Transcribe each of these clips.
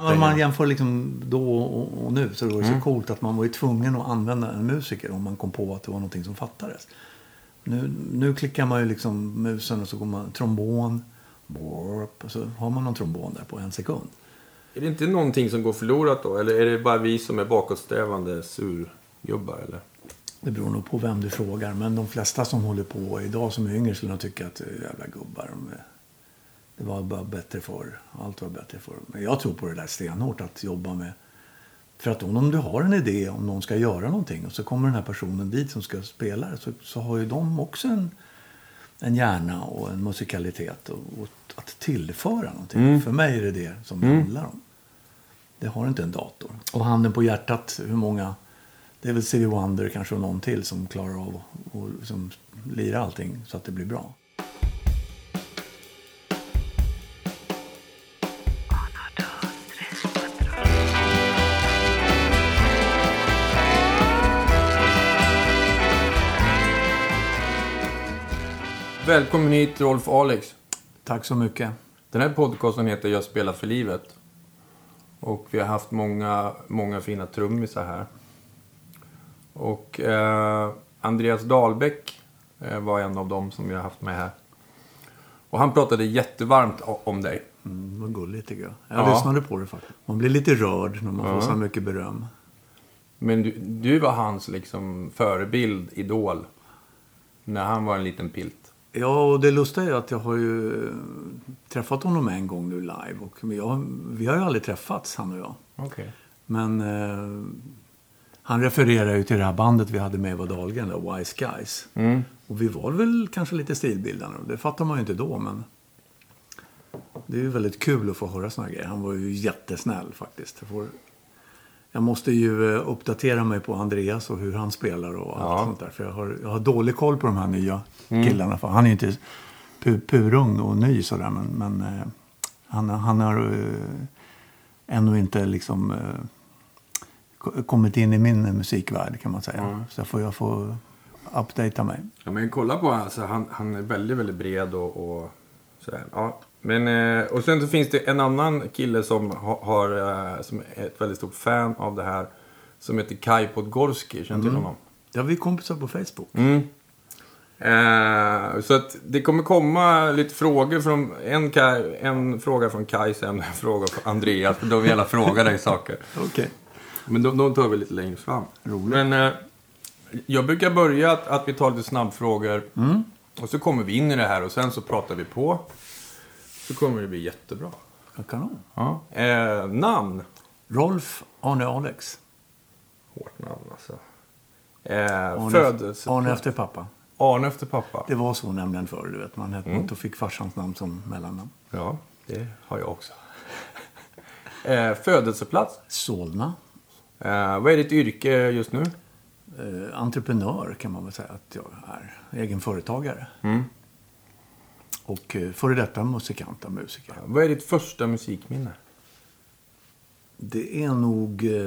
Om man jämför liksom då och, nu så var det Mm. så coolt att man var ju tvungen att använda en musiker om man kom på att det var någonting som fattades. Nu, nu klickar man ju liksom musen och så går man trombon, borp, och så har man någon trombon där på en sekund. Är det inte någonting som går förlorat då? Eller är det bara vi som är bakåtsträvande surgubbar? Eller? Det beror nog på vem du frågar. Men de flesta som håller på idag som är yngre skulle nog tycka att det jävla gubbar. De är- Det var bara bättre förr. Allt var bättre förr. Men jag tror på det där stenhårt att jobba med. För att om du har en idé om någon ska göra någonting och så kommer den här personen dit som ska spela så, så har ju de också en, en hjärna och en musikalitet och, och att tillföra någonting. För mig är det det som det handlar om. Det har inte en dator. Och handen på hjärtat, hur många... Det är väl Stevie Wonder kanske och någon till som klarar av att liksom lira allting så att det blir bra. Välkommen hit Rolf Alex. Tack så mycket. Den här podcasten heter Jag spelar för livet. Och vi har haft många, många fina trummisar här. Och eh, Andreas Dahlbäck eh, var en av dem som vi har haft med här. Och han pratade jättevarmt om dig. Mm, vad gulligt tycker jag. Jag Ja. lyssnade på det faktiskt. Man blir lite rörd när man får så mycket beröm. Men du, du var hans liksom förebild, idol. När han var en liten pilt. Ja, och det lustiga är att jag har ju eh, träffat honom en gång nu live. Och jag, vi har ju aldrig träffats, han och jag. Okej. Men eh, han refererar ju till det här bandet vi hade med Eva Dahlgren, där, Wise Guys. Mm. Och vi var väl kanske lite stilbildande. Det fattar man ju inte då, men det är ju väldigt kul att få höra såna här grejer. Han var ju jättesnäll faktiskt. Jag, får, jag måste ju eh, uppdatera mig på Andreas och hur han spelar och allt Ja. sånt där. För jag har, jag har dålig koll på de här nya killarna. För han är ju inte pu, purung och ny sådär, men, men eh, han, han har eh, ännu inte liksom eh, ko- kommit in i min musikvärld kan man säga. Så jag får, jag får updata mig. Ja, men kolla på alltså, han, han är väldigt, väldigt bred och, och sådär. Ja. Men, eh, och sen så finns det en annan kille som ha, har, eh, som är ett väldigt stort fan av det här. Som heter Kai Podgorski, känner du till honom? Ja, vi är kompisar på Facebook. Mm. Eh, så att det kommer komma lite frågor från en, Kai, en fråga från Kai sen en fråga från Andreas. De vill gärna fråga dig saker. Okej. Men de, de tar vi lite längre fram. Roligt. Men eh, jag brukar börja att, att vi tar lite snabbfrågor. Och så kommer vi in i det här och sen så pratar vi på. Så kommer det bli jättebra. Ja, kanon. Ja. Eh, namn. Rolf Arne Alex. Hårt namn alltså. Eh, Arne, födelse. Arne efter pappa. Arne efter pappa. Det var så nämligen förr, du vet. Man hette något och fick farsans namn som mellannamn. Ja, det har jag också. eh, födelseplats. Solna. Eh, vad är ditt yrke just nu? Eh, entreprenör kan man väl säga att jag är. Egen företagare. Mm. Och eh, före detta musikant och musiker. Vad är ditt första musikminne? Det är nog eh,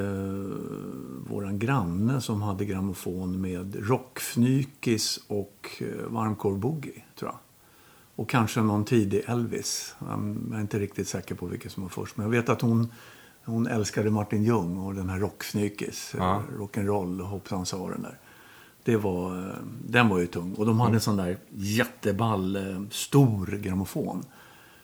våran granne som hade grammofon med rockfnykis och eh, varmkorv-boogie, tror jag. Och kanske någon tidig Elvis. Jag är inte riktigt säker på vilket som var först. Men jag vet att hon, hon älskade Martin Ljung och den här rockfnykis. Ja. Ja. Rock'n'roll och hoppsan sa den där. Det var, den var ju tung. Och de hade en sån där jätteball, eh, stor grammofon.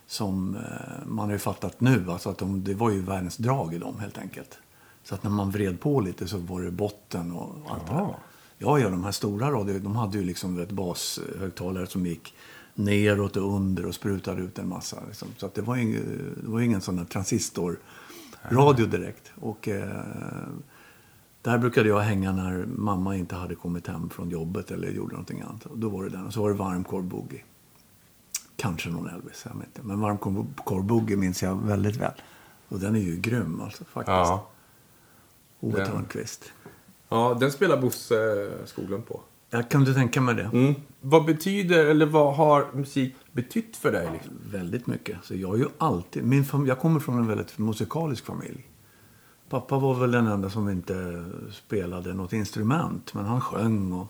Som eh, man har ju fattat nu. Alltså att de, det var ju världens drag i dem helt enkelt. Så att när man vred på lite så var det botten och allt det där. Ja, ja, de här stora radio, de hade ju liksom vet, bashögtalare som gick neråt och under och sprutade ut en massa. Liksom. Så att det var ju ingen, det var ju ingen sån där transistorradio direkt. Och eh, där brukade jag hänga när mamma inte hade kommit hem från jobbet eller gjorde någonting annat. Och då var det den. Och så var det varmkorv boogie. Kanske någon Elvis, jag vet inte. Men varmkorv boogie minns jag väldigt väl. Och den är ju grym alltså, faktiskt. Ja. Ove Thörnqvist. Ja, den spelar Bosse Skoglund på. Jag kunde tänka mig det. Mm. Vad betyder, eller vad har musik betytt för dig? Liksom? Väldigt mycket. Så jag, är ju alltid, min fam- jag kommer från en väldigt musikalisk familj. Pappa var väl den enda som inte spelade något instrument. Men han sjöng och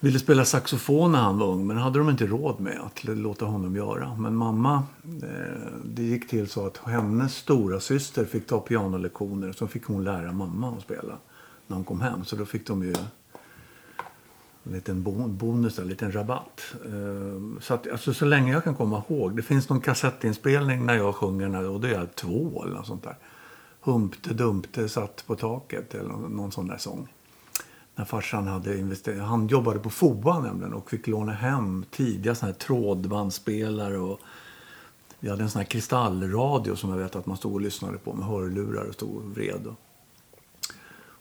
ville spela saxofon när han var ung, men hade de inte råd med att låta honom göra. Men mamma, eh, det gick till så att hennes stora syster fick ta pianolektioner. Så fick hon lära mamma att spela när hon kom hem. Så då fick de ju en liten bonus, en liten rabatt. Eh, så, att, alltså, så länge jag kan komma ihåg. Det finns någon kassettinspelning när jag sjunger och det är två eller något sånt där. Humpte Dumpte satt på taket eller någon sån där sång när farsan hade investerat. Han jobbade på FOA nämligen och fick låna hem tidiga såna här trådbandspelare och vi hade en sån här kristallradio som jag vet att man stod och lyssnade på med hörlurar och stod och vred.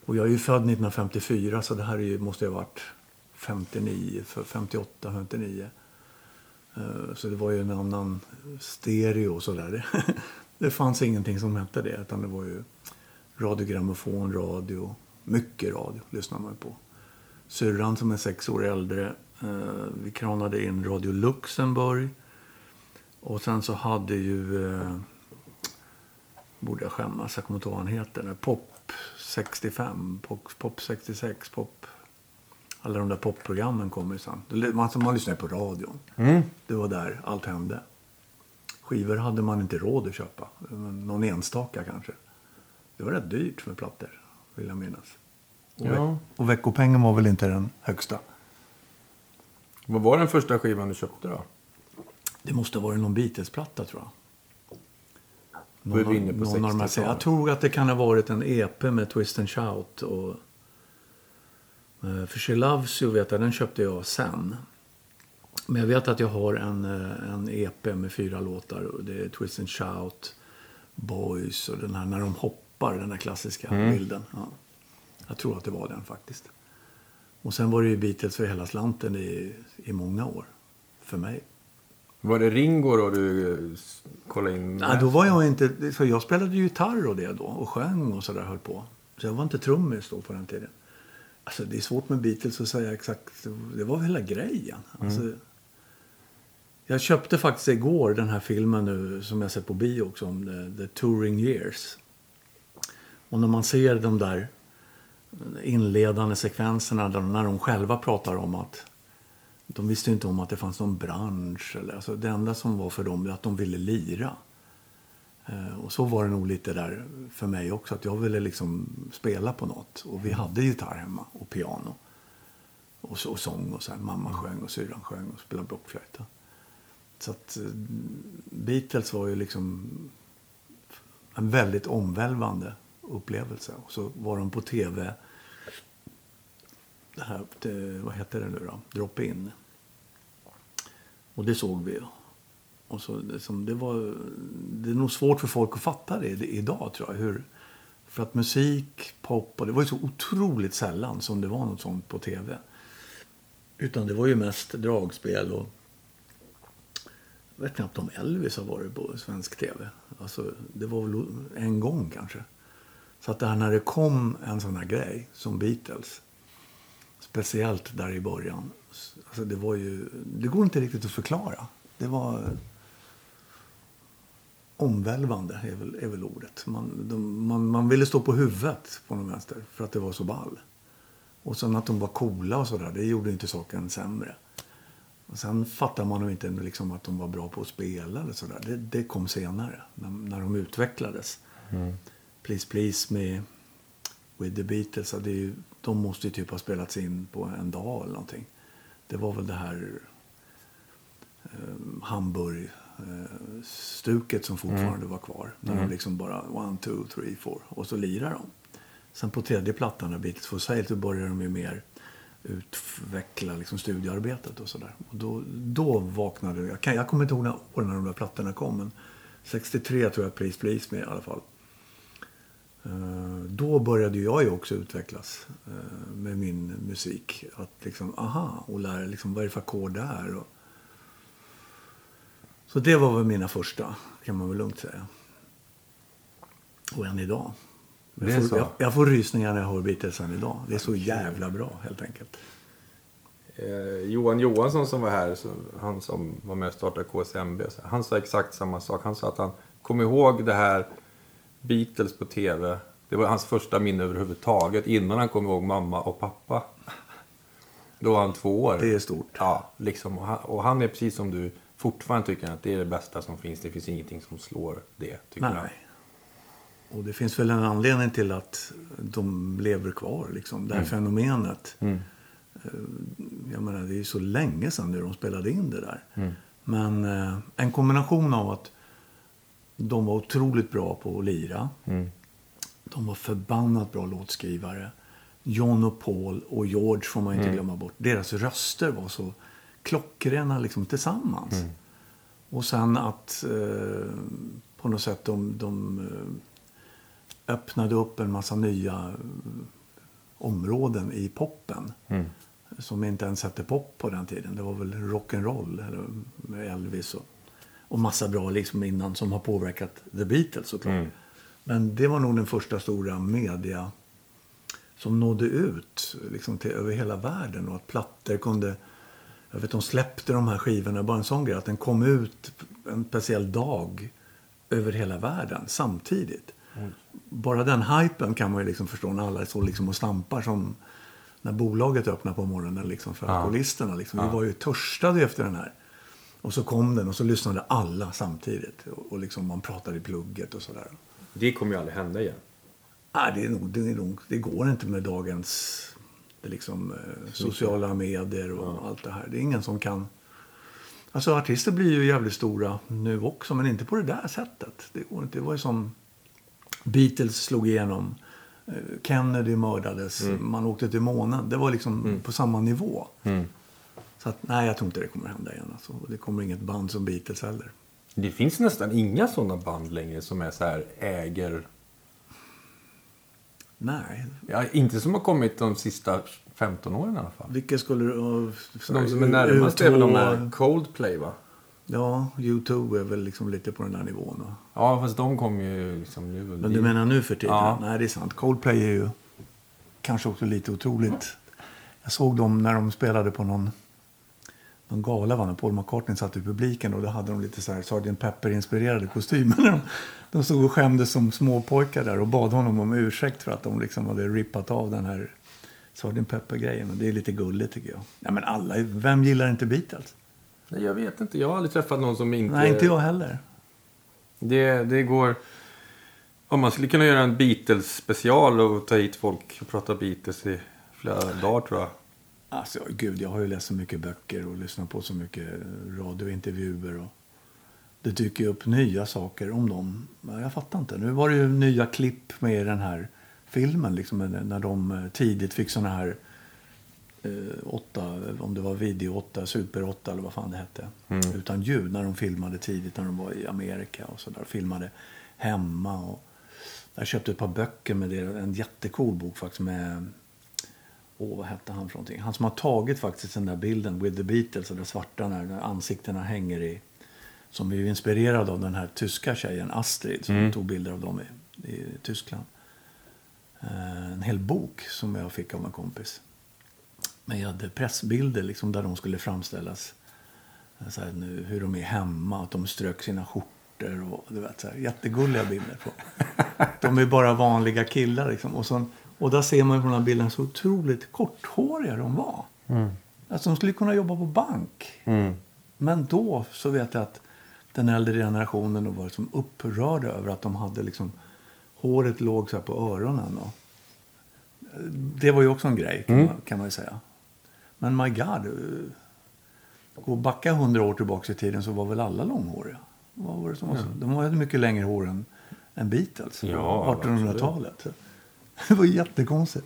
Och jag är ju född 1954 så det här är ju, måste ju ha varit 59, 58, 59. Så det var ju en annan stereo och sådär. Det fanns ingenting som hette det utan det var ju radiogrammofon, radio mycket radio lyssnar man på. Syrran som är sex år äldre. Eh, vi kranade in Radio Luxemburg. Och sen så hade ju... Eh, borde jag skämmas, jag kommer inte ihåg vad han heter. Pop 65, Pop, pop 66, Pop... Alla de där popprogrammen kommer sen. Man, man lyssnade på radion. Mm. Det var där allt hände. Skivor hade man inte råd att köpa. Någon enstaka kanske. Det var rätt dyrt med plattor vill jag minnas. Och, ja. veck och veckopengen var väl inte den högsta. Vad var den första skivan du köpte då? Det måste ha varit någon Beatles-platta tror jag. Någon, var inne på någon av de jag tror att det kan ha varit en EP med Twist and Shout. Och, uh, för She Loves You vet jag, den köpte jag sen. Men jag vet att jag har en, eh, en EP med fyra låtar. Det är Twist and Shout, Boys och den här när de hoppar den där klassiska mm. bilden. Ja. Jag tror att det var den faktiskt. Och sen var det ju Beatles för hela slanten i, i många år. För mig. Var det Ringo då du eh, kollade in? Nej, då var jag inte... För jag spelade gitarr och det då. Och sjöng och sådär höll på. Så jag var inte trummis då på den tiden. Alltså det är svårt med Beatles att säga exakt. Det var hela grejen. Mm. Jag köpte faktiskt igår den här filmen nu som jag sett på bio också om The, The Touring Years. Och när man ser de där inledande sekvenserna där, när de själva pratar om att de visste inte om att det fanns någon bransch. Eller, alltså det enda som var för dem var att de ville lira. Eh, och så var det nog lite där för mig också. Att jag ville liksom spela på något. Och vi hade gitarr hemma och piano. Och, så, och sång och så här. Mamma sjöng och syrran sjöng och spelade blockflöjt. Så att eh, Beatles var ju liksom en väldigt omvälvande upplevelse. Och så var de på tv. Det här, det, vad heter det nu då? Drop-in. Och det såg vi. Och så, liksom, det, var, det är nog svårt för folk att fatta det idag tror jag. Hur, för att musik, pop, och det var ju så otroligt sällan som det var något sånt på tv. Utan det var ju mest dragspel och jag vet knappt om Elvis har varit på svensk tv. Alltså, det var väl en gång kanske. Så att där när det kom en sån här grej som Beatles. Speciellt där i början. Alltså det var ju, det går inte riktigt att förklara. Det var omvälvande är väl, är väl ordet. Man, de, man, man ville stå på huvudet på någon vänster för att det var så ball. Och sen att de var coola och sådär, det gjorde inte saken sämre. Och sen fattar man nog inte liksom att de var bra på att spela eller sådär. Det, det kom senare, när, när de utvecklades. Mm. Please Please med With the Beatles. Det ju, de måste ju typ ha spelats in på en dag eller någonting. Det var väl det här eh, Hamburg-stuket eh, som fortfarande mm. var kvar. När mm. de liksom bara one, two, three, four. Och så lirar de. Sen på tredje plattan, när Beatles for Sale, så börjar de ju mer utveckla liksom studiearbetet och sådär. Och då, då vaknade jag. Jag kommer inte ihåg när år när de där plattorna kom. Men 63 tror jag Please Please med i alla fall. Eh, då började jag ju också utvecklas eh, med min musik. Att liksom, aha, och lära liksom, vad är det för ackord där? Och... Så det var väl mina första, kan man väl lugnt säga. Och än idag. Jag får, jag, jag får rysningar när jag hör Beatles än idag. Det är så jävla bra helt enkelt. Eh, Johan Johansson som var här, så, han som var med och startade KSMB, han sa exakt samma sak. Han sa att han kom ihåg det här Beatles på TV. Det var hans första minne överhuvudtaget innan han kom ihåg mamma och pappa. Då var han två år. Det är stort. Ja, liksom. Och han, och han är precis som du fortfarande tycker att det är det bästa som finns. Det finns ingenting som slår det, tycker. Nej. Och det finns väl en anledning till att de lever kvar, liksom. Det här fenomenet. Mm. Eh, Jag menar, det är ju så länge sedan nu de spelade in det där. Mm. Men eh, en kombination av att de var otroligt bra på att lira. Mm. De var förbannat bra låtskrivare. John och Paul och George får man Mm. inte glömma bort. Deras röster var så klockrena liksom tillsammans. Mm. Och sen att eh, på något sätt de, de eh, öppnade upp en massa nya eh, områden i poppen. Mm. Som inte ens hette pop på den tiden. Det var väl rock'n'roll eller med Elvis och, och massa bra liksom innan som har påverkat The Beatles såklart. Mm. Men det var nog den första stora media som nådde ut liksom till, över hela världen och att plattor kunde... Jag vet de släppte de här skivorna, bara en sån grej, att den kom ut en speciell dag över hela världen samtidigt. Bara den hypen kan man ju liksom förstå när alla står liksom och stampar som när bolaget öppnar på morgonen liksom för Ja. alkoholisterna. Liksom. Vi var ju törstade efter den här. Och så kom den och så lyssnade alla samtidigt. Och, och liksom man pratade i plugget och sådär. Det kommer ju aldrig hända igen. Nej, det, är nog, det, är nog, det går inte med dagens det liksom, eh, sociala medier och allt det här. Det är ingen som kan... Alltså artister blir ju jävligt stora nu också, men inte på det där sättet. Det, går inte. det var ju som Beatles slog igenom. eh, Kennedy mördades. Man åkte till månen. Det var liksom på samma nivå. Mm. Så att, nej, jag tror inte det kommer hända igen. Alltså. Det kommer inget band som Beatles heller. Det finns nästan inga sådana band längre som är så här äger... Nej. Ja, inte som har kommit de sista 15 åren i alla fall. Vilka skulle du... uh, De som är närmast är väl de U2, här Coldplay va? Ja, U2 är väl liksom lite på den där nivån. Va? Ja, fast de kom ju liksom nu. Men du menar nu för tiden? Ja. Nej, det är sant. Coldplay är ju kanske också lite otroligt. Jag såg dem när de spelade på någon, någon gala, va? när Paul McCartney satt i publiken. Och då hade de lite så här Sgt. Pepper-inspirerade kostymer. De, de stod och skämdes som små pojkar där och bad honom om ursäkt för att de liksom hade rippat av den här Sgt. Pepper-grejen. Det är lite gulligt tycker jag. Ja, men alla, vem gillar inte Beatles? Nej, jag vet inte. Jag har aldrig träffat någon som inte... Nej, inte jag heller. Det, det går... Om man skulle kunna göra en Beatles-special och ta hit folk och prata Beatles i flera dagar tror jag. Alltså, gud, jag har ju läst så mycket böcker och lyssnat på så mycket radiointervjuer. Och det dyker upp nya saker om dem. Jag fattar inte. Nu var det ju nya klipp med den här filmen. Liksom, när de eh, tidigt fick såna här eh, åtta, om det var video 8, super 8 eller vad fan det hette. Utan ljud. När de filmade tidigt när de var i Amerika och så där. Filmade hemma. Och jag köpte ett par böcker med det. En jättecool bok faktiskt med Åh, vad hette han för någonting? Han som har tagit faktiskt den där bilden with the Beatles, den svarta när, när ansiktena hänger i. Som ju inspirerad av den här tyska tjejen Astrid som tog bilder av dem i, i Tyskland. Eh, en hel bok som jag fick av en kompis. Med pressbilder liksom där de skulle framställas. Eh, Så här, nu, hur de är hemma, att de strök sina skjortor och du vet, så här, jättegulliga bilder. På. De är bara vanliga killar liksom. Och, så, och där ser man på den här bilden så otroligt korthåriga de var. Alltså de skulle kunna jobba på bank. Men då så vet jag att den äldre generationen då var liksom upprörda över att de hade liksom håret låg så på öronen. Och, det var ju också en grej kan, man, kan man säga. Men my God. eh, Gå och backa hundra år tillbaka i tiden så var väl alla långhåriga. Vad var det som var så? De hade mycket längre hår än, än Beatles. Ja, på 1800-talet. Det var jättekonstigt.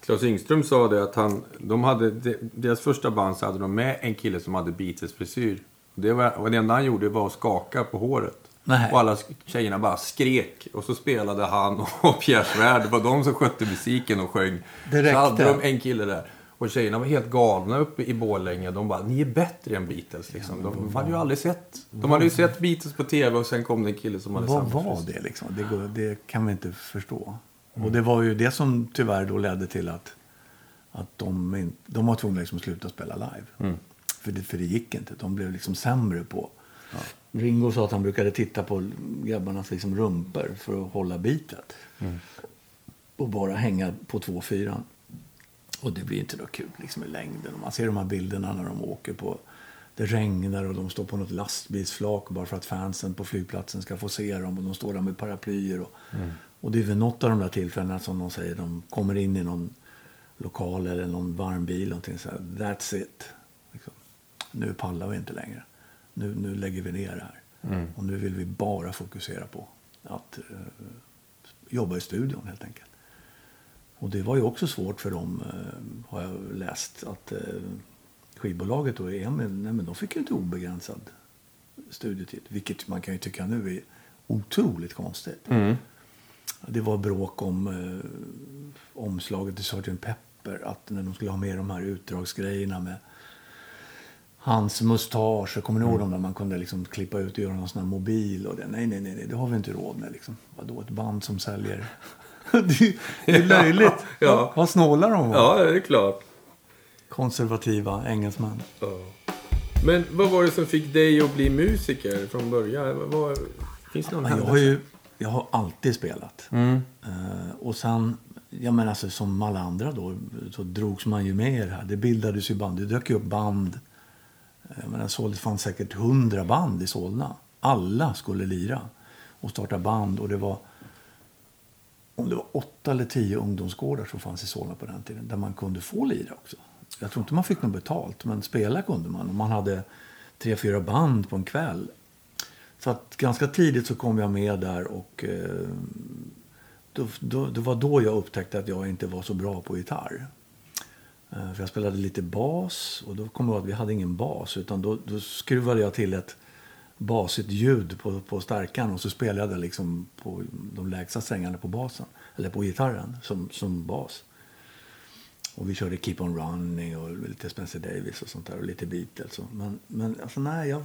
Claes Yngström sa det att han, de hade, de, deras första band så hade de med en kille som hade Beatles-frisyr. Det, var, det enda han gjorde var att skaka på håret. Nej. Och alla tjejerna bara skrek. Och så spelade han och Pierre Svärd. Det var de som skötte musiken och sjöng. Det räckte. Så hade de en kille där. Och tjejerna var helt galna uppe i Borlänge. De bara, ni är bättre än Beatles. Liksom. De hade ju aldrig sett. De hade ju sett Beatles på tv och sen kom det en kille som hade Vad var det liksom? Det, det kan vi inte förstå. Och det var ju det som tyvärr då ledde till att, att de, in, de var tvungna liksom att sluta spela live. För, det, för det gick inte. De blev liksom sämre på... Ringo sa att han brukade titta på grabbarnas liksom rumpor för att hålla bitet. Och bara hänga på två fyran. Och det blir inte något kul liksom, i längden. Man ser de här bilderna när de åker på... Det regnar och de står på något lastbilsflak bara för att fansen på flygplatsen ska få se dem. Och de står där med paraplyer. Och, mm. och det är vid något av de där tillfällena som de säger, de kommer in i någon lokal eller någon varm bil. Någonting så här, That's it. Liksom. Nu pallar vi inte längre. Nu, nu lägger vi ner det här. Mm. Och nu vill vi bara fokusera på att uh, jobba i studion helt enkelt. Och det var ju också svårt för dem, uh, har jag läst, att uh, skivbolaget och EM, nej, men de fick ju inte obegränsad studietid. Vilket man kan ju tycka nu är otroligt konstigt. Mm. Det var bråk om eh, omslaget till Sgt. Pepper. Att när de skulle ha med de här utdragsgrejerna med hans mustasch. Kommer ni ihåg mm. dem där man kunde liksom klippa ut och göra någon sån här mobil? Och det? Nej, nej, nej, det har vi inte råd med. Liksom. Vadå, ett band som säljer? det, är löjligt. ja, ja. Vad snålar de var. Ja, det är klart. Konservativa engelsmän. Ja. Men vad var det som fick dig att bli musiker från början? Vad, finns det någon jag har, ju, jag har alltid spelat. Mm. Uh, och sen, jag menar alltså, som alla andra då, så drogs man ju med i det här. Det bildades ju band. Det dök ju upp band jag menar, så det fanns säkert hundra band i Solna. Alla skulle lira och starta band. Och det var, om det var åtta eller tio ungdomsgårdar som fanns i Solna på den tiden. Där man kunde få lira också. Jag tror inte man fick något betalt, men spela kunde man. Och man hade tre, fyra band på en kväll. Så att ganska tidigt så kom jag med där och eh, då, då, det var då jag upptäckte att jag inte var så bra på gitarr. Eh, för jag spelade lite bas och då kom jag att vi hade ingen bas utan då, då skruvade jag till ett basigt ljud på, på starkan och så spelade jag liksom på de lägsta strängarna på basen, eller på gitarren som, som bas. Och vi körde Keep On Running och lite Spencer Davis och sånt där och lite Beatles. Och, Men, men alltså nej, jag,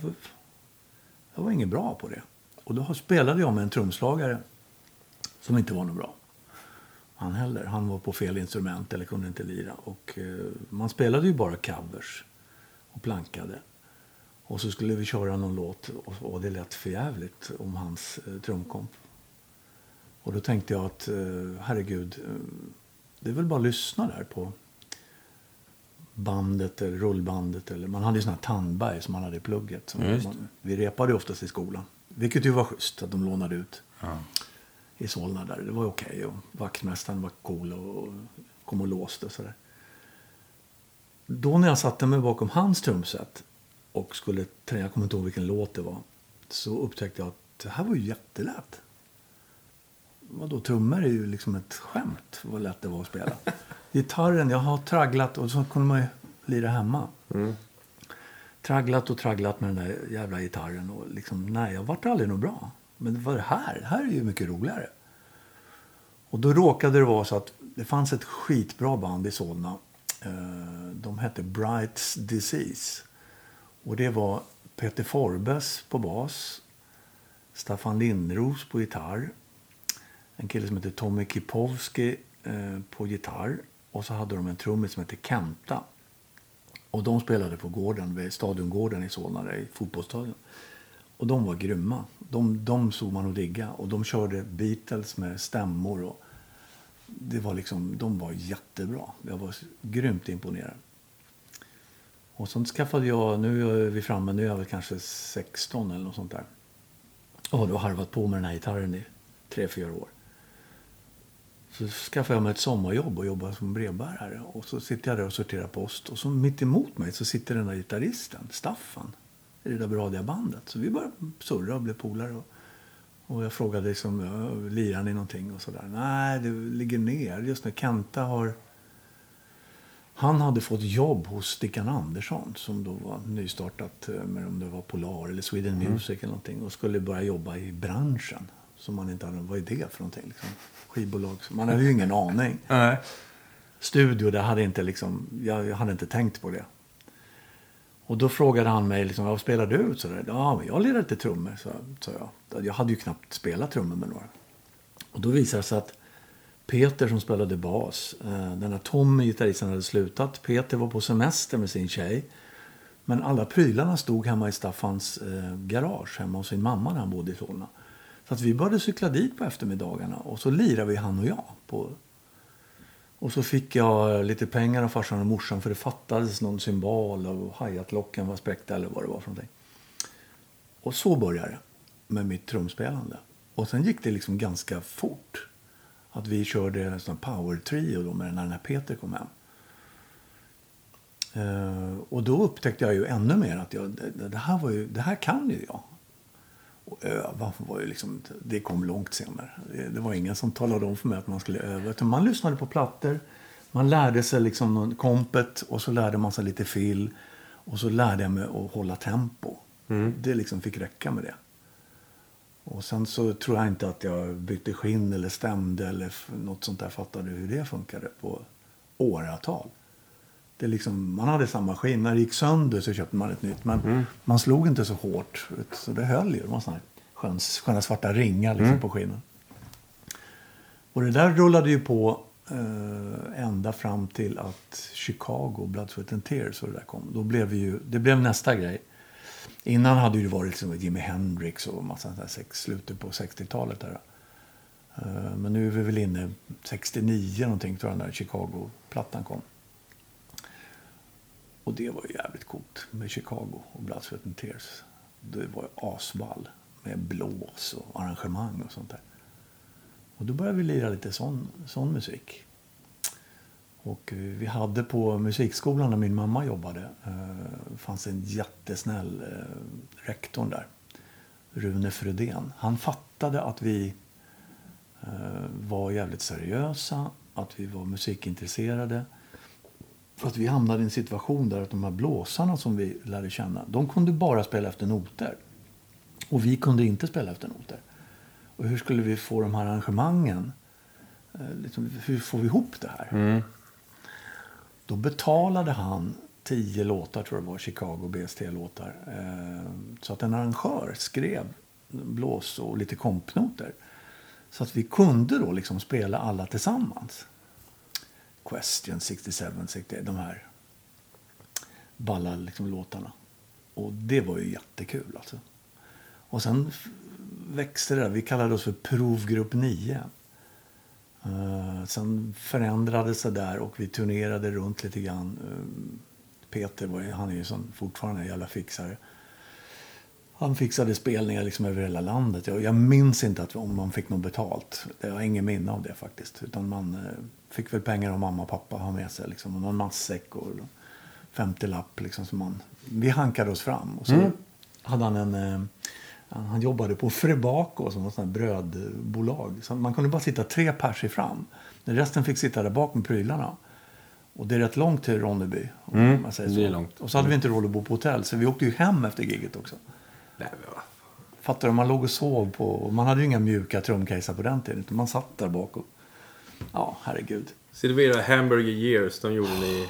jag var ingen bra på det. Och då spelade jag med en trumslagare som inte var någon bra han heller. Han var på fel instrument eller kunde inte lira. Och, eh, man spelade ju bara covers och plankade. Och så skulle vi köra någon låt och, och det lät för jävligt om hans eh, trumkomp. Och då tänkte jag att eh, herregud, eh, det är väl bara att lyssna där på bandet eller rullbandet. Eller, man hade ju sådana här tandberg som man hade i plugget. Som man, vi repade ju oftast i skolan. Vilket ju var schysst att de lånade ut. Ja i Solna där. Det var okej okay och vaktmästaren var cool och kom och låste och sådär. Då när jag satte mig bakom hans trumset och skulle träna, jag kommer inte ihåg vilken låt det var, så upptäckte jag att det här var ju jättelätt. Vadå, trummor är ju liksom ett skämt vad lätt det var att spela. Gitarren, jag har tragglat och så kunde man ju lira hemma. Mm. Tragglat och tragglat med den där jävla gitarren och liksom, nej, jag vart aldrig något bra. Men vad är det här? Det här är ju mycket roligare. Och då råkade det vara så att det fanns ett skitbra band i Solna. Eh, de hette Brights Disease. Och det var Peter Forbes på bas. Staffan Lindros på gitarr. En kille som heter Tommy Kipowski eh, på gitarr. Och så hade de en trummis som hette Kenta. Och de spelade på gården, vid Stadiongården i Solna, i fotbollsstadion. Och de var grymma. De, de såg man och digga. Och de körde Beatles med stämmor. Och det var liksom, de var jättebra. Jag var grymt imponerad. Och sen skaffade jag, nu är vi framme, nu är jag väl kanske 16 eller något sånt där. Och då har harvat på med den här gitarren i tre, fyra år. Så skaffade jag mig ett sommarjobb och jobbade som brevbärare. Och så sitter jag där och sorterar post. Och så mitt emot mig så sitter den där gitarristen, Staffan i det där bradiga bandet. Så vi började surra och blev polare. Och, och jag frågade liksom, lirar ni någonting och sådär. Nej, det ligger ner. Just nu, Kenta har... Han hade fått jobb hos Stickan Andersson som då var nystartat, eh, med om det var Polar eller Sweden mm. Music eller någonting. Och skulle börja jobba i branschen. Som man inte hade, vad är det för någonting? Liksom, skivbolag. Man hade ju ingen aning. Nej. Studio, det hade inte liksom, jag hade inte tänkt på det. Och då frågade han mig, liksom, vad spelar du? Så där, ja, jag lirar lite trummor, sa jag. Jag hade ju knappt spelat trummor med några. Och då visade det sig att Peter som spelade bas, eh, den här Tommy, gitarristen, hade slutat. Peter var på semester med sin tjej. Men alla prylarna stod hemma i Staffans eh, garage, hemma hos sin mamma när han bodde i Solna. Så att vi började cykla dit på eftermiddagarna och så lirade vi han och jag på Och så fick jag eh, lite pengar av farsan och morsan för det fattades någon symbol och hi-hat-locken var spräckt eller vad det var för någonting. Och så började det med mitt trumspelande. Och sen gick det liksom ganska fort. Att vi körde en sån power trio då med när, när Peter kom hem. Uh, och då upptäckte jag ju ännu mer att jag, det, det, här var ju, det här kan ju jag. Och öva var ju liksom, det kom långt senare. Det, det, var ingen som talade om för mig att man skulle öva. Utan man lyssnade på plattor, man lärde sig liksom kompet och så lärde man sig lite fill. Och så lärde jag mig att hålla tempo. Mm. Det liksom fick räcka med det. Och sen så tror jag inte att jag bytte skinn eller stämde eller något sånt där. Fattade hur det funkade på åratal. Det liksom, man hade samma skinn. När det gick sönder så köpte man ett nytt. Men mm. man slog inte så hårt. Så det höll ju. Det var såna sköna svarta ringar liksom mm. på skinnen. Och det där rullade ju på eh, ända fram till att Chicago, Blood, Sweat and Tears och det där kom. Då blev ju, det blev nästa grej. Innan hade det varit liksom Jimi Hendrix och massa sånt där slutet på 60-talet. Där. Eh, men nu är vi väl inne 69 någonting tror jag när Chicago-plattan kom. Och det var ju jävligt coolt med Chicago och Blood, Sweat and Tears. Det var ju asball med blås och arrangemang och sånt där. Och då började vi lira lite sån, sån musik. Och eh, vi hade på musikskolan där min mamma jobbade, eh, fanns en jättesnäll eh, rektor där. Rune Frödén. Han fattade att vi eh, var jävligt seriösa, att vi var musikintresserade. För att vi hamnade i en situation där att de här blåsarna som vi lärde känna, de kunde bara spela efter noter. Och vi kunde inte spela efter noter. Och hur skulle vi få de här arrangemangen? Eh, liksom, hur får vi ihop det här? Mm. Då betalade han tio låtar, tror jag det var, Chicago BST-låtar. Eh, så att en arrangör skrev blås och lite kompnoter. Så att vi kunde då liksom spela alla tillsammans. Question 67, 68, de här balla liksom låtarna. Och det var ju jättekul alltså. Och sen växte det där. Vi kallade oss för Provgrupp 9. Uh, sen förändrades det där och vi turnerade runt lite grann. Uh, Peter han är ju sån, fortfarande en jävla fixare. Han fixade spelningar liksom över hela landet. Jag, jag minns inte att, om man fick något betalt. Jag har ingen minne av det faktiskt. Utan man uh, fick väl pengar av mamma och pappa ha med sig. Liksom, och någon matsäck och 50 lapp. Liksom, så man, vi hankade oss fram. Och så mm. hade han en han jobbade på Frebaco som var ett brödbolag. Så man kunde bara sitta tre pers i fram. Resten fick sitta där bak med prylarna. Och det är rätt långt till Ronneby. Mm, man säger så. Det är långt. Och så hade vi inte råd att bo på hotell. Så vi åkte ju hem efter giget också. Nej, Fattar du? Man låg och sov på... Man hade ju inga mjuka trumcaser på den tiden. Man satt där bak och... Ja, herregud. Silvera Hamburger Years, de gjorde ni...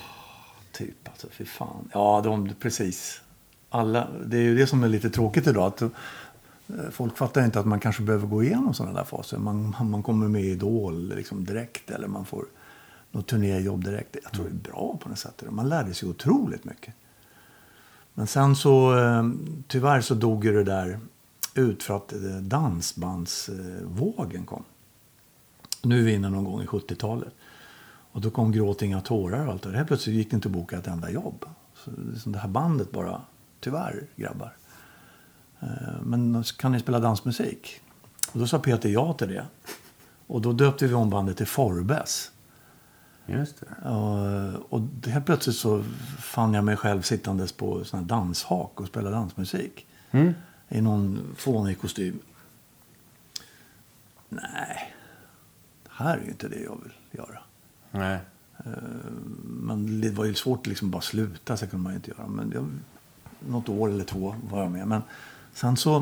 Typ alltså, fy fan. Ja, de, precis. Alla, det är ju det som är lite tråkigt idag. Att Eh, folk fattar inte att man kanske behöver gå igenom sådana där faser. Man, man kommer med i Idol liksom direkt eller man får något turnéjobb direkt. Jag tror det är bra på något sätt. Man lärde sig otroligt mycket. Men sen så eh, tyvärr så dog ju det där ut för att eh, dansbandsvågen kom. Nu är vi inne någon gång i 70-talet. Och då kom Gråt inga tårar och allt Och Helt plötsligt gick det inte att boka ett enda jobb. Så liksom det här bandet bara, tyvärr grabbar. Eh, men kan ni spela dansmusik? Och då sa Peter ja till det. Och då döpte vi om bandet till Forbes. Just det. Och, och helt plötsligt så fann jag mig själv sittandes på sån här danshak och spela dansmusik. Mm. I någon fånig kostym. Nej, det här är ju inte det jag vill göra. Nej. Eh, men det var ju svårt att liksom bara sluta, så kunde man inte göra. Men jag, något år eller två var jag med. Men Sen så...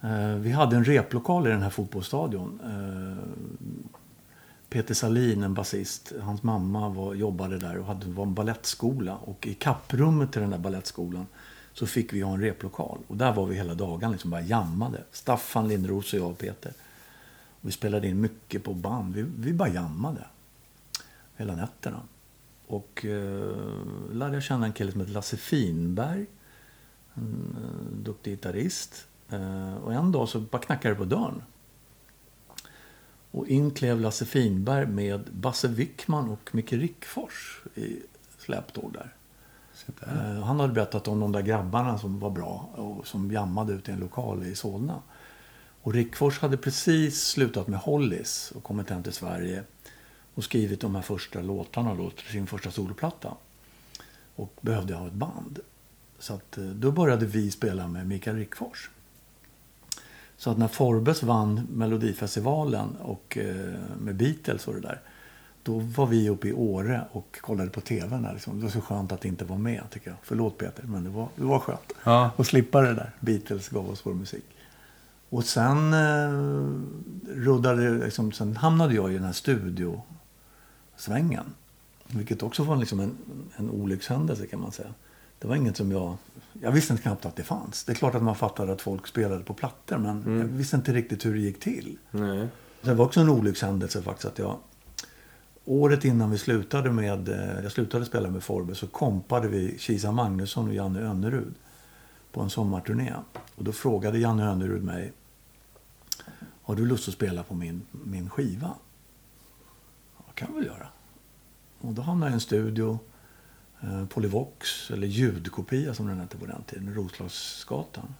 Eh, vi hade en replokal i den här fotbollsstadion. Eh, Peter Salin, en basist, hans mamma var, jobbade där och hade, var en ballettskola. Och i kapprummet till den där ballettskolan så fick vi ha en replokal. Och där var vi hela dagen, liksom bara jammade. Staffan Lindros och jag och Peter. Och vi spelade in mycket på band. Vi, vi bara jammade. Hela nätterna. Och eh, lärde jag känna en kille som heter Lasse Finberg en uh, duktig gitarrist. Uh, och en dag så bara knackade det på dörren. Och in klev Lasse Finberg med Basse Wickman och Micke Rickfors i släptåg där. Eh, Han hade berättat om de där grabbarna som var bra och som jammade ute i en lokal i Solna. Och Rickfors hade precis slutat med Hollis och kommit hem till Sverige och skrivit de här första låtarna då, sin första soloplatta. Och behövde ha ett band. Så att, eh, då började vi spela med Mikael Rickfors. Så att när Forbes vann Melodifestivalen och eh, med Beatles och det där. Då var vi uppe i Åre och kollade på TVn. Där, liksom. Det var så skönt att inte vara med tycker jag. Förlåt Peter, men det var, det var skönt. Ja. Att slippa det där. Beatles gav oss vår musik. Och sen eh, ruddade liksom, sen hamnade jag i den här studiosvängen. Vilket också var liksom en, en olyckshändelse kan man säga. Det var inget som jag... Jag visste inte knappt att det fanns. Det är klart att man fattade att folk spelade på plattor men jag visste inte riktigt hur det gick till. Nej. Det var också en olyckshändelse faktiskt att jag... Året innan vi slutade med... eh, Jag slutade spela med Forbe så kompade vi Kisa Magnusson och Janne Önnerud på en sommarturné. Och då frågade Janne Önnerud mig Har du lust att spela på min, min skiva? Ja, kan väl göra. Och då hamnade jag i en studio Eh, Polyvox, eller ljudkopia som den hette på den tiden, Roslagsgatan.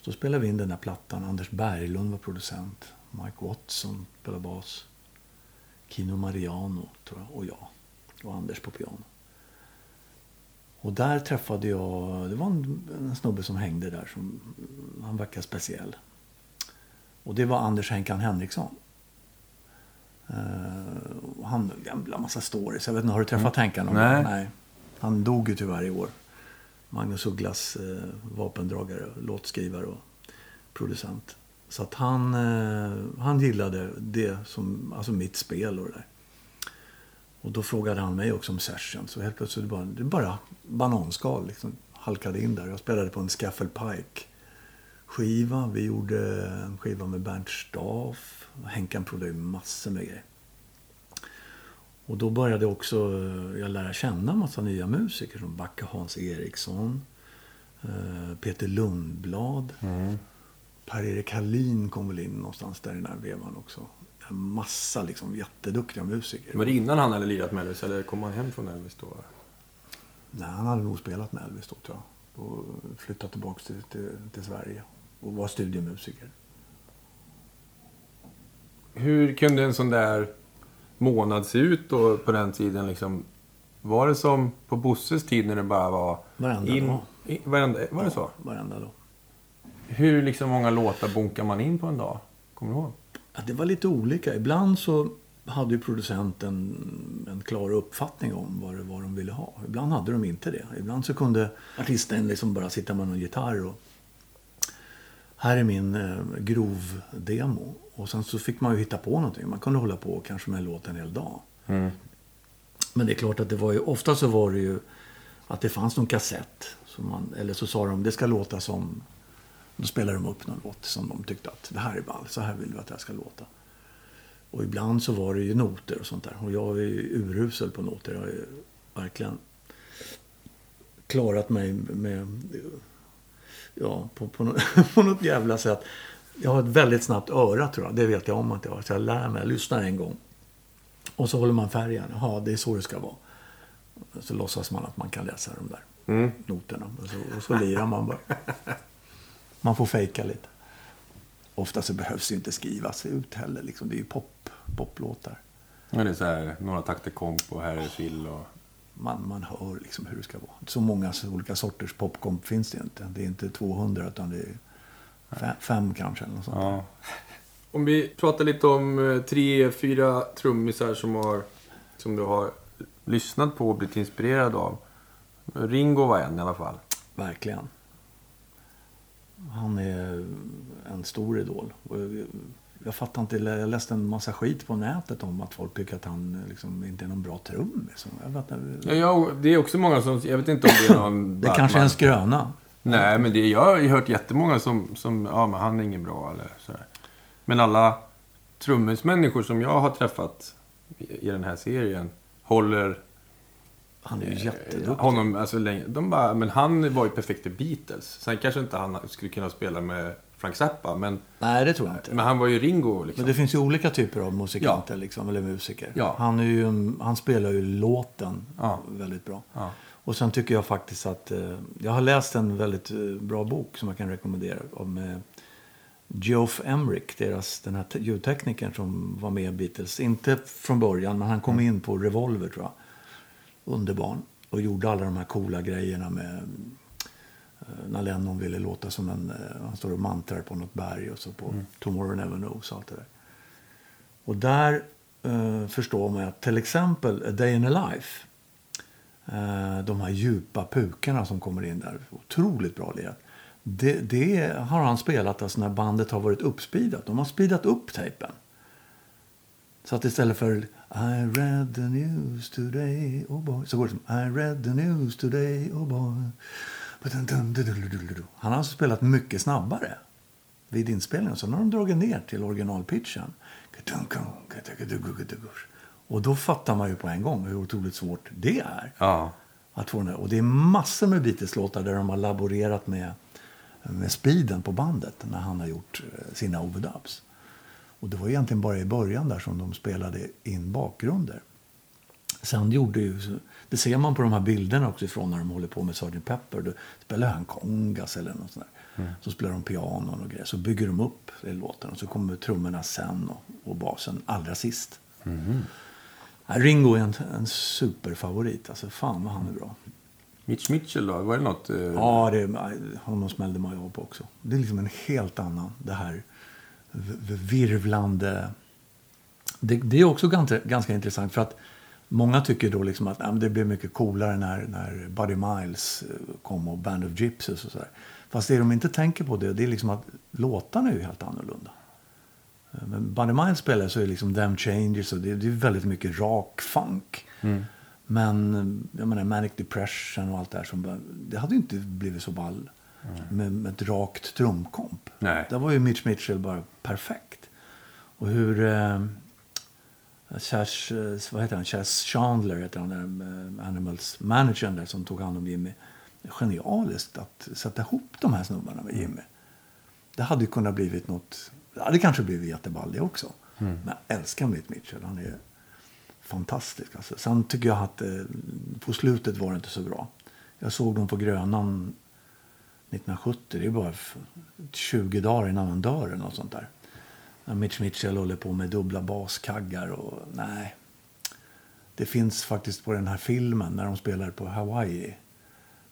Så spelade vi in den där plattan. Anders Berglund var producent. Mike Watson spelade bas. Kino Mariano, tror jag, och jag. Och Anders på piano. Och där träffade jag, det var en, en snubbe som hängde där. Som, han verkade speciell. Och det var Anders Henkan Henriksson. Uh, han gamla massa stories. Jag vet inte, har du träffat Henkan någon Nej. gång? Nej. Han dog ju tyvärr i år. Magnus Ugglas eh, vapendragare, låtskrivare och producent. Så att han, eh, han gillade det som, alltså mitt spel och det där. Och då frågade han mig också om session. Så helt plötsligt bara, det bara bananskal liksom halkade in där. Jag spelade på en Scaffel Pike skiva. Vi gjorde en skiva med Bernt Staff. Henkan provade ju massor med grejer. Och då började också eh, jag lära känna en massa nya musiker som Backe Hans Eriksson, eh, Peter Lundblad, Per-Erik Hallin kom väl in någonstans där i den här vevan också. En massa liksom jätteduktiga musiker. Var det innan han hade lirat med Elvis eller kom han hem från Elvis då? Nej, han hade nog spelat med Elvis då tror jag. Och flyttat tillbaka till, till, till Sverige. Och var studiemusiker. Hur kunde en sån där månad se ut då på den tiden? Liksom, var det som på Bosses tid när det bara var... Varenda dag. i, varenda, var det så? Varenda dag. Hur liksom många låtar bonkar man in på en dag? Kommer du ihåg? Ja, det var lite olika. Ibland så hade ju producenten en klar uppfattning om vad det var de ville ha. Ibland hade de inte det. Ibland så kunde artisten liksom bara sitta med någon gitarr och här är min eh, grov demo. Och sen så fick man ju hitta på någonting. Man kunde hålla på kanske med en låt en hel dag. Men det är klart att det var ju, ofta så var det ju att det fanns någon kassett. Som man, eller så sa de, det ska låta som... Då spelade de upp någon låt som de tyckte att det här är ball, så här vill vi att det här ska låta. Och ibland så var det ju noter och sånt där. Och jag är ju urusel på noter. Jag har ju verkligen klarat mig med... Ja, på, på, något, på något jävla sätt. Jag har ett väldigt snabbt öra tror jag. Det vet jag om att jag har. Så jag lär mig. Jag lyssnar en gång. Och så håller man färgen. Jaha, det är så det ska vara. Så låtsas man att man kan läsa de där noterna. Och så, och så lirar man bara. Man får fejka lite. Ofta så behövs det inte skrivas ut heller. Liksom. Det är ju pop, poplåtar. Ja, det är så här, några takter komp och här är fill och... Man, man hör liksom hur det ska vara. Så många olika sorters popkomp finns det inte. Det är inte 200 utan det är fem, fem kanske. Eller något sånt. Ja. Om vi pratar lite om eh, tre, fyra trummisar som, har, som du har lyssnat på och blivit inspirerad av. Ringo var en i alla fall. Verkligen. Han är en stor idol. Jag- Jag fattar inte, jag läste en massa skit på nätet om att folk tycker att han liksom inte är någon bra trummis. Jag vet inte, Ja, jag, det är också många som... Jag vet inte om det är någon... Det kanske är en skröna. Nej, men det, jag har ju hört jättemånga som, som... Ja, men han är ingen bra eller sådär. Men alla trummismänniskor som jag har träffat i, i den här serien håller Han är ju jätteduktig. honom... Alltså, länge, de bara, men han var ju perfekt i Beatles. Sen kanske inte han skulle kunna spela med Frank Zappa. Men, Nej, det tror jag inte. men han var ju Ringo liksom. Men det finns ju olika typer av musikanter, liksom, eller musiker. Ja. Han, är ju, han spelar ju låten Ja. väldigt bra. Ja. Och sen tycker jag faktiskt att... Eh, jag har läst en väldigt eh, bra bok som jag kan rekommendera. Om eh, Geoff Emerick, deras, den här te- ljudteknikern som var med i Beatles. Inte från början, men han kom Mm. in på Revolver tror jag. Underbarn. Och gjorde alla de här coola grejerna med... eh, När Lennon ville låta som en... eh, Han står och mantrar på något berg och så på Mm. Tomorrow Never Knows och allt det där. Och där eh, förstår man att till exempel A Day in a Life. Eh, de här djupa pukarna som kommer in där. Otroligt bra lirat. Det, det har han spelat alltså när bandet har varit uppspeedat. De har speedat upp tejpen. Så att istället för I read the news today, oh boy. Så går det som I read the news today, oh boy. Han har alltså spelat mycket snabbare vid inspelningen. Sen har de dragit ner till originalpitchen. Och då fattar man ju på en gång hur otroligt svårt det är. Ja. Att få den. Och det är massor med Beatles-låtar där de har laborerat med, med speeden på bandet när han har gjort eh, sina overdubs. Och det var egentligen bara i början där som de spelade in bakgrunder. Sen gjorde ju, det ser man på de här bilderna också ifrån när de håller på med Sgt. Pepper. Då spelar han kongas eller något sånt där. Så spelar de pianon och grejer. Så bygger de upp låten och så kommer trummorna sen och, och basen allra sist. Ja, Ringo är en, en superfavorit. Alltså fan vad han är bra. Mitch Mitchell då? Var det något? eh, Ja, det, honom smällde man ju av på också. Det är liksom en helt annan, det här virvlande... Det, det är också ganska, ganska intressant för att många tycker då liksom att men det blev mycket coolare när, när Buddy Miles eh, kom och Band of Gypsies och sådär. Fast det de inte tänker på det, det är liksom att låtarna är ju helt annorlunda. Men Buddy Miles spelar så är det liksom Them Changes och det, det är väldigt mycket rak funk. Men eh, jag menar Manic Depression och allt det här som det hade ju inte blivit så ball med, med ett rakt trumkomp. Nej. Där var ju Mitch Mitchell bara perfekt. Och hur eh, Chas, eh, vad heter han? Chas Chandler heter han, där, eh, Animals managern där som tog hand om Jimmy. Genialiskt att sätta ihop de här snubbarna med Jimmy. Det hade ju kunnat blivit något, det hade kanske blivit jätteball det också. Men jag älskar Mitch Mitchell, han är fantastisk. Alltså. Sen tycker jag att eh, på slutet var det inte så bra. Jag såg dem på Grönan 1970, det är bara f- 20 dagar innan han dör eller något sånt där. När Mitch Mitchell håller på med dubbla baskaggar och nej. Det finns faktiskt på den här filmen när de spelar på Hawaii.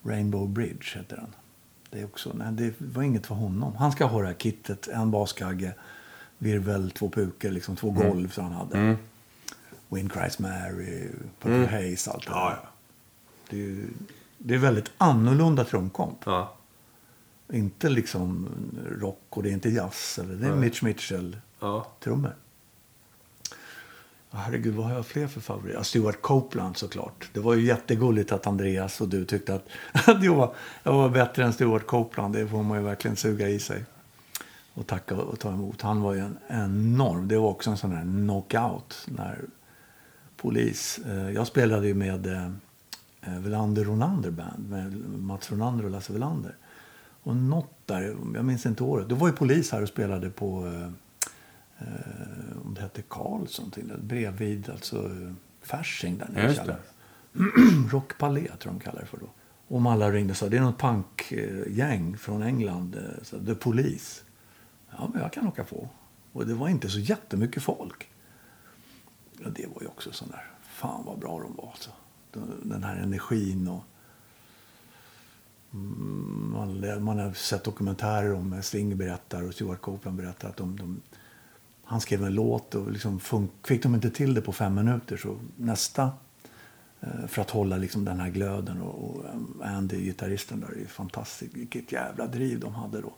Rainbow Bridge heter den. Det också, nej det var inget för honom. Han ska ha det här kittet, en baskagge, virvel, två pukor, liksom två golv som han hade. Wind Cries Mary, Purple Haze, allt det Ja, ja. Det är, det är väldigt annorlunda trumkomp. Ja. Inte liksom rock och det är inte jazz. Eller det är Mitch Mitchell-trummor. Herregud, vad har jag fler för favoriter? Ja, Stuart Copeland såklart. Det var ju jättegulligt att Andreas och du tyckte att, att jag, var, jag var bättre än Stuart Copeland. Det får man ju verkligen suga i sig. Och tacka och ta emot. Han var ju en enorm. Det var också en sån här knockout. När polis. Eh, jag spelade ju med eh, eh, Velander Ronander Band. Med Mats Ronander och Lasse Velander. Och något där, jag minns inte året. Då var ju polis här och spelade på eh, eh, om det hette Karlsson till bredvid alltså eh, Fasching där nere Just det. källaren. Rock Palais tror de kallar det för då. Om alla ringde sa det är något punkgäng från England, eh, så, The Police. Ja, men jag kan åka på. Och det var inte så jättemycket folk. Ja, det var ju också sån där, fan vad bra de var alltså. Den- här energin och Mm, man, man har sett dokumentärer om Sting berättar och Stuart Copeland berättar att de, de, han skrev en låt och liksom fick de inte till det på fem minuter så nästa eh, för att hålla liksom den här glöden och, eh, Andy, gitarristen där, är fantastiskt. Vilket jävla driv de hade då.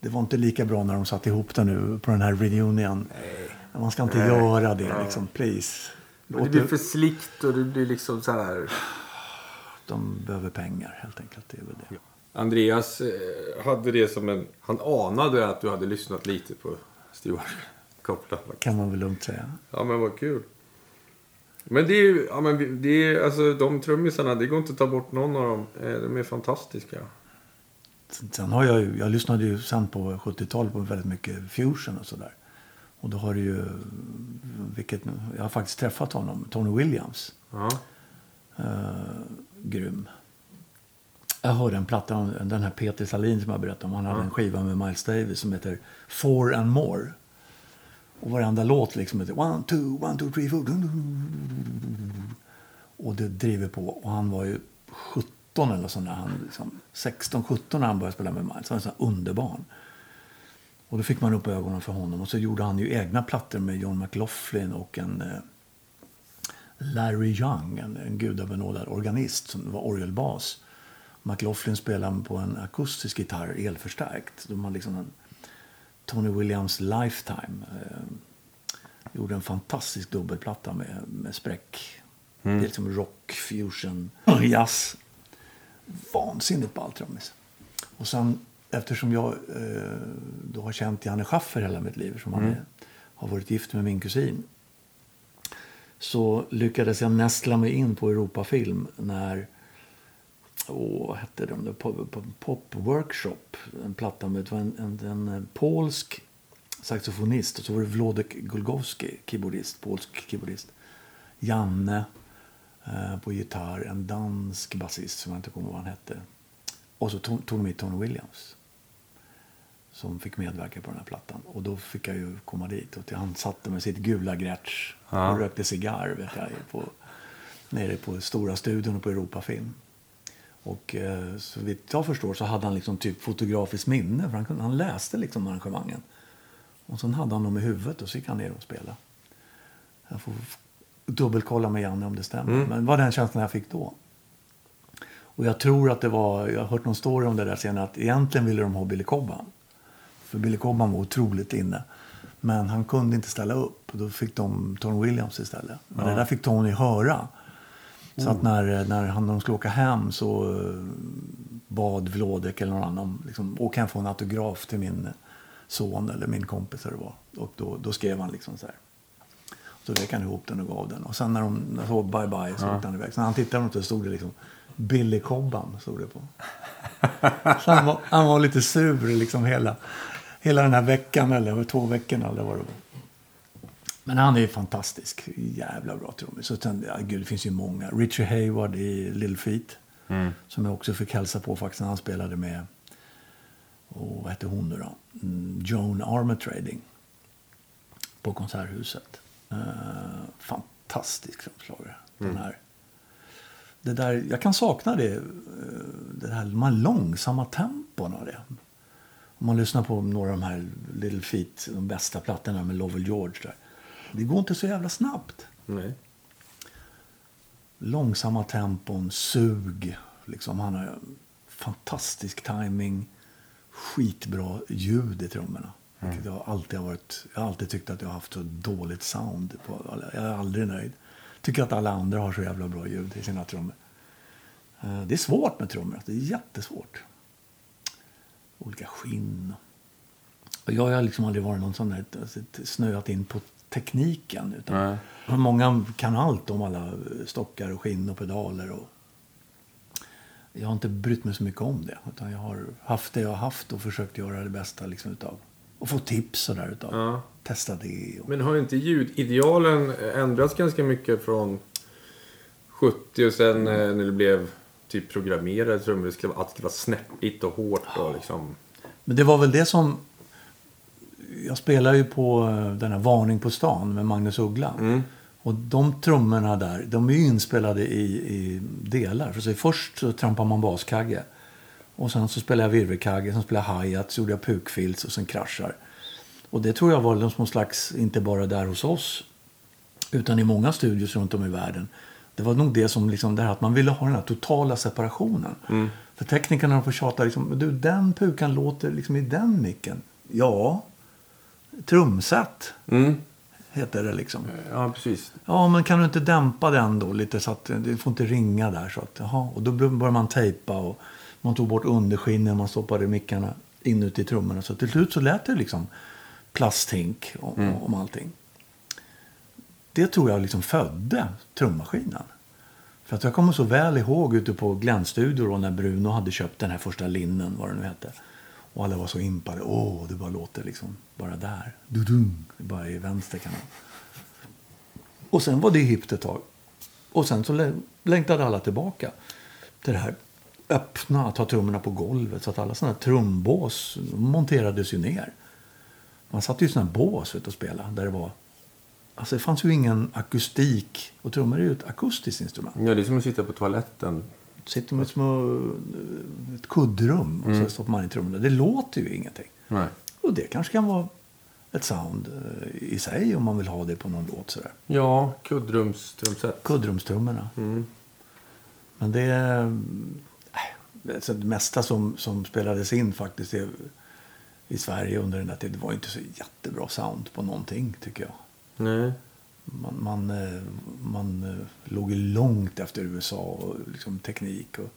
Det var inte lika bra när de satte ihop det nu på den här reunion. Man ska inte göra det liksom, please. Låt det blir för slickt och det blir liksom så här... de behöver pengar helt enkelt. Det är väl det. Andreas eh, hade det som en... Han anade att du hade lyssnat lite på Stuart Copeland. Kan man väl lugnt säga. Ja, men vad kul. Men det är ju... Ja, men det är, alltså, de trummisarna, det går inte att ta bort någon av dem. Eh, De är fantastiska. sen har jag ju, jag lyssnade ju sen på 70-talet på väldigt mycket fusion och sådär. Och då har det ju, vilket, jag har faktiskt träffat honom, Tony Williams. Ja. Uh, grym. Jag hörde en platta den här Peter Salin som jag berättade om. Han hade en skiva med Miles Davis som heter Four and More. Och varenda låt liksom heter typ One, two, one, two, three, four. Och det driver på. Och han var ju 17 eller så när Han, liksom, 16, 17 när han började spela med Miles. Han var så underbarn. Och då fick man upp ögonen för honom. Och så gjorde han ju egna plattor med John McLaughlin och en eh, Larry Young, en, en gudabenådad organist som var orgelbas. McLaughlin spelade på en akustisk gitarr, elförstärkt. De hade liksom en Tony Williams Lifetime. Eh, gjorde en fantastisk dubbelplatta med, med spräck. Mm. Det är liksom rock, fusion, jazz. Vansinnigt ball trummis. Och sen eftersom jag eh, då har känt Janne Schaffer hela mitt liv, som mm. han är, har varit gift med min kusin, så lyckades jag nästla mig in på Europafilm när Åh, vad hette de? Pop, pop Workshop. En platta med en, en, en, en polsk saxofonist och så var det Wlodek Gulgowski, keyboardist, polsk keyboardist. Janne eh, på gitarr, en dansk basist som jag inte kommer ihåg vad han hette. Och så tog de med Tony Williams som fick medverka på den här plattan. Och då fick jag ju komma dit. Och han satte med sitt gula grätsch ja. och rökte cigarr vet jag, på, nere på Stora studion och på Europafilm. Och eh, så vitt jag förstår så hade han liksom typ fotografiskt minne. För han, kunde, han läste liksom arrangemangen. Och sen hade han dem i huvudet och så gick han ner och spelade. Jag får dubbelkolla med Janne om det stämmer. Mm. Men var den känslan jag fick då. Och jag tror att det var, jag har hört någon story om det där senare, att egentligen ville de ha Billy Cobham. För Billy Cobham var otroligt inne. Men han kunde inte ställa upp. Och då fick de Tony Williams istället. Men ja. det där fick Tony höra. Så att mm. när, när han, de skulle åka hem så eh, bad Vlodek eller någon annan liksom, åka hem få en autograf till min son eller min kompis. Eller var. Och då, då skrev han liksom så här. Så vek han ihop den och gav den. Och sen när de sa bye bye så ja. åkte han iväg. Så när han tittade runt så stod det liksom Billy Cobham stod det på. han var, han var lite sur liksom hela, hela den här veckan eller två veckorna eller vad det var. Men han är fantastisk. Jävla bra trummis. Ja, gud, det finns ju många. Richie Hayward i Little Feet. Mm. Som jag också fick hälsa på faktiskt när han spelade med, och vad hette hon nu då? Mm, Joan Armatrading. På Konserthuset. Uh, fantastisk trumslagare. Mm. Den här. Det där, jag kan sakna det, eh, det här, de här långsamma tempona. Det. Om man lyssnar på några av de här Little Feet, de bästa plattorna med Lovell George. Där. Det går inte så jävla snabbt. Nej. Långsamma tempon, sug. Liksom, han har fantastisk timing, skitbra ljud i trummorna. Mm. jag, alltid har varit, jag har alltid tyckt att jag har haft så dåligt sound. På, jag är aldrig nöjd. Tycker att alla andra har så jävla bra ljud i sina trummor. Eh, det är svårt med trummor. Det är jättesvårt. Olika skinn. Jag har liksom aldrig varit någon sån där, snöat in på tekniken. Utan Många kan allt om alla stockar och skinn och pedaler. Och jag har inte brytt mig så mycket om det. Utan jag har haft det jag har haft och försökt göra det bästa liksom utav. Och få tips sådär utav. Ja. Testa det. Och... Men har inte ljudidealen ändrats ganska mycket från 70 och sen mm. när det blev typ programmerade trummor? Att det ska vara snäppigt och hårt och liksom... Men det var väl det som jag spelar ju på eh, den här Varning på stan med Magnus Uggla. Mm. Och de trummorna där, de är ju inspelade i, i delar. För så först så trampar man baskagge. Och sen så spelar jag virvelkagge, sen spelar jag hi-hat, så gjorde jag pukfills och sen kraschar. Och det tror jag var någon små slags, inte bara där hos oss, utan i många studios runt om i världen. Det var nog det som, liksom, det här att man ville ha den här totala separationen. Mm. För teknikerna får tjata liksom, du den pukan låter liksom i den micken. Ja, trumset. Mm. Heter det liksom. Ja, precis. Ja, men kan du inte dämpa den då lite så att det får inte ringa där. Så att, jaha. Och då började man tejpa och man tog bort underskinnen, man stoppade mickarna inuti trummorna. Så till slut så lät det liksom plasthink om, mm. om allting. Det tror jag liksom födde trummaskinen. För att jag kommer så väl ihåg ute på Glenn-studio då när Bruno hade köpt den här första linnen, vad det nu hette. Och alla var så impade. Åh, det bara låter liksom bara där. Dudung, bara i vänster kanal. Och sen var det hippt ett tag. Och sen så lä- längtade alla tillbaka till det här öppna, att ha trummorna på golvet. Så att alla sådana här trumbås de monterades ju ner. Man satt ju i sådana här bås och spelade där det var... Alltså det fanns ju ingen akustik. Och trummor är ju ett akustiskt instrument. Ja, det är som att sitta på toaletten. Sitter med små, ett kuddrum och så stoppar man in trummorna. Det låter ju ingenting. Nej. Och det kanske kan vara ett sound eh, i sig om man vill ha det på någon låt sådär. Ja, kuddrumstrumset. Kuddrumstrummorna. Mm. Men det är... äh, alltså det mesta som, som spelades in faktiskt i, i Sverige under den där tiden var inte så jättebra sound på någonting tycker jag. Nej. Man, man, eh, man eh, låg långt efter USA och liksom teknik. Och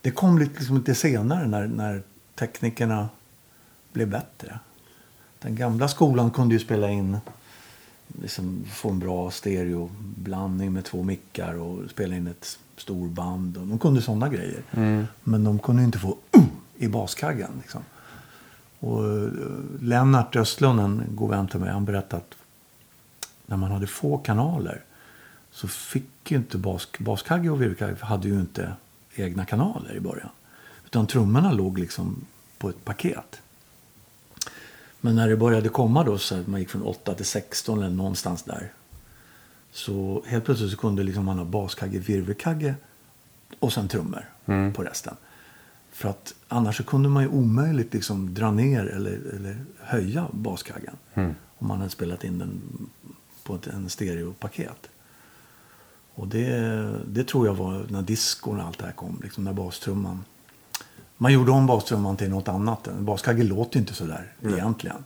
det kom lite, liksom lite senare när, när teknikerna blev bättre. Den gamla skolan kunde ju spela in, liksom få en bra stereoblandning med två mickar och spela in ett storband. Och de kunde sådana grejer. Men de kunde inte få uh, i baskaggen. Liksom. Och eh, Lennart Östlund, en god vän till mig, han berättade att när man hade få kanaler så fick ju inte bas, baskagge och virvelkagge hade ju inte egna kanaler i början. Utan trummorna låg liksom på ett paket. Men när det började komma då, så att man gick från 8 till 16 eller någonstans där. Så helt plötsligt så kunde liksom man ha baskagge, virvelkagge och sen trummor på resten. För att annars så kunde man ju omöjligt liksom dra ner eller, eller höja baskaggen. Om man hade spelat in den på ett en stereopaket. Och det, det tror jag var när diskon och allt det här kom. Liksom när bastrumman. Man gjorde om bastrumman till något annat. En baskagge låter ju inte sådär egentligen.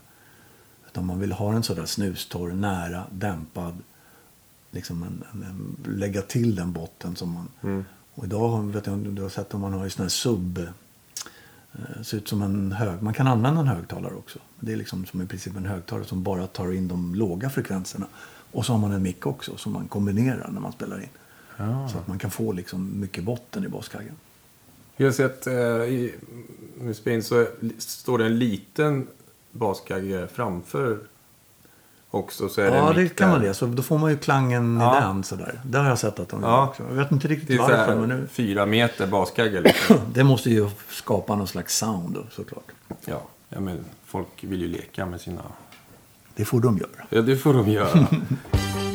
Utan man vill ha den sådär snustorr, nära, dämpad. Liksom en, en, en, lägga till den botten som man... Och idag vet jag du har sett om man har ju sån här sub... Eh, ser ut som en hög... Man kan använda en högtalare också. Det är liksom som i princip en högtalare som bara tar in de låga frekvenserna. Och så har man en mick också som man kombinerar när man spelar in. Så att man kan få liksom mycket botten i baskaggen. Jag har sett eh, i Spain så står det en liten baskagge framför också. Så är det Ja, det mick kan där. man det. Så då får man ju klangen Ja. i den sådär. Det har jag sett att de gör Ja. också. Jag vet inte riktigt Det varför, men nu... fyra meter baskagge. Liksom. Det måste ju skapa någon slags sound då, såklart. ja, ja, men folk vill ju leka med sina... Det får de göra. Ja, det får de göra.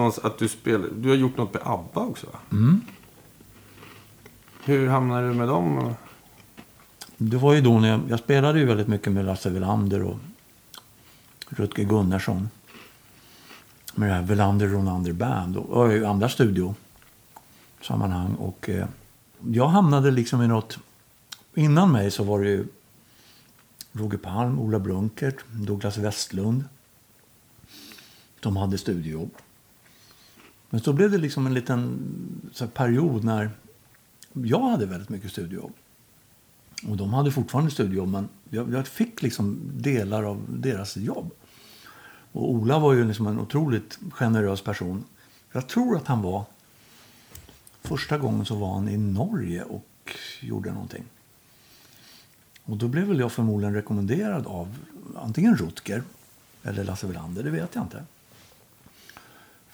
någonstans att du spelar, du har gjort något med ABBA också va? Mm. Hur hamnade du med dem? Det var ju då när jag, jag spelade ju väldigt mycket med Lasse Welander och Rutger Gunnarsson. Med det här Welander Ronander Band och, och andra studiosammanhang. Och eh, jag hamnade liksom i något... Innan mig så var det ju Roger Palm, Ola Brunkert, Douglas Westlund. De hade studiojobb. Men så blev det liksom en liten så här, period när jag hade väldigt mycket studiejobb. Och de hade fortfarande studiejobb, men jag, jag fick liksom delar av deras jobb. Och Ola var ju liksom en otroligt generös person. Jag tror att han var... Första gången så var han i Norge och gjorde någonting. Och då blev väl jag förmodligen rekommenderad av antingen Rutger eller Lasse Welander, det vet jag inte.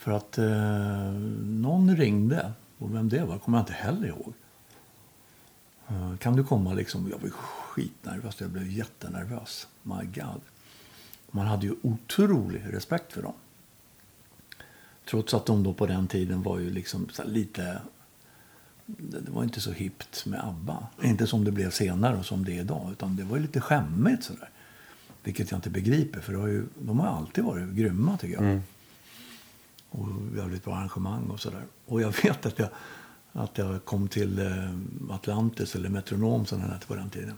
För att eh, någon ringde, och vem det var kommer jag inte heller ihåg. Eh, kan du komma liksom? Jag blev skitnervös, jag blev jättenervös. My God. Man hade ju otrolig respekt för dem. Trots att de då på den tiden var ju liksom så lite... Det var inte så hippt med ABBA. Inte som det blev senare och som det är idag. Utan det var ju lite skämmigt sådär. Vilket jag inte begriper. För det har ju, de har alltid varit grymma tycker jag. Mm. Och jävligt bra arrangemang och sådär. Och jag vet att jag, att jag kom till eh, Atlantis eller Metronom som den hette på den tiden.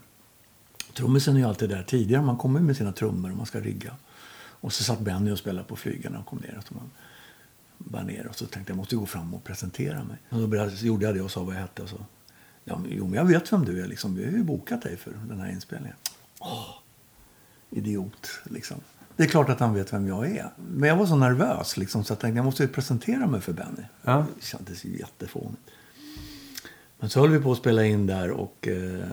Trummisen är ju alltid där tidigare. Man kommer med sina trummor och man ska rigga. Och så satt Benny och spelade på flygarna och kom ner. Så man bara ner och så tänkte jag måste gå fram och presentera mig. Och då började, gjorde jag det och sa vad jag hette. Och så, ja, men, jo, men jag vet vem du är. Liksom. Vi har ju bokat dig för den här inspelningen. Åh, idiot, liksom. Det är klart att han vet vem jag är. Men jag var så nervös liksom, så jag tänkte jag måste ju presentera mig för Benny. Ja. Det kändes ju jättefånigt. Men så höll vi på att spela in där och eh,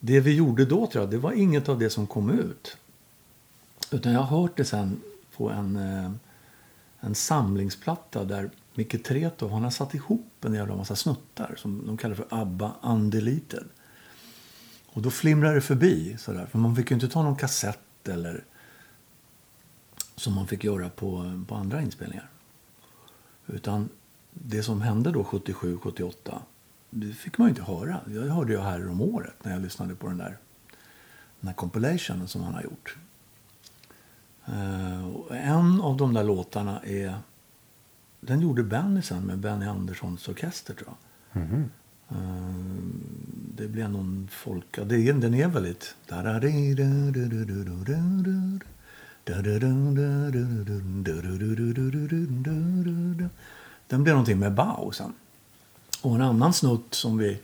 det vi gjorde då tror jag, det var inget av det som kom ut. Utan jag har hört det sen på en, eh, en samlingsplatta där Micke Tretow, han har satt ihop en jävla massa snuttar som de kallar för ABBA Undeleted. Och då flimrar det förbi sådär, för man fick ju inte ta någon kassett eller som man fick göra på, på andra inspelningar. Utan det som hände då 77, 78, det fick man inte höra. Det hörde jag här om året när jag lyssnade på den där, den här compilationen som han har gjort. Eh, och en av de där låtarna är, den gjorde Benny sen med Benny Anderssons orkester tror jag. Eh, det blev någon folk... Ja, det den är väldigt... Den blev någonting med Bau sen. Och en annan snutt som vi...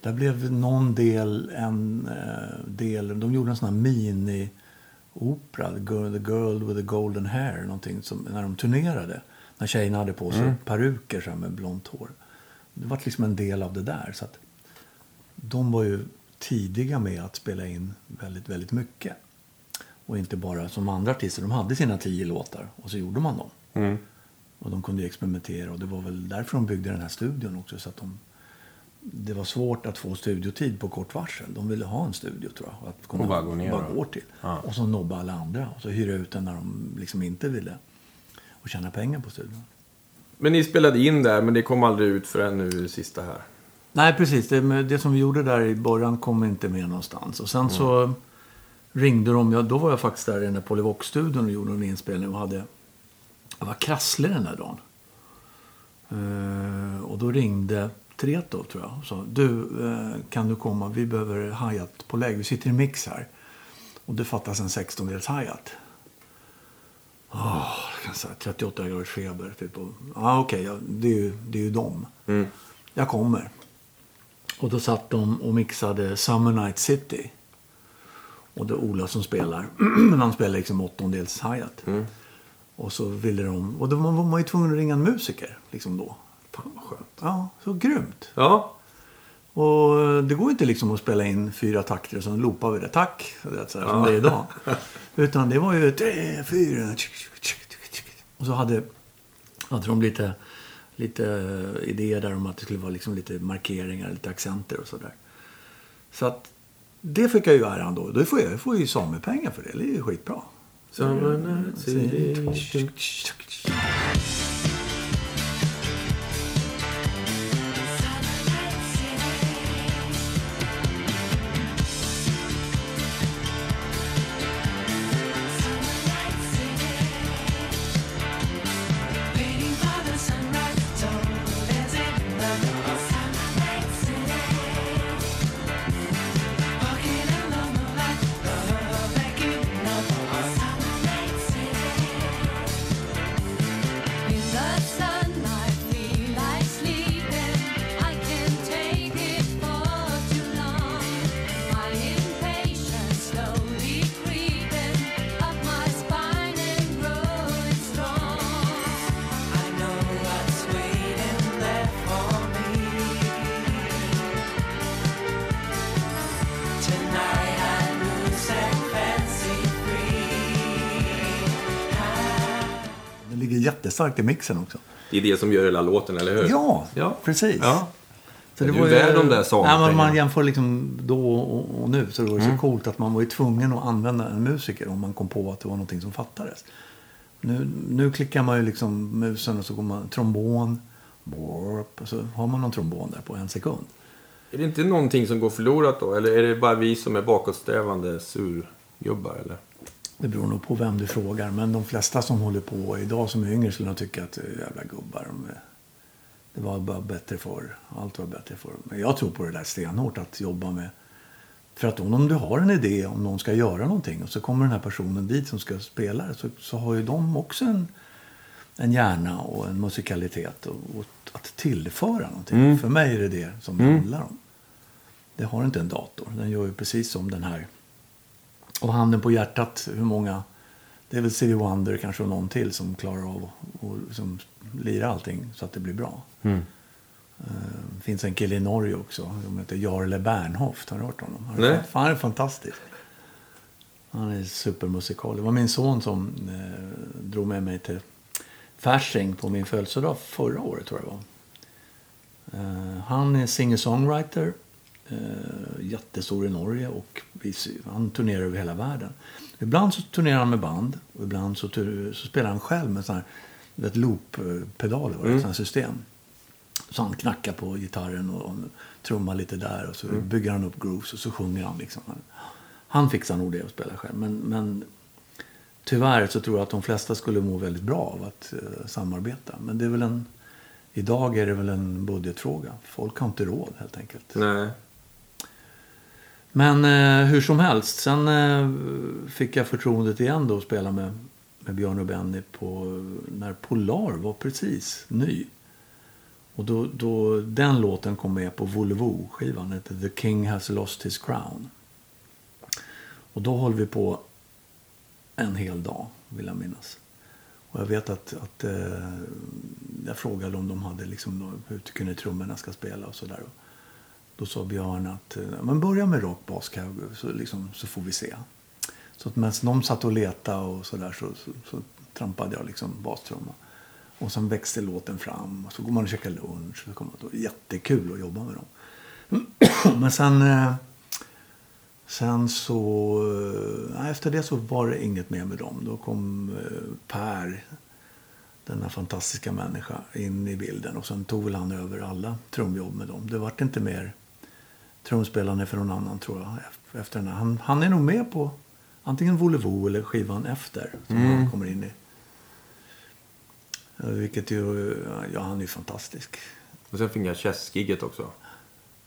Där blev någon del en eh, del... De gjorde en sån här mini-opera. The girl, the girl with the golden hair. Någonting som, när de turnerade. När tjejerna hade på sig peruker så med blont hår. Det var liksom en del av det där. Så att de var ju tidiga med att spela in väldigt, väldigt mycket. Och inte bara som andra artister. De hade sina tio låtar och så gjorde man dem. Mm. Och de kunde ju experimentera och det var väl därför de byggde den här studion också. Så att de, det var svårt att få studiotid på kort varsel. De ville ha en studio tror jag. Att kunna Och bara gå ner bara gå till. Ja. Och så nobba alla andra. Och så hyra ut den när de liksom inte ville. Och tjäna pengar på studion. Men ni spelade in där, men det kom aldrig ut förrän nu sista här. Nej, precis. Det, det som vi gjorde där i början kom inte med någonstans. Och sen så ringde de. Ja, då var jag faktiskt där i den där Polyvox-studion och gjorde en inspelning och hade... Jag var krasslig den där dagen. Eh, och då ringde Tretow, tror jag, och sa du, eh, kan du komma? Vi behöver hi-hat på läge. Vi sitter i mix här. Och det fattas en 16-dels hi-hat. Kan säga 38 graders feber. Typ. Och, ja, okej, ja, det, är ju, det är ju dem. Jag kommer. Och då satt de och mixade Summer Night City. Och det är Ola som spelar. Men han spelar liksom åttondels hi-hat. Och så ville de... Och då var man ju tvungen att ringa en musiker. Liksom då. Fan vad skönt. Ja, så grymt. Ja. Och det går inte liksom att spela in fyra takter och så loopar vi det. Tack! Det är så här, Som det är idag. Utan det var ju tre, fyra... Och så hade, hade de lite, lite idéer där om att det skulle vara liksom lite markeringar, lite accenter och sådär. Så att det fick jag ju äran då. Då får jag, jag får ju samepengar för det. Det är ju skitbra. Summer jättestarkt i mixen också. Det är det som gör hela låten, eller hur? Ja, Ja. precis. Ja. Så är var ju- värd de där. Nej, men man jämför liksom då och, och nu så det var det Mm. så coolt att man var ju tvungen att använda en musiker om man kom på att det var någonting som fattades. Nu, nu klickar man ju liksom musen och så går man trombon, borp, och så har man någon trombon där på en sekund. Är det inte någonting som går förlorat då? Eller är det bara vi som är bakåtsträvande surgubbar, eller? Det beror nog på vem du frågar. Men de flesta som håller på idag som är yngre skulle nog tycka att eh, jävla gubbar. Är- det var bara bättre för Allt var bättre för Men jag tror på det där stenhårt att jobba med. För att om du har en idé om någon ska göra någonting och så kommer den här personen dit som ska spela det, så, så har ju de också en, en hjärna och en musikalitet och, och att tillföra någonting. För mig är det det som det handlar om. Det har inte en dator. Den gör ju precis som den här och handen på hjärtat, hur många... Det är väl Stevie Wonder kanske och någon till som klarar av att liksom lira allting så att det blir bra. Mm. Det finns en kille i Norge också. som heter Jarle Bernhoft. Har du hört honom? Han är, Nej. han är fantastisk. Han är supermusikal. Det var min son som eh, drog med mig till Fasching på min födelsedag förra året tror jag det var. Eh, han är singer-songwriter. Eh, jättestor i Norge och han turnerar över hela världen. Ibland så turnerar han med band och ibland så, så spelar han själv med sån här, vet, loop-pedaler, mm. sån här system. Så han knackar på gitarren och, och trummar lite där och så bygger han upp grooves och så sjunger han liksom. Han, fixar nog det och spelar själv. Men, men tyvärr så tror jag att de flesta skulle må väldigt bra av att eh, samarbeta. Men det är väl en, idag är det väl en budgetfråga. Folk har inte råd helt enkelt. Nej. Men eh, hur som helst, sen eh, fick jag förtroendet igen då att spela med, med Björn och Benny på, när Polar var precis ny. Och då, då, den låten kom med på Volvo-skivan, heter The King Has Lost His Crown. Och då höll vi på en hel dag, vill jag minnas. Och jag vet att, att eh, jag frågade om de hade liksom, hur tycker ni trummorna ska spela och sådär. Då sa Björn att eh, men börja med rock, bas, cowgirl, så, liksom, så får vi se. Så att medan de satt och letade och sådär så, så, så trampade jag liksom bastrumma. Och sen växte låten fram och så går man och käkar lunch. Så kommer det var jättekul att jobba med dem. Men sen, eh, sen så, eh, efter det så var det inget mer med dem. Då kom Per, denna fantastiska människa, in i bilden. Och sen tog väl han över alla trumjobb med dem. Det vart inte mer trumspelande för någon annan tror jag. Efter den. Han, han är nog med på antingen Volvo eller skivan efter. Som han kommer in i. Eh, Vilket ju, ja han är ju fantastisk. Och sen fick jag Chess-giget också.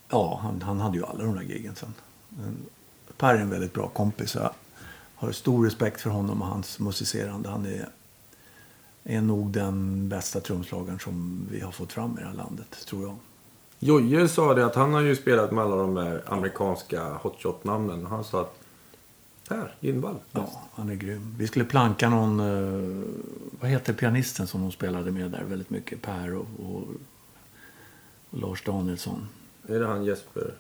Ja, han, han hade ju alla de där giggen sen. Per är en väldigt bra kompis. Jag har stor respekt för honom och hans musicerande. Han är, är nog den bästa trumslagaren som vi har fått fram i det här landet, tror jag. Jojje sa det att han har ju spelat med alla de där amerikanska hotshot-namnen. Han sa att Per Lindvall. Ja, han är grym. Vi skulle planka någon, eh, vad heter pianisten som de spelade med där väldigt mycket? Per och, och, och Lars Danielsson. Är det han Jesper?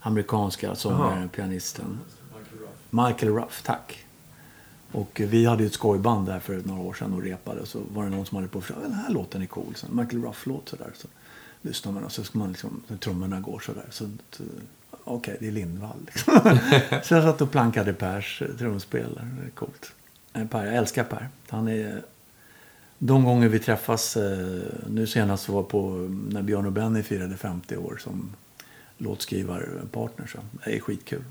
Amerikanska sångaren, pianisten. Michael Ruff, tack. Och eh, vi hade ju ett skojband där för några år sedan och repade. Och så var det någon som hade på den här låten är cool. Så Michael Ruff-låt sådär. Så lyssnar man och så ska man liksom, trummorna går sådär. Så, eh, Okej, det är Lindvall. Liksom. så jag satt och plankade Pers eh, trumspel. Det är coolt. Eh, Per, jag älskar Per. Han är... De gånger vi träffas, nu senast var på när Björn och Benny firade 50 år som låtskrivarpartner. Så det är skitkul.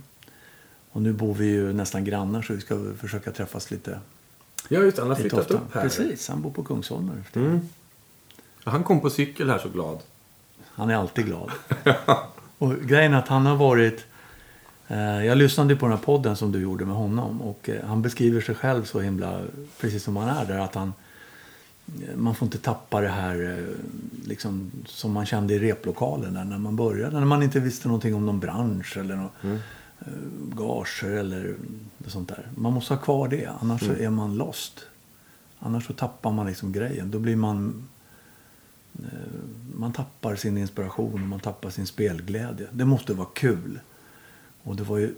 Och nu bor vi ju nästan grannar så vi ska försöka träffas lite, Ja, just. Han har flyttat ofta. upp här. Precis, han bor på Kungsholmen. Mm. Han kom på cykel här så glad. Han är alltid glad. och grejen är att han har varit... Eh, jag lyssnade på den här podden som du gjorde med honom. Och eh, han beskriver sig själv så himla, precis som han är där. Att han, eh, man får inte tappa det här eh, liksom, som man kände i replokalen där när man började. När man inte visste någonting om någon bransch eller någon, eh, gager eller sånt där. Man måste ha kvar det, annars så är man lost. Annars så tappar man liksom grejen. Då blir man man tappar sin inspiration och man tappar sin spelglädje. Det måste vara kul. Och det var ju,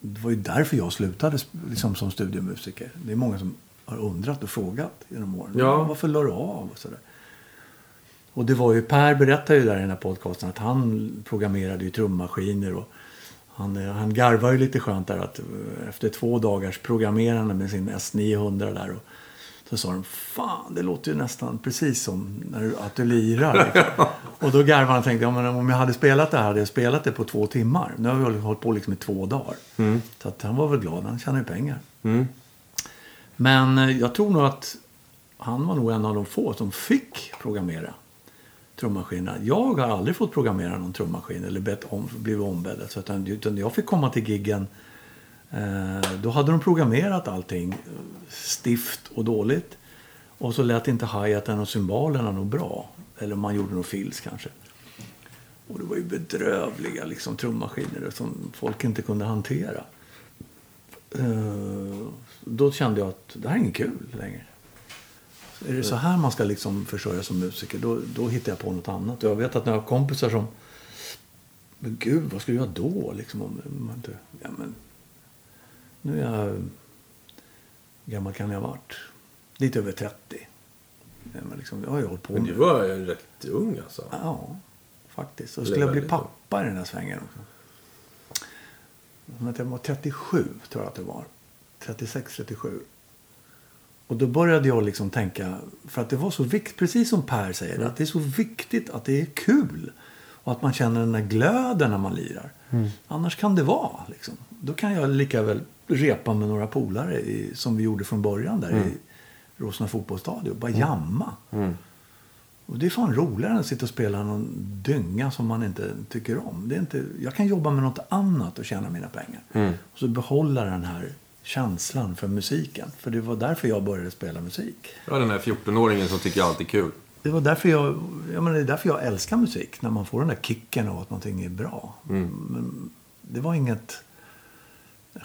det var ju därför jag slutade liksom, som studiemusiker. Det är många som har undrat och frågat genom åren. Ja. Varför la du av? Och, sådär. och det var ju, Per berättade ju där i den här podcasten att han programmerade ju trummaskiner och han, eh, han garvar ju lite skönt där att eh, efter två dagars programmerande med sin S900 där och så sa de, fan det låter ju nästan precis som när du, att du lirar. Liksom. och då garvade han och tänkte, ja, men om jag hade spelat det här hade jag spelat det på två timmar. Nu har vi hållit på liksom i två dagar. Så att han var väl glad, han tjänar ju pengar. Mm. Men eh, jag tror nog att han var nog en av de få som fick programmera trummaskinerna. Jag har aldrig fått programmera någon trummaskin eller bett om, blivit ombedd. Utan, utan jag fick komma till giggen. Eh, då hade de programmerat allting stift och dåligt. Och så lät inte hi-haten och cymbalerna nog bra. Eller man gjorde nog fills kanske. Och det var ju bedrövliga liksom, trummaskiner som folk inte kunde hantera. Eh, då kände jag att det här är inget kul längre. Är det så här man ska liksom försörja som musiker, då, då hittar jag på något annat. Och jag vet att när jag har kompisar som... Men gud, vad ska du göra då? Liksom, om man inte, ja, men, nu är jag... Hur gammal kan jag ha varit? Lite över 30. Ja, men liksom, jag har ju hållit på Men du med... var ju rätt ung alltså. Ja, faktiskt. Och skulle jag bli pappa i den här svängen också. Men Jag var 37, tror jag att det var. 36, 37. Och då började jag liksom tänka, för att det var så viktigt, precis som Per säger, att det är så viktigt att det är kul. Och att man känner den där glöden när man lirar. Annars kan det vara liksom. Då kan jag lika väl repa med några polare i, som vi gjorde från början där i Rosna fotbollsstadion. Bara jamma. Och det är fan roligare än att sitta och spela någon dynga som man inte tycker om. Det är inte, jag kan jobba med något annat och tjäna mina pengar. Och så behålla den här känslan för musiken. För det var därför jag började spela musik. Ja, den här 14-åringen som tycker allt är kul. Det var därför jag, jag menar, det är därför jag älskar musik. När man får den där kicken av att någonting är bra. Men det var inget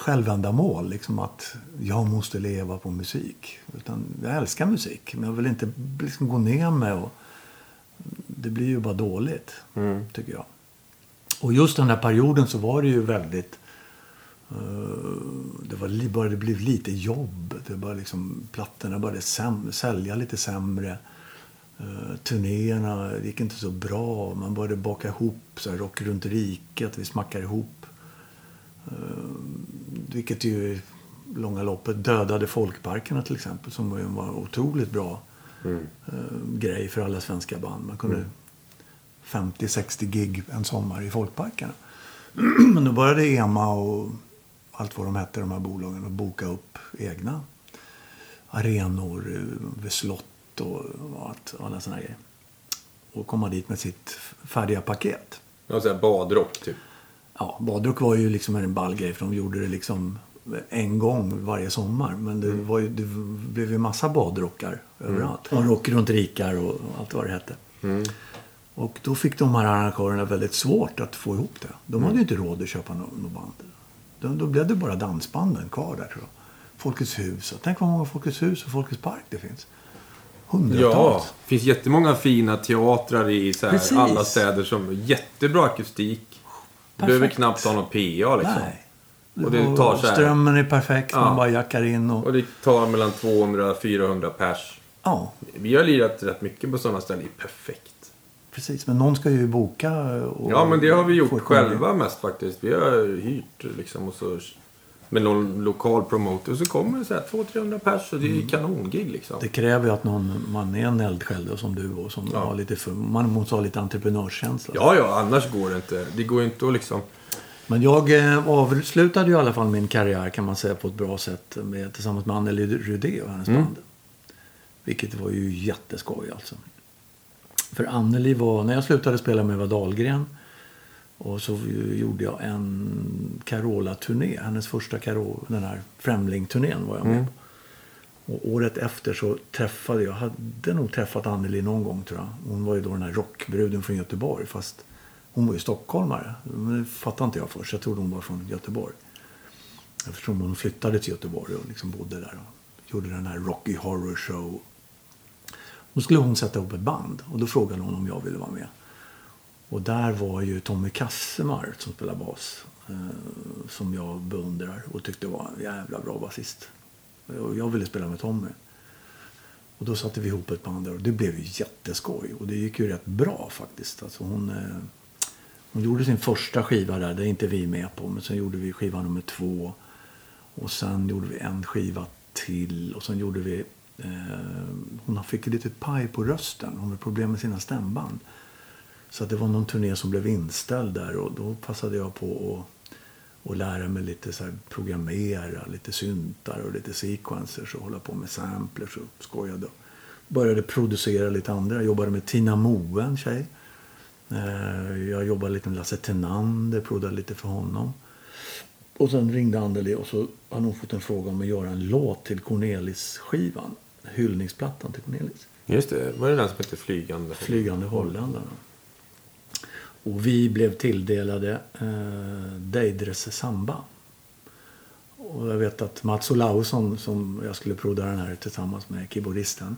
självändamål. Liksom att jag måste leva på musik. Utan jag älskar musik. Men jag vill inte liksom gå ner mig. Och, det blir ju bara dåligt. Tycker jag. Och just den där perioden så var det ju väldigt... eh, det var, började bli lite jobb. Det var liksom, plattorna började säm, sälja lite sämre. Uh, turnéerna gick inte så bra. Man började baka ihop så här, rock runt riket. Vi smackade ihop. Uh, vilket ju i långa loppet dödade folkparkerna till exempel. Som var en otroligt bra eh, grej för alla svenska band. Man kunde 50-60 gig en sommar i folkparkerna. Men då började EMA och allt vad de hette, de här bolagen, att boka upp egna arenor eh, vid slott och allt, alla såna grejer. Och komma dit med sitt färdiga paket. Ja, så här badrock typ. Ja, badrock var ju liksom en ball grej för de gjorde det liksom en gång varje sommar. Men det, var ju, det blev ju massa badrockar överallt. Och rock runt rikar och allt vad det hette. Och då fick de här arrangörerna väldigt svårt att få ihop det. De hade ju inte råd att köpa något no band. Då, då blev det bara dansbanden kvar där tror jag. Folkets hus. Tänk vad många Folkets hus och Folkets park det finns. Hundratals. Ja, det finns jättemånga fina teatrar i så här, alla städer som jättebra akustik. Du behöver knappt ha någon PA liksom. Nej. Och det tar så här- Strömmen är perfekt. Ja. Man bara jackar in och... Och det tar mellan 200-400 pers. Ja, Vi har lirat rätt mycket på sådana ställen. Det är perfekt. precis. Men någon ska ju boka och... Ja, men det har vi gjort själva mest faktiskt. Vi har hyrt liksom och så med någon lokal promoter. Och så kommer det så här 200-300 pers och det är kanongig liksom. Det kräver ju att någon, man är en eldsjäl då, som du och som Ja. har lite för, man måste ha lite entreprenörskänsla. Ja, ja, annars går det inte. Det går inte att liksom... Men jag eh, avslutade ju i alla fall min karriär kan man säga på ett bra sätt med, tillsammans med Anneli Rudé och hennes Mm. band. Vilket var ju jätteskoj alltså. För Anneli var, när jag slutade spela med Eva Dahlgren och så gjorde jag en Carola-turné. Hennes första Carola, den här Främling-turnén var jag med på. Och året efter så träffade jag, hade nog träffat Anneli någon gång tror jag. Hon var ju då den här rockbruden från Göteborg fast hon var ju stockholmare. Men det fattade inte jag först. Jag trodde hon var från Göteborg. Eftersom hon flyttade till Göteborg och liksom bodde där och gjorde den här Rocky Horror Show. Då skulle hon sätta ihop ett band och då frågade hon om jag ville vara med. Och där var ju Tommy Kassemar som spelar bas. Eh, som jag beundrar och tyckte var en jävla bra basist. Och jag ville spela med Tommy. Och då satte vi ihop ett band där och det blev ju jätteskoj. Och det gick ju rätt bra faktiskt. Alltså hon, eh, hon gjorde sin första skiva där, det är inte vi med på. Men sen gjorde vi skiva nummer två. Och sen gjorde vi en skiva till. Och sen gjorde vi... Eh, hon fick lite paj på rösten. Hon hade problem med sina stämband. Så att det var någon turné som blev inställd där. Och då passade jag på att och lära mig lite så programmera, lite syntar och lite sequencers och hålla på med samplers och skojade. Började producera lite andra. Jag jobbade med Tina Moe, en tjej. Eh, Jag jobbade lite med Lasse Tenander, prodade lite för honom. Och sen ringde Anneli och så hade hon fått en fråga om att göra en låt till Cornelis-skivan. Hyllningsplattan till Cornelis. Just det, var det den som hette Flygande? Flygande holländarna. Och vi blev tilldelade eh, Deidres Samba. Och jag vet att Mats Olausson, som jag skulle prodda den här tillsammans med keyboardisten,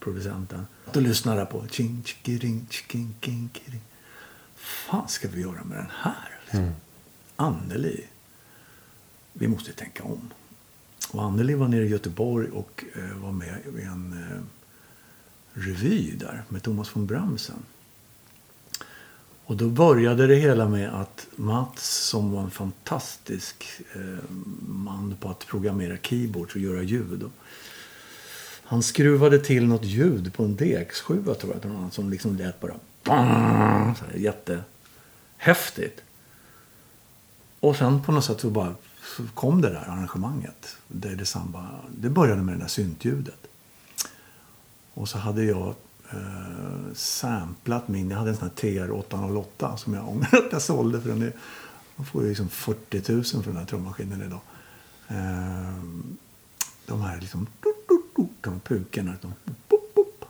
producenten. Då lyssnade jag på ching chikiring chiking king kiring. fan ska vi göra med den här? Liksom. Anneli. Vi måste tänka om. Och Anneli var nere i Göteborg och eh, var med i en eh, revy där med Thomas von Bremsen. Och då började det hela med att Mats, som var en fantastisk eh, man på att programmera keyboards och göra ljud. Och han skruvade till något ljud på en DX7 tror jag, som liksom lät bara så här, jättehäftigt. Och sen på något sätt så bara så kom det där arrangemanget. Det, det, samba, det började med det där syntljudet. Och så hade jag eh, samplat min, jag hade en sån här TR-808 som jag ångrar att jag sålde för den är, man får ju liksom 40 000 för den här trummaskinen idag. Eh, de här liksom, de pukorna, de pop, pop,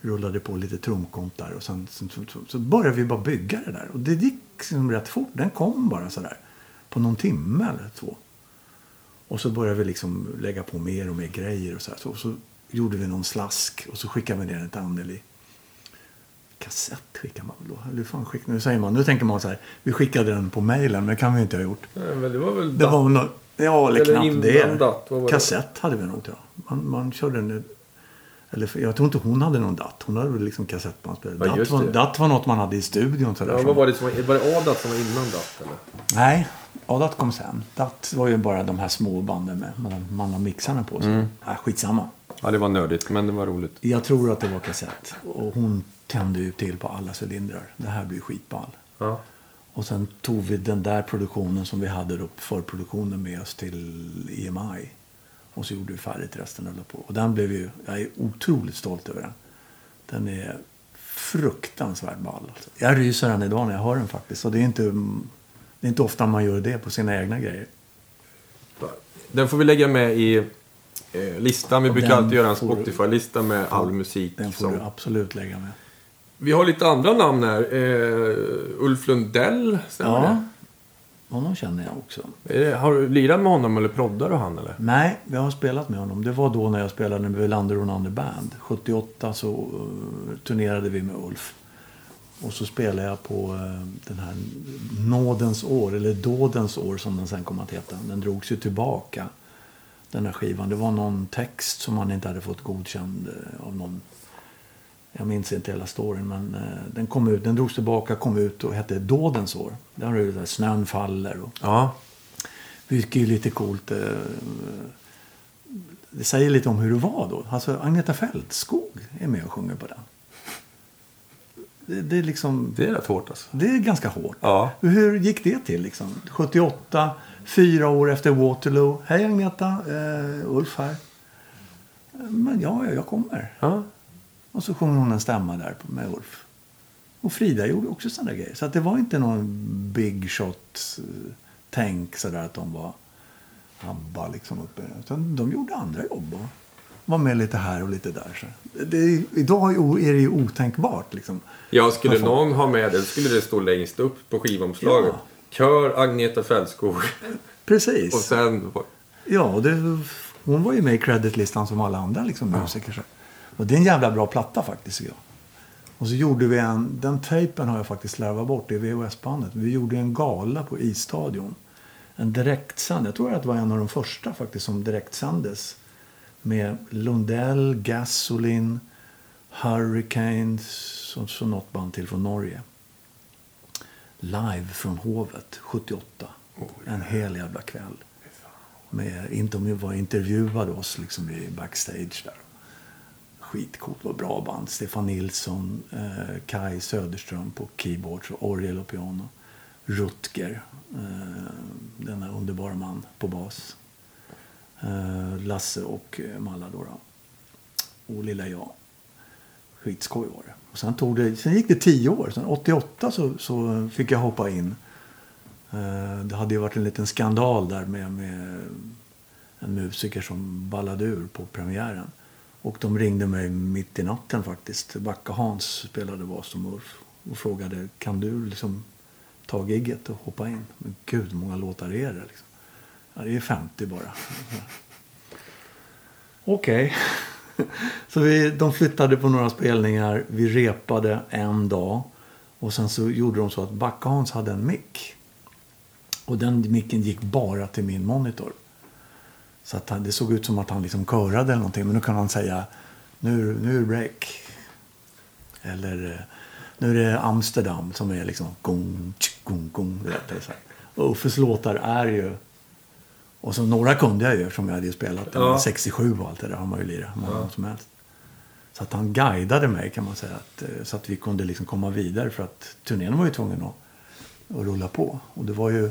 rullade på lite trumkomp där och sen så, så, så, så började vi bara bygga det där. Och det gick liksom rätt fort, den kom bara sådär på någon timme eller två. Och så började vi liksom lägga på mer och mer grejer och så, här. så, så gjorde vi någon slask och så skickade vi ner den till Anneli. Kassett skickar man väl då? Eller fan skick, nu säger man, nu tänker man så här, vi skickade den på mailen, men det kan vi inte ha gjort. Nej, men det var väl Det var nog, ja eller, Eller knappt inblandat, det? Kassett hade vi nog jag. Man, man körde en, eller jag tror inte hon hade någon datt. Hon hade väl liksom kassettbandspelare. Ja, datt, var, datt var något man hade i studion. Ja, vad var det som var, var det Adat som var innan DAT eller? Nej, ja, datt kom sen. Datt var ju bara de här små banden med man, man har mixarna på sig. Mm. Nej, skitsamma. Ja, det var nördigt, men det var roligt. Jag tror att det var kassett. Och hon tände ju till på alla cylindrar. Det här blir skitball. Ja. Och sen tog vi den där produktionen som vi hade då, förproduktionen med oss till EMI. Och så gjorde vi färdigt resten la på. Och den blev ju, jag är otroligt stolt över den. Den är fruktansvärt ball. Jag ryser än idag när jag hör den faktiskt. Och det är inte, det är inte ofta man gör det på sina egna grejer. Den får vi lägga med i eh, listan. Vi Och brukar alltid göra en får Spotify-lista med all musik. Den får som... du absolut lägga med. Vi har lite andra namn här. Eh, Ulf Lundell, stämmer Ja, honom känner jag också. det? Det? Har du lirat med honom eller proddar du han eller? Nej, jag har spelat med honom. Det var då när jag spelade med Welander Ronander Band. 78 så uh, turnerade vi med Ulf. Och så spelade jag på uh, den här Nådens år, eller Dådens år som den sen kom att heta. Den drogs ju tillbaka, den här skivan. Det var någon text som man inte hade fått godkänd uh, av någon. Jag minns inte hela storyn, men uh, den kom ut, den drogs tillbaka, kom ut och hette Dådens år. Där har du det där Snön faller och Ja. vilket är lite coolt. eh, Det säger lite om hur det var då. Alltså Agneta Fältskog är med och sjunger på den. Det, det, är liksom, Det är rätt hårt alltså. det är ganska hårt. Ja. Hur gick det till? Liksom? 78, fyra år efter Waterloo. Hej Agneta, eh, Ulf här. Men ja, ja, jag kommer. Ja. Och så sjunger hon en stämma där med Ulf. Och Frida gjorde också sådana grejer. Så att det var inte någon big shot eh, sådär att de var ABBA liksom uppe. Utan de gjorde andra jobb var med lite här och lite där. Så. Det, idag är det ju otänkbart liksom. Ja, skulle Varför? någon ha med det skulle det stå längst upp på skivomslaget. Ja. Kör Agneta Fältskog. Precis. Och sen... Ja, och det, hon var ju med i creditlistan som alla andra liksom, musiker. Så. Och det är en jävla bra platta faktiskt. jag. Och så gjorde vi en, den tejpen har jag faktiskt slarvat bort i VHS-bandet. Vi gjorde en gala på Isstadion en direktsänd. Jag tror att det var en av de första faktiskt som direktsändes. Med Lundell, Gasoline, Hurricanes och så något band till från Norge. Live från Hovet 78. En hel jävla kväll. Med, inte om vi var intervjuade oss liksom i backstage där. Skitcoolt, vad bra band. Stefan Nilsson, eh, Kai Söderström på keyboards och orgel och piano. Rutger, eh, denna underbara man på bas. Eh, Lasse och eh, Malla då, då. Och lilla jag. Skitskoj var det. Och sen, tog det. sen gick det tio år. Sen 88 så, så fick jag hoppa in. Eh, det hade ju varit en liten skandal där med, med en musiker som ballade ur på premiären. Och de ringde mig mitt i natten faktiskt. Backa Hans spelade bas som Ulf. Och frågade kan du liksom ta gigget och hoppa in. Men gud, hur många låtar är det? Liksom? Ja, det är 50 bara. Okej. Så vi, de flyttade på några spelningar. Vi repade en dag. Och sen så gjorde de så att Backa Hans hade en mick. Och den micken gick bara till min monitor. Så att han, det såg ut som att han liksom körade eller någonting. Men nu kan han säga nu, nu är det break. Eller nu är det Amsterdam som är liksom gong, tsk, gong, gong. Och Uffes låtar är ju... Och så några kunde jag ju som jag hade spelat. Ja. 67 och allt det där har man ju lirat. Många Ja. som helst. Så att han guidade mig kan man säga. Att, eh, så att vi kunde liksom komma vidare. För att turnén var ju tvungen att, att rulla på. Och det var ju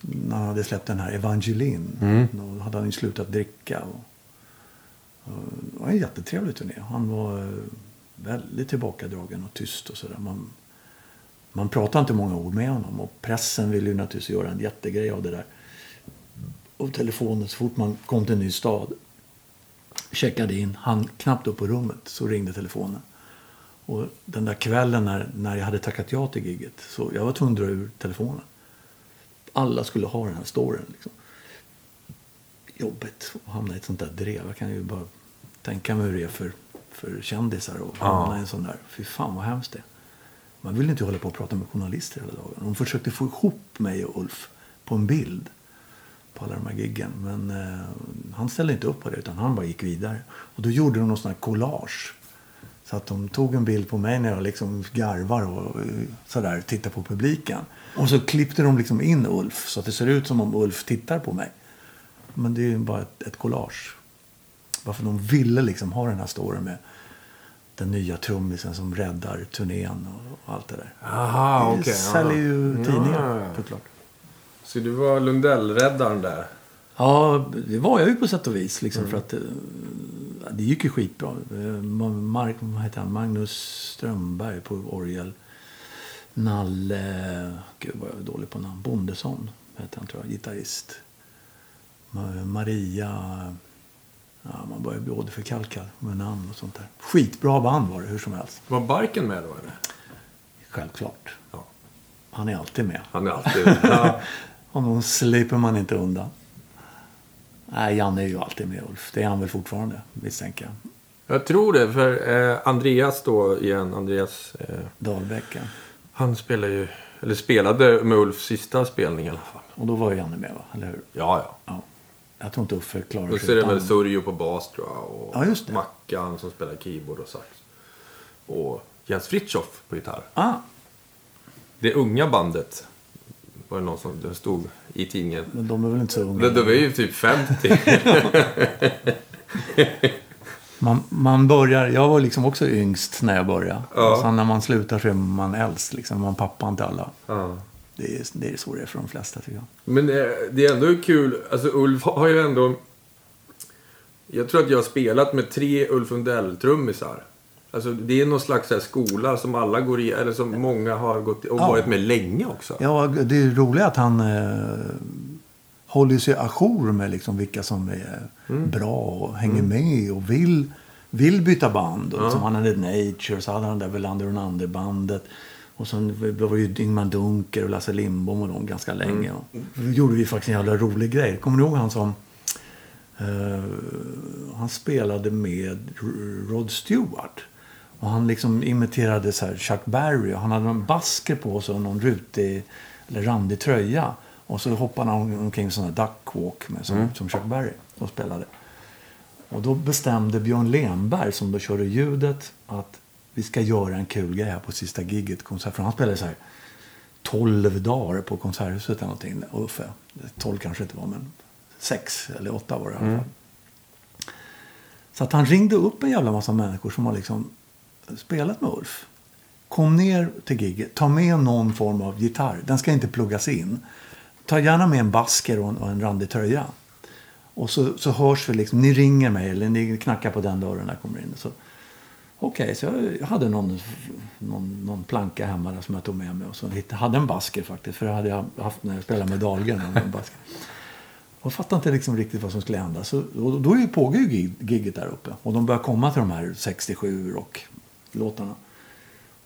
när han hade släppt den här Evangeline. Då hade han ju slutat dricka. Och, och det var en jättetrevlig turné. Han var eh, väldigt tillbakadragen och tyst och sådär. Man, man pratade inte många ord med honom. Och pressen ville ju naturligtvis göra en jättegrej av det där. Och telefonen, så fort man kom till en ny stad. Checkade in, han knappt upp på rummet så ringde telefonen. Och den där kvällen när, när jag hade tackat ja till gigget så jag var tvungen att dra ur telefonen. Alla skulle ha den här storyn. Liksom. Jobbigt att hamna i ett sånt där drev. Jag kan ju bara tänka mig hur det är för, för kändisar att hamna i en sån där. Fy fan vad hemskt det. Man vill inte hålla på och prata med journalister hela dagen. De försökte få ihop mig och Ulf på en bild på alla de här giggen. Men eh, han ställde inte upp på det utan han bara gick vidare. Och då gjorde de någon sån här collage. Så att de tog en bild på mig när jag liksom garvar och eh, sådär tittar på publiken. Och så klippte de liksom in Ulf så att det ser ut som om Ulf tittar på mig. Men det är ju bara ett, ett collage. Varför de ville liksom ha den här storyn med den nya trummisen som räddar turnén och allt det där. Aha, det okej. säljer ju ja. tidningar Ja, ja. såklart. Så du var Lundell-räddaren där? Ja, det var jag ju på sätt och vis. Liksom, för att, eh, det gick ju skitbra. Eh, Ma- Mark, vad heter han? Magnus Strömberg på orgel. Nalle, gud vad jag är dålig på namn. Bondesson heter han tror jag, gitarrist. Ma- Maria, ja, man börjar bli åderförkalkad med namn och sånt där. Skitbra band var det hur som helst. Var Barken med då eller? Självklart. Ja. Han är alltid med. Han är alltid... ja. Honom slipper man inte undan. Nej, Janne är ju alltid med Ulf. Det är han väl fortfarande, misstänker jag. Jag tror det, för eh, Andreas då igen, Andreas, eh, Dahlbäcken. han spelar ju, eller spelade med Ulfs sista spelning i alla fall. Och då var ju Janne med, va? Eller hur? Ja, ja. Ja. Jag tror inte Uffe klarar Och sig så är det utan- väl Surjo på bas tror jag. Och Ja, just det. Mackan som spelar keyboard och sax. Och Jens Fritiof på gitarr. Ah, Det unga bandet var det någon som det stod i tidningen. men de är väl inte så unga? Det var ju typ 50. Man, man börjar, jag var liksom också yngst när jag började. Ja. Och sen när man slutar så är man äldst. Liksom. Man pappan till alla. ja. Det är, det är så det är för de flesta tycker jag. Men eh, det är ändå kul. Alltså Ulf har ju ändå... Jag tror att jag har spelat med tre Ulf Lundell-trummisar. Alltså det är någon slags här skola som alla går i, eller som många har gått i, och Ja. varit med länge också. Ja, det är roligt att han eh, håller sig ajour med liksom vilka som är Mm. bra och hänger med och vill, vill byta band. Och Ja. Som han hade Nature, så hade han där Welander och Nander-bandet. Och sen var det ju Ingmar Dunker och Lasse Lindbom och de ganska länge. Mm. Och då gjorde vi faktiskt en jävla rolig grej. Kommer ni ihåg han som... eh, han spelade med Rod Stewart. Och han liksom imiterade så här Chuck Berry. Och han hade någon basker på sig och någon rutig eller randig tröja. Och så hoppade han omkring sån här duckwalk med, som, som Chuck Berry och spelade. Och då bestämde Björn Lemberg, som då körde ljudet, att vi ska göra en kul grej här på sista giget. Konsert. För han spelade så här 12 dagar på Konserthuset eller någonting. Uffe. 12 kanske inte var, men 6 eller 8 var det i alla fall. Så att han ringde upp en jävla massa människor som har liksom spelat med Ulf. Kom ner till giget, ta med någon form av gitarr. Den ska inte pluggas in. Ta gärna med en basker och en, och en randig tröja. Och så, så hörs vi liksom, ni ringer mig eller ni knackar på den dörren när jag kommer in. Så, Okej, så jag, hade någon, någon, någon planka hemma där som jag tog med mig. Och så hittade, hade en basker faktiskt, för det hade jag haft när jag spelade med Dahlgren. Basker. Och jag fattade inte liksom riktigt vad som skulle hända. Så, och då är ju pågår ju gig- gigget där uppe. Och de börjar komma till de här 67 rock-låtarna.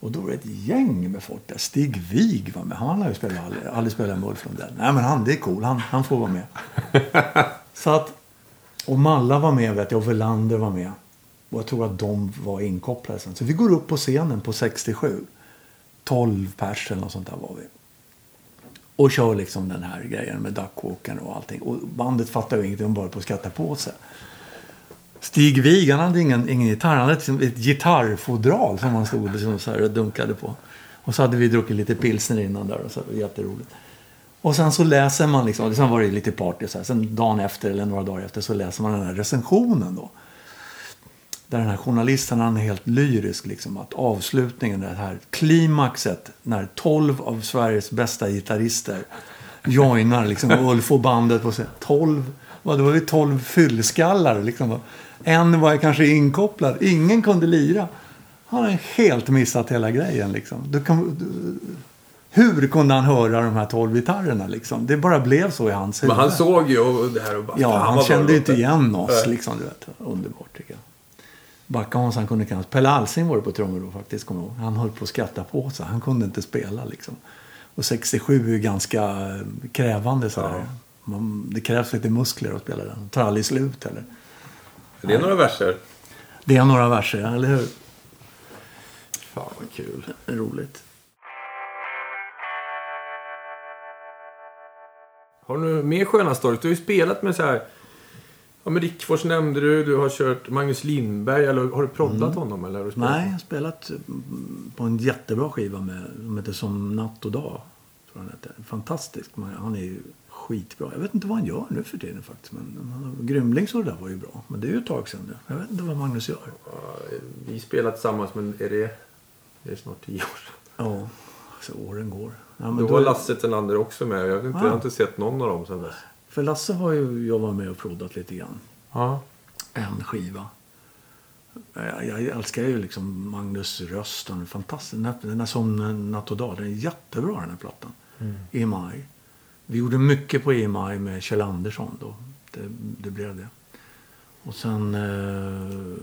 Och då var det ett gäng med folk där. Stig Wig var med. Han har ju spelat, aldrig, aldrig spelat med Ulf Lundell. Nej men han, det är cool. Han, han får vara med. Så att, och Malla var med vet jag, och Velander var med. Och jag tror att de var inkopplade sen. Så vi går upp på scenen på 67. 12 pers eller något sånt där var vi. Och kör liksom den här grejen med duckwalken och allting. Och bandet fattar ju ingenting, de bara på att skratta på sig. Stig Wig, han hade ingen, ingen gitarr. Han hade liksom ett gitarrfodral som han stod liksom så här och dunkade på. Och så hade vi druckit lite pilsner innan där och så. Det jätteroligt. Och sen så läser man liksom, sen var det lite party så här. Sen dagen efter eller några dagar efter så läser man den här recensionen då. Där den här journalisten han är helt lyrisk liksom. Att avslutningen, det här klimaxet när 12 av Sveriges bästa gitarrister joinar liksom Ulf och bandet på sig. 12, vad det var ju 12 fyllskallar liksom. En var kanske inkopplad, ingen kunde lira. Han har helt missat hela grejen liksom. Kan, hur kunde han höra de här 12 gitarrerna liksom? Det bara blev så i hans huvud. Men han såg ju och det här och bara... Ja, han kände ju inte igen oss. Liksom, du vet. Underbart tycker jag. Backa Hans, han kunde knappt. Pelle Alsing var det på trummor då faktiskt, kommer jag ihåg. Han höll på att skratta på sig. Han kunde inte spela liksom. Och 67 är ju ganska eh, krävande sådär. Man, det krävs lite muskler att spela den. Det tar aldrig slut heller. Det är några verser. Det är några verser, eller hur? Fan vad kul. Roligt. Har du mer sköna stories? Du har ju spelat med så här... Ja, men Rickfors nämnde du. Du har kört Magnus Lindberg. Eller har du proddat honom? Eller har du spelat Nej, jag har spelat mm, på en jättebra skiva med, som heter Som natt och dag. Tror han heter. Fantastisk. Han är ju skitbra. Jag vet inte vad han gör nu för tiden faktiskt. Men Grymlings och det där var ju bra. Men det är ju ett tag sedan nu. Jag vet inte vad Magnus gör. Vi spelar tillsammans, men är det... Det är snart tio år sedan. Ja, så åren går. Ja, Då då- var Lasse Tenander också med. Jag, vet inte, Ah. jag har inte sett någon av dem sedan dess. För Lasse har ju jag varit med och proddat lite grann. Ja. En skiva. Jag, jag älskar ju liksom Magnus röst. Han är fantastisk. Den här, den här som natt och dag. Den är jättebra den här plattan. EMI. Vi gjorde mycket på EMI med Kjell Andersson då. Det, det blev det. Och sen eh,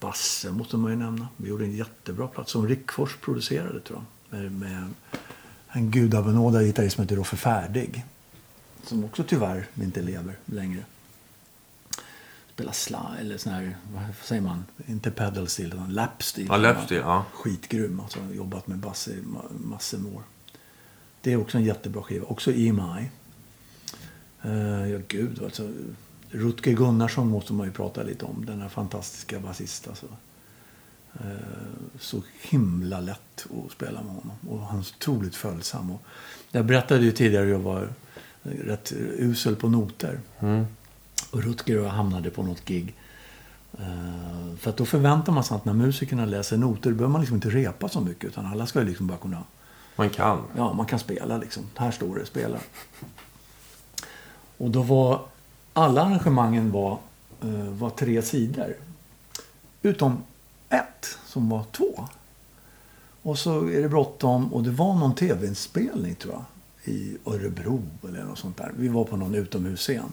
Basse måste man ju nämna. Vi gjorde en jättebra platta som Rickfors producerade tror jag. Med, med en gudabenådad gitarrist som heter Roffe Färdig. Som också tyvärr inte lever längre. Spelar sla eller sån här, vad säger man? Inte pedal steel utan lap steel. Ja, lap steel, ja. Skitgrym. Alltså, jobbat med Basse i ma- massor med år. Det är också en jättebra skiva. Också EMI. Uh, ja, gud alltså. Rutger Gunnarsson måste man ju prata lite om. Den här fantastiska basist alltså. Eh, så himla lätt att spela med honom. Och han är otroligt följsam. Och jag berättade ju tidigare att jag var rätt usel på noter. Och Rutger och jag hamnade på något gig. Eh, för att då förväntar man sig att när musikerna läser noter behöver man liksom inte repa så mycket. Utan alla ska ju liksom bara kunna man kan. Ja, man kan spela liksom. Här står det, spela. Och då var alla arrangemangen var, eh, var tre sidor. Utom ett som var två. Och så är det bråttom och det var någon tv-inspelning tror jag. I Örebro eller något sånt där. Vi var på någon utomhusscen.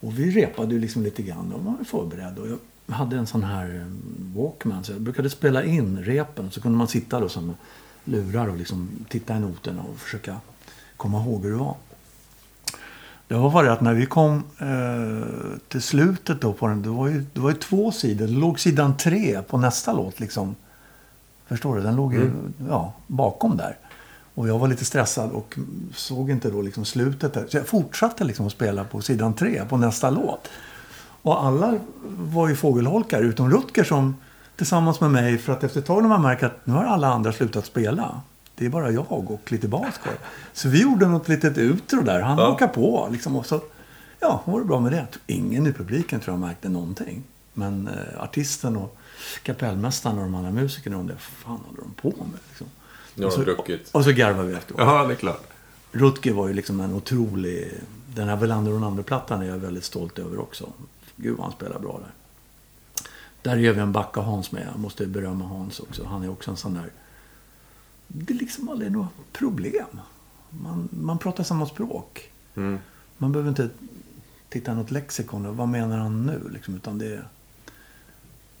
Och vi repade ju liksom lite grann och var förberedda. Och jag hade en sån här eh, Walkman så jag brukade spela in repen. Så kunde man sitta då som lurar och liksom titta i noterna och försöka komma ihåg hur det var. Det var bara att när vi kom eh, till slutet då på den, det var, ju, det var ju två sidor. Det låg sidan tre på nästa låt liksom. Förstår du? Den låg ju ja, bakom där. Och jag var lite stressad och såg inte då liksom slutet där. Så jag fortsatte liksom att spela på sidan tre på nästa låt. Och alla var ju fågelholkar utom Rutger som tillsammans med mig för att efter ett tag när man märker att nu har alla andra slutat spela. Det är bara jag och lite bas kvar. Så vi gjorde något litet outro där. Han Ja. på liksom och så ja, var det bra med det. Ingen i publiken tror jag märkte någonting. Men eh, artisten och kapellmästaren och de andra musikerna undrade vad fan håller de på med? Liksom. Nu har och, så, de druckit. och så garvade vi efteråt. Ja, det är klart. Rutger var ju liksom en otrolig... Den här Welander och andra plattan är jag väldigt stolt över också. Gud vad han spelar bra där. Där är även Backa Hans med. Jag måste berömma Hans också. Han är också en sån där... Det är liksom aldrig några problem. Man, man pratar samma språk. Mm. Man behöver inte titta i något lexikon. och Vad menar han nu? Liksom, utan det är...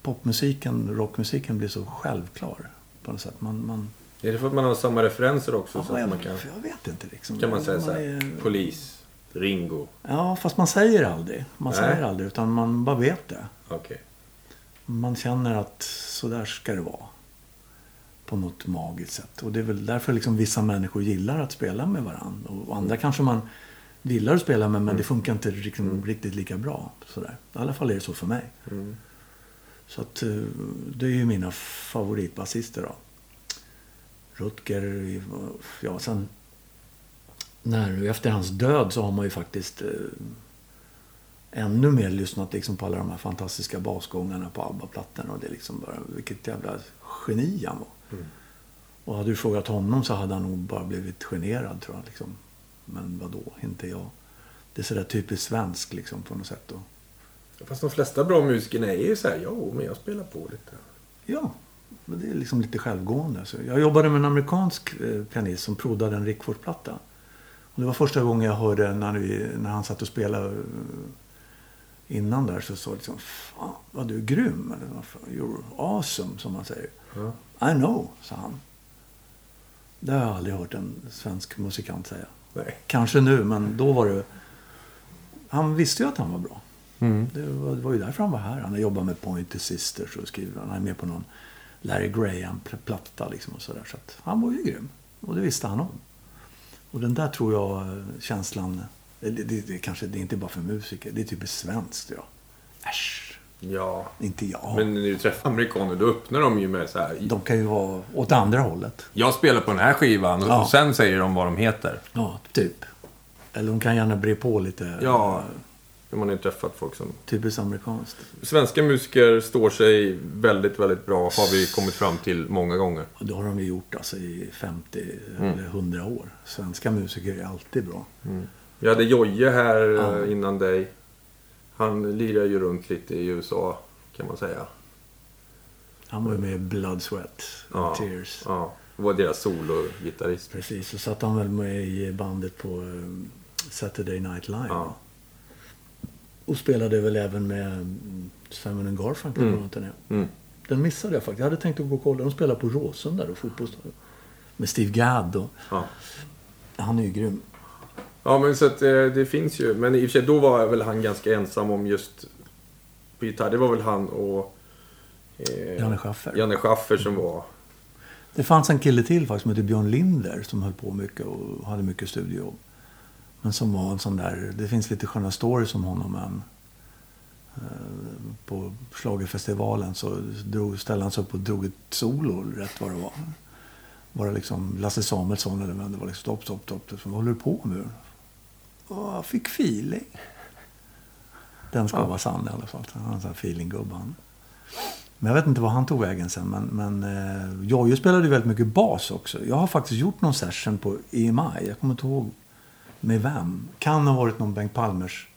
Popmusiken, rockmusiken blir så självklar på något sätt. Man, man, Är det för att man har samma referenser också? så ja, att jag, man kan, jag vet inte liksom. kan man säga så här, är- polis, Ringo. Ja, fast man säger aldrig. Man Nej. säger aldrig, utan man bara vet det. Okej. Man känner att så där ska det vara. På något magiskt sätt. Och det är väl därför liksom vissa människor gillar att spela med varandra. Och andra kanske man gillar att spela med, men det funkar inte liksom riktigt lika bra. Sådär. I alla fall är det så för mig. Mm. Så att eh, det är ju mina favoritbasister då. Rutger, ja sen... När, efter hans död så har man ju faktiskt eh, ännu mer lyssnat liksom på alla de här fantastiska basgångarna på ABBA-plattorna. Och det är liksom bara, vilket jävla geni han var. Och hade du frågat honom så hade han nog bara blivit generad tror jag. Liksom. Men vad då inte jag. Det är sådär typiskt svenskt liksom på något sätt. Och, Fast de flesta bra musikerna är ju så här, jo, men jag spelar på lite. Ja, men det är liksom lite självgående. Så jag jobbade med en amerikansk eh, pianist som prodade en Rickford-platta. Och det var första gången jag hörde när, vi, när han satt och spelade eh, innan där så sa jag liksom Fan vad du är grym. Eller, You're awesome som man säger. Ja. I know, sa han. Det har jag aldrig hört en svensk musikant säga. Nej. Kanske nu, men då var det... Han visste ju att han var bra. Mm. Det var, det var ju därför han var här. Han har jobbat med Pointer Sisters och skriver. Han är med på någon Larry Graham-platta liksom och sådär. Så att han var ju grym. Och det visste han om. Och den där tror jag eh, känslan... Det, det, det, kanske, det är inte bara för musiker. Det är typiskt svenskt, jag. Äsch, Ja. inte jag. Men när du träffar amerikaner då öppnar de ju med så här. De kan ju vara åt andra hållet. Jag spelar på den här skivan Ja. och sen säger de vad de heter. Ja, typ. Eller de kan gärna bre på lite. Ja. eh, Man har ju träffat folk som... Typiskt amerikanskt. Svenska musiker står sig väldigt, väldigt bra har vi kommit fram till många gånger. Och det har de ju gjort alltså i 50 Mm. eller 100 år. Svenska musiker är alltid bra. Vi hade Jojje här Ja. eh, innan dig. Han lirar ju runt lite i USA kan man säga. Han var ju med i Blood, Sweat Ja. Tears. Ja. Det var deras sologitarrist. Precis, så satt han väl med i bandet på eh, Saturday Night Live. Ja. Och spelade väl även med mm, Simon Garfunkel Mm. på. Mm. Den missade jag faktiskt. Jag hade tänkt att gå och kolla. De spelar på Råsunda då, fotbollsstadion. Med Steve Gadd och Ja. han är ju grym. Ja, men så att eh, det finns ju. Men i och för sig, då var väl han ganska ensam om just på gitarr. Det var väl han och eh, Janne Schaffer. Janne Schaffer som var... Det fanns en kille till faktiskt som hette Björn Linder som höll på mycket och hade mycket studiojobb. Men som var en sån där, det finns lite sköna stories om honom men eh, på schlagerfestivalen så drog, ställde han sig upp och drog ett solo rätt vad det var. Bara liksom Lasse Samuelsson eller vem det var. Liksom, stopp, stopp, stopp. Vad håller du på med? Åh, jag fick feeling. Den ska Ja. vara sann i alla fall. Han är en sån här feeling-gubbe han. Men jag vet inte vad han tog vägen sen. Men, men eh, Jojje spelade ju väldigt mycket bas också. Jag har faktiskt gjort någon session på EMI. Jag kommer inte ihåg med vem. Kan ha varit någon Bengt Palmers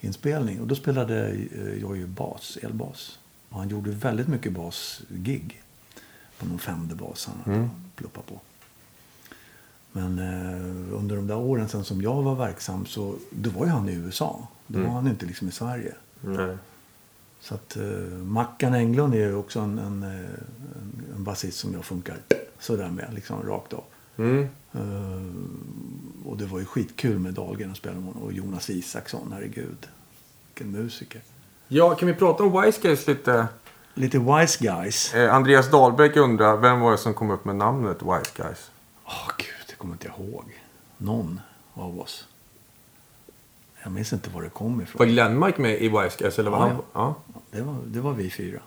inspelning. Och då spelade eh, Jojje bas, elbas. Och han gjorde väldigt mycket basgig. På någon Fender-bas han Mm. pluppat på. Men eh, under de där åren sen som jag var verksam så då var ju han i USA. Då Mm. var han inte liksom i Sverige. Nej. Så att uh, Mackan Englund är ju också en, en, eh, en, en basist som jag funkar sådär med, liksom rakt av. Mm. Eh, och det var ju skitkul med Dahlgren att spela med honom. Och Jonas Isaksson, herregud. Vilken musiker. Ja, kan vi prata om Wise Guys lite? Lite wise guys. Eh, Andreas Dahlbäck undrar, vem var det som kom upp med namnet Wise Guys? Åh, Åh gud, kommer inte ihåg. Någon av oss. Jag minns inte var det kom ifrån. Var Glenmark med i Guys? Eller var Ja, han? Ja. Det var, det var vi fyra.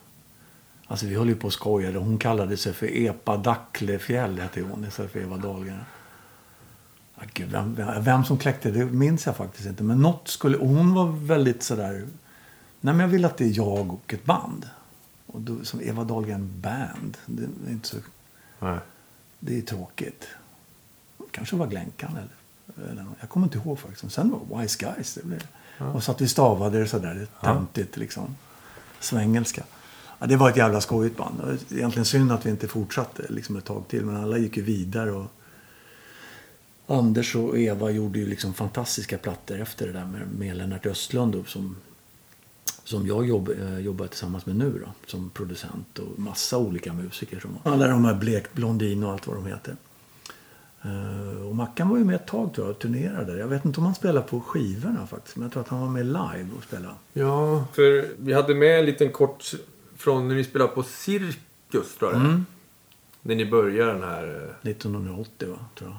Alltså vi höll ju på och skojade. Hon kallade sig för Epa Dacklefjäll, hette hon, istället för Eva Dahlgren. Gud, vem, vem, vem som kläckte det minns jag faktiskt inte. Men något skulle... Och hon var väldigt sådär... Nej, men jag vill att det är jag och ett band. Och då, som Eva Dahlgren Band. Det är inte så... Nej. Det är tråkigt. Kanske var Glänkan eller, eller. Jag kommer inte ihåg faktiskt. Sen var Wise Guys. Det blev, Och så att vi stavade det sådär. Det töntigt liksom. Svengelska. Ja, det var ett jävla skojigt band. Det Egentligen synd att vi inte fortsatte liksom ett tag till. Men alla gick ju vidare. Och Anders och Eva gjorde ju liksom fantastiska plattor efter det där med, med Lennart Östlund. Då, som, som jag jobb, eh, jobbar tillsammans med nu då, som producent och massa olika musiker. Som, alla de här Blek Blondin och allt vad de heter. Eh, och Mackan var ju med ett tag tror jag och turnerade. Jag vet inte om han spelade på skivorna faktiskt. Men jag tror att han var med live och spelade. Ja, för vi hade med en liten kort från när ni spelade på Cirkus, tror jag. Mm. När ni började den här... eh, 1980 va, tror jag.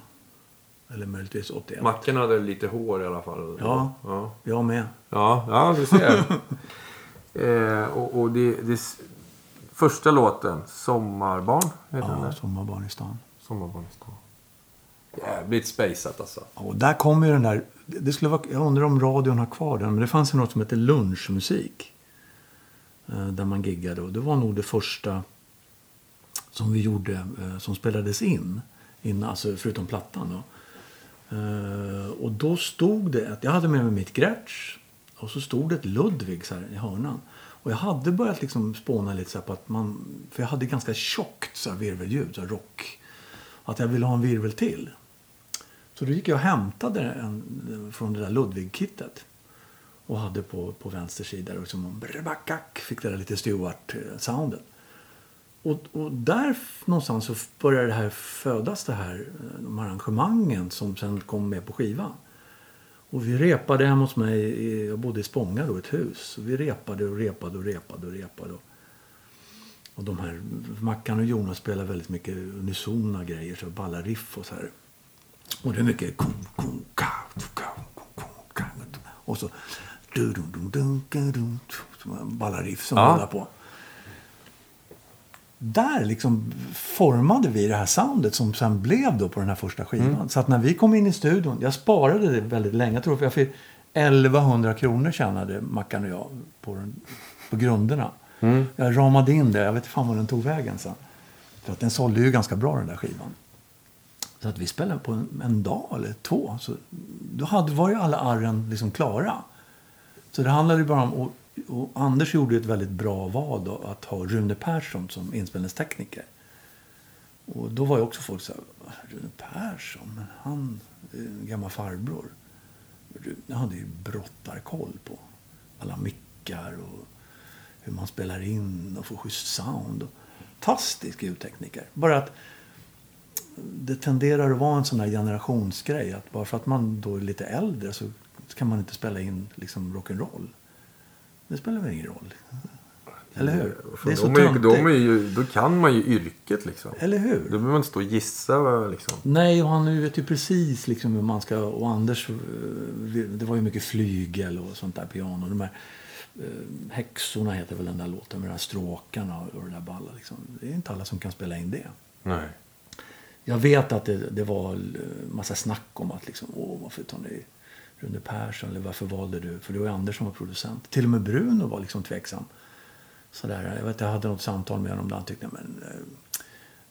Eller möjligtvis 81. Mackan hade lite hår i alla fall. Ja. Ja, Jag med. ja, ja du ser. eh, och och det, det... Första låten, Sommarbarn, heter den Ja, där. Sommarbarn i stan. Sommarbarn i stan. Jävligt spejsat alltså. Och där kommer ju den där... Det skulle vara, jag undrar om radion har kvar den. Men det fanns ju något som hette lunchmusik. Eh, där man giggade. Och det var nog det första som vi gjorde. Eh, som spelades in. in alltså förutom plattan då. Eh, och då stod det... Att jag hade med mig mitt Gretsch. Och så stod det ett Ludvig så här i hörnan. Och jag hade börjat liksom spåna lite så här på att man... För jag hade ganska tjockt så här virvelljud. Så här rock. Att jag ville ha en virvel till. Så då gick jag och hämtade en från det där Ludwig-kittet. Och hade på, på vänster sida och liksom brrbackak fick det där lite Stewart-soundet. Och, och där någonstans så började det här födas, det här, eh, de här arrangemangen som sen kom med på skivan. Och vi repade hemma hos mig, i, jag bodde i Spånga då, ett hus. Och vi repade och repade och repade och repade. Och, och de här, Mackan och Jonas spelar väldigt mycket unisona grejer, så balla riff och så här. Och det är mycket och så balla riff som Ja. rullar på. Där liksom formade vi det här soundet som sen blev då på den här första skivan. Så att när vi kom in i studion, jag sparade det väldigt länge. Jag tror jag fick 1100 kronor tjänade Mackan och jag på, den, på grunderna. Jag ramade in det, jag vet inte fan var den tog vägen sen. För att den sålde ju ganska bra den där skivan. Så att vi spelade på en, en dag eller två. Så då hade, var ju alla arren liksom klara. Så det handlade ju bara om... Och, och Anders gjorde ett väldigt bra val då, att ha Rune Persson som inspelningstekniker. Och då var ju också folk så här, Rune Persson, men han är en gammal farbror. Rune hade ju brottarkoll på alla mickar och hur man spelar in och får schysst sound. Fantastisk ljudtekniker. Bara att det tenderar att vara en sån här generationsgrej. Att bara för att man då är lite äldre så kan man inte spela in liksom rock'n'roll. Det spelar väl ingen roll? Eller hur? Det är så de är, de är ju, då kan man ju yrket liksom. Eller hur? Då behöver man inte stå och gissa liksom. Nej, och han vet ju precis liksom hur man ska... Och Anders, eh, det var ju mycket flygel och sånt där piano. De här eh, häxorna heter väl den där låten med de här stråkarna och det där balla. Liksom. Det är inte alla som kan spela in det. Nej. Jag vet att det, det var massa snack om att liksom, åh, varför tar ni Rune Persson? Eller varför valde du? För det var ju Anders som var producent. Till och med Bruno var liksom tveksam. Sådär, jag vet jag hade något samtal med honom där han tyckte, men eh,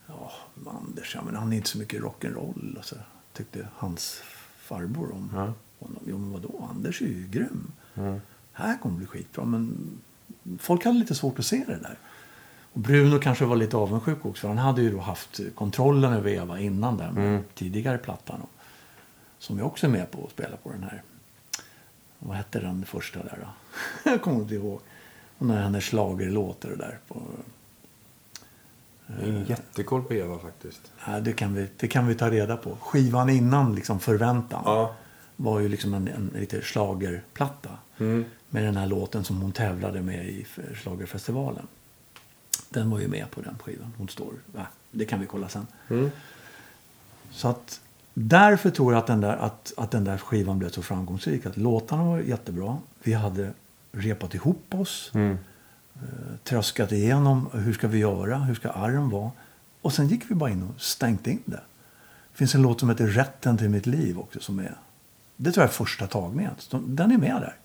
ja, Anders, ja, men han är inte så mycket rock'n'roll. Och så tyckte hans farbror om Ja. honom. Jo, men vadå? Anders är ju grym. Här kommer det bli skitbra. Men folk hade lite svårt att se det där. Och Bruno kanske var lite avundsjuk också. För han hade ju då haft kontrollen över Eva innan där med tidigare plattan. Och, som jag också är med på att spela på den här. Vad hette den första där då? jag kommer inte ihåg. Och när hennes schlagerlåt är det där. På, ingen jättekoll på Eva faktiskt. ja, det, kan vi, det kan vi ta reda på. Skivan innan liksom Förväntan. Ja. var ju liksom en, en lite schlagerplatta Med den här låten som hon tävlade med i schlagerfestivalen. Den var ju med på den skivan. Hon står, va? Det kan vi kolla sen. Så att därför tror jag att den, där, att, att den där skivan blev så framgångsrik. Att låtarna var jättebra. Vi hade repat ihop oss. Mm. Eh, tröskat igenom hur ska vi göra, hur ska arren vara. Och sen gick vi bara in och stängde in det. Det finns en låt som heter Rätten till mitt liv också. Som är, det tror jag är första tagningen. Den är med där.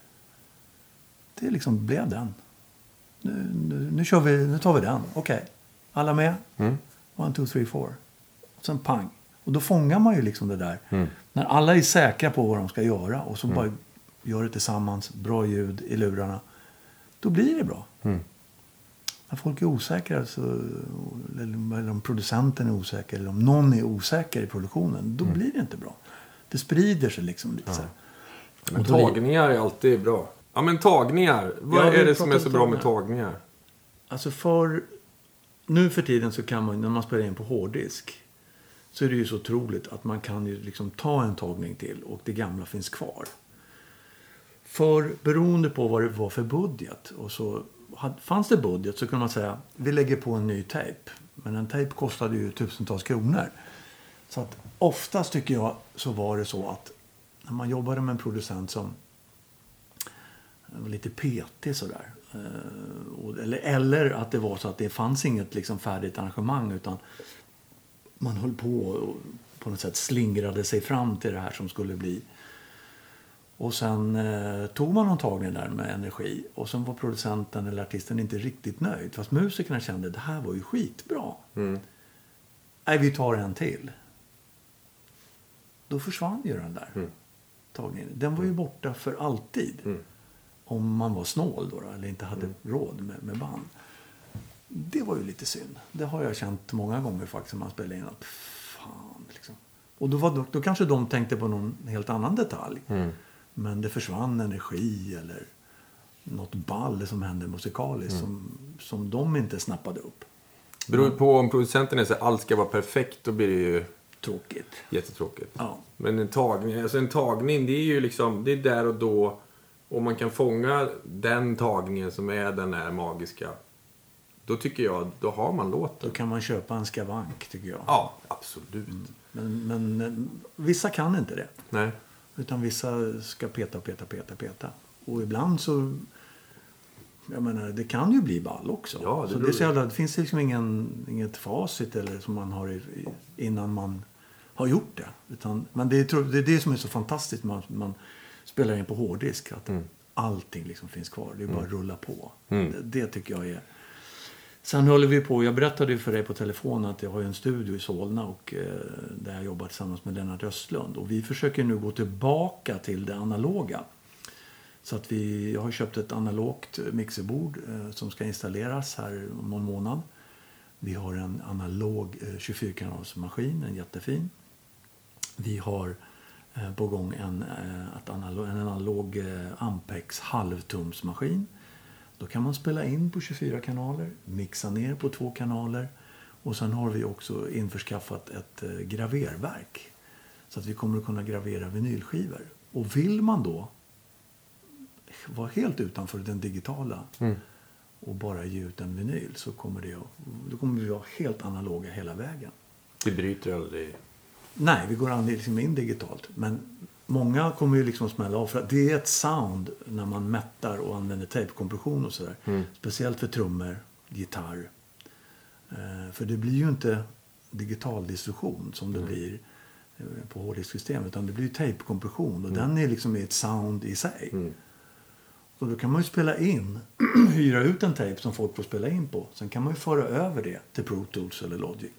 Det liksom blev den. Nu, nu, nu, kör vi, nu tar vi den. Okej. Alla med? Mm. One, two, three, four. Och sen pang. Och då fångar man ju liksom det där. När alla är säkra på vad de ska göra och så bara gör det tillsammans. Bra ljud i lurarna. Då blir det bra. När folk är osäkra, så, eller om producenten är osäker, eller om någon är osäker i produktionen, då blir det inte bra. Det sprider sig liksom lite här. Men tagningar är alltid bra. Ja, men tagningar. Vad Ja, är det som är så bra med tagningar. Alltså för... Nu för tiden så kan man, när man spelar in på hårddisk, så är det ju så otroligt att man kan ju liksom ta en tagning till och det gamla finns kvar. För beroende på vad det var för budget, och så fanns det budget så kunde man säga vi lägger på en ny tejp. Men en tejp kostade ju tusentals kronor. Så att oftast tycker jag så var det så att när man jobbade med en producent som lite petig sådär. Eh, eller, eller att det var så att det fanns inget liksom färdigt arrangemang utan man höll på och på något sätt slingrade sig fram till det här som skulle bli. Och sen eh, tog man någon tagning där med energi och sen var producenten eller artisten inte riktigt nöjd. Fast musikerna kände det här var ju skitbra. Nej, vi tar en till. Då försvann ju den där tagningen. Den var ju borta för alltid. Om man var snål då, eller inte hade råd med, med band. Det var ju lite synd. Det har jag känt många gånger faktiskt när man spelar in. Att, fan, liksom. Och då, var, då, kanske de tänkte på någon helt annan detalj. Men det försvann energi eller något ball som hände musikaliskt som, som de inte snappade upp. Beror på om producenten är så här, allt ska vara perfekt, då blir det ju Tråkigt. jättetråkigt. Ja. Men en tagning, alltså en tagning, det är ju liksom, det är där och då. Om man kan fånga den tagningen som är den här magiska. Då tycker jag, då har man Då låten. kan man köpa en skavank tycker jag. Ja, absolut. Men, men eh, vissa kan inte det. Nej. Utan vissa ska peta, peta, peta, peta. Och ibland så... Jag menar, det kan ju bli ball också. Ja, det så det, så jävla, det finns liksom ingen, inget facit eller som man har i, innan man har gjort det. Utan, men det är, det är det som är så fantastiskt man, man spelar in på hårddisk. Att Mm. allting liksom finns kvar. Det är bara att rulla på. Det, det tycker jag är... Sen håller vi på, jag berättade ju för dig på telefon att jag har en studio i Solna och eh, där jag jobbar tillsammans med Lennart Östlund. Och vi försöker nu gå tillbaka till det analoga. Så att vi, jag har köpt ett analogt mixerbord eh, som ska installeras här om någon månad. Vi har en analog eh, 24-kanalsmaskin, en jättefin. Vi har på gång en, eh, ett analog, en analog eh, Ampex halvtumsmaskin. Då kan man spela in på 24 kanaler, mixa ner på två kanaler och sen har vi också införskaffat ett eh, graververk. Så att vi kommer att kunna gravera vinylskivor. Och vill man då vara helt utanför den digitala och bara ge ut en vinyl så kommer, det, att- då kommer vi vara helt analoga hela vägen. Det bryter aldrig. Nej, vi går an liksom in digitalt. Men många kommer ju liksom smälla av. För att det är ett sound när man mättar och använder tejpkompression och sådär. Speciellt för trummor, gitarr. Eh, för det blir ju inte digital distorsion som det blir eh, på hårddisksystem. Utan det blir ju tejpkompression. Och den är liksom ett sound i sig. Och då kan man ju spela in, hyra ut en tejp som folk får spela in på. Sen kan man ju föra över det till Pro Tools eller Logic.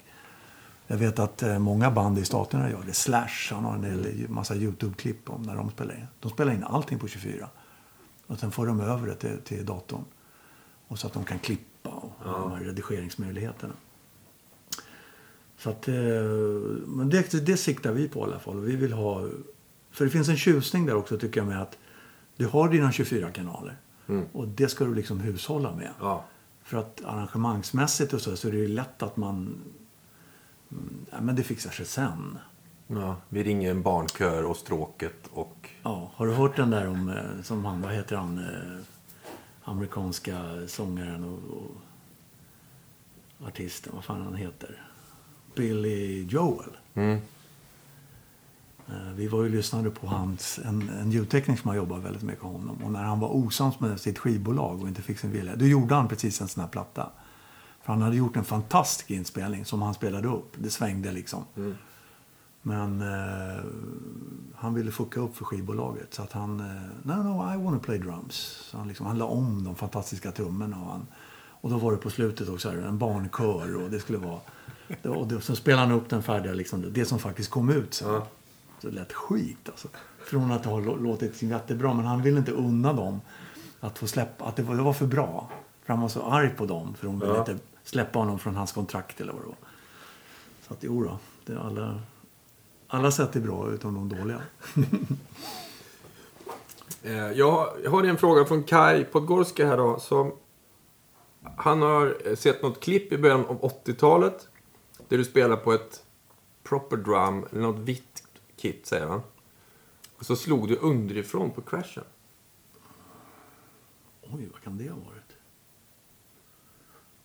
Jag vet att eh, många band i staterna gör det. Slash, han har en massa YouTube-klipp om när de spelar in. De spelar in allting på 24. Och sen får de över det till, till datorn. Och så att de kan klippa och ha de här redigeringsmöjligheterna. Så att, eh, men det, det siktar vi på i alla fall. Vi vill ha, för det finns en tjusning där också tycker jag med att du har dina 24 kanaler. Och det ska du liksom hushålla med. Ja. För att arrangemangsmässigt och så, så är det ju lätt att man... Ja, men det fixar sig sen. ja. Vi ringer en barnkör och stråket och... Ja, har du hört den där om, eh, som han, vad heter han, eh, amerikanska sångaren och, och artisten, vad fan han heter? Billy Joel. Mm. vi var ju lyssnade på hans, en, en ljudtekniker som har jobbat väldigt mycket med honom. Och när han var osams med sitt skivbolag och inte fick sin vilja, då gjorde han precis en sån här platta. För han hade gjort en fantastisk inspelning som han spelade upp. Det svängde liksom. Men eh, han ville fucka upp för skivbolaget. Så att han, eh, no, no, I wanna play drums. Så han, liksom, han la om de fantastiska trummorna. Och, han, och då var det på slutet också en barnkör och det skulle vara... Det, och det, så spelade han upp den färdiga, liksom, det som faktiskt kom ut sen. Ja. Så det lät skit alltså. Från att ha lå- låtit jättebra. Men han ville inte unna dem att få släppa, att det var, det var för bra. För han var så arg på dem. För de ville Ja. inte släppa honom från hans kontrakt eller vad det var. Så att jo då, det är alla, alla sätt är bra utom de dåliga. Eh, Jag har- en fråga från Kai Podgorski här då. Som, han har eh, sett något klipp i början av 80-talet. Där du spelar på ett proper drum, eller något vitt kit säger han. Och så slog du underifrån på crashen. Oj, vad kan det varit?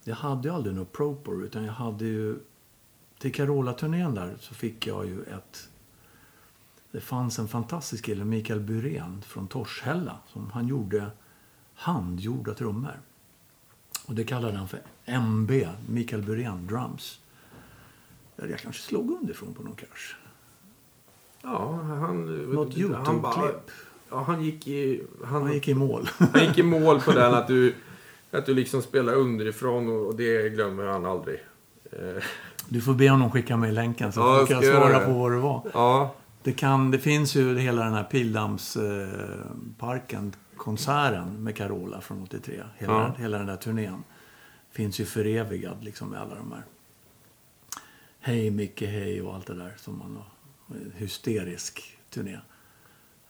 Jag hade ju aldrig något proper utan jag hade ju... Till Carola-turnén där så fick jag ju ett... Det fanns en fantastisk kille, Mikael Burén från Torshälla. Som han gjorde handgjorda trummor. Och det kallade han för MB, Mikael Burén Drums. Jag kanske slog underifrån på någon crash. Ja, han... Något YouTube-klipp. Ja, han gick i... Han, Han gick i mål. han gick i mål på den att du... Att du liksom spelar underifrån och det glömmer han aldrig. Eh, Du får be honom skicka mig länken så Ja, jag kan jag svara på vad det var. Ja, Det, kan, det finns ju hela den här Pildammsparken, konserten med Carola från 83. Hela, Ja. hela den där turnén finns ju förevigad liksom med alla de här Hej Micke Hej och allt det där som man har. Hysterisk turné.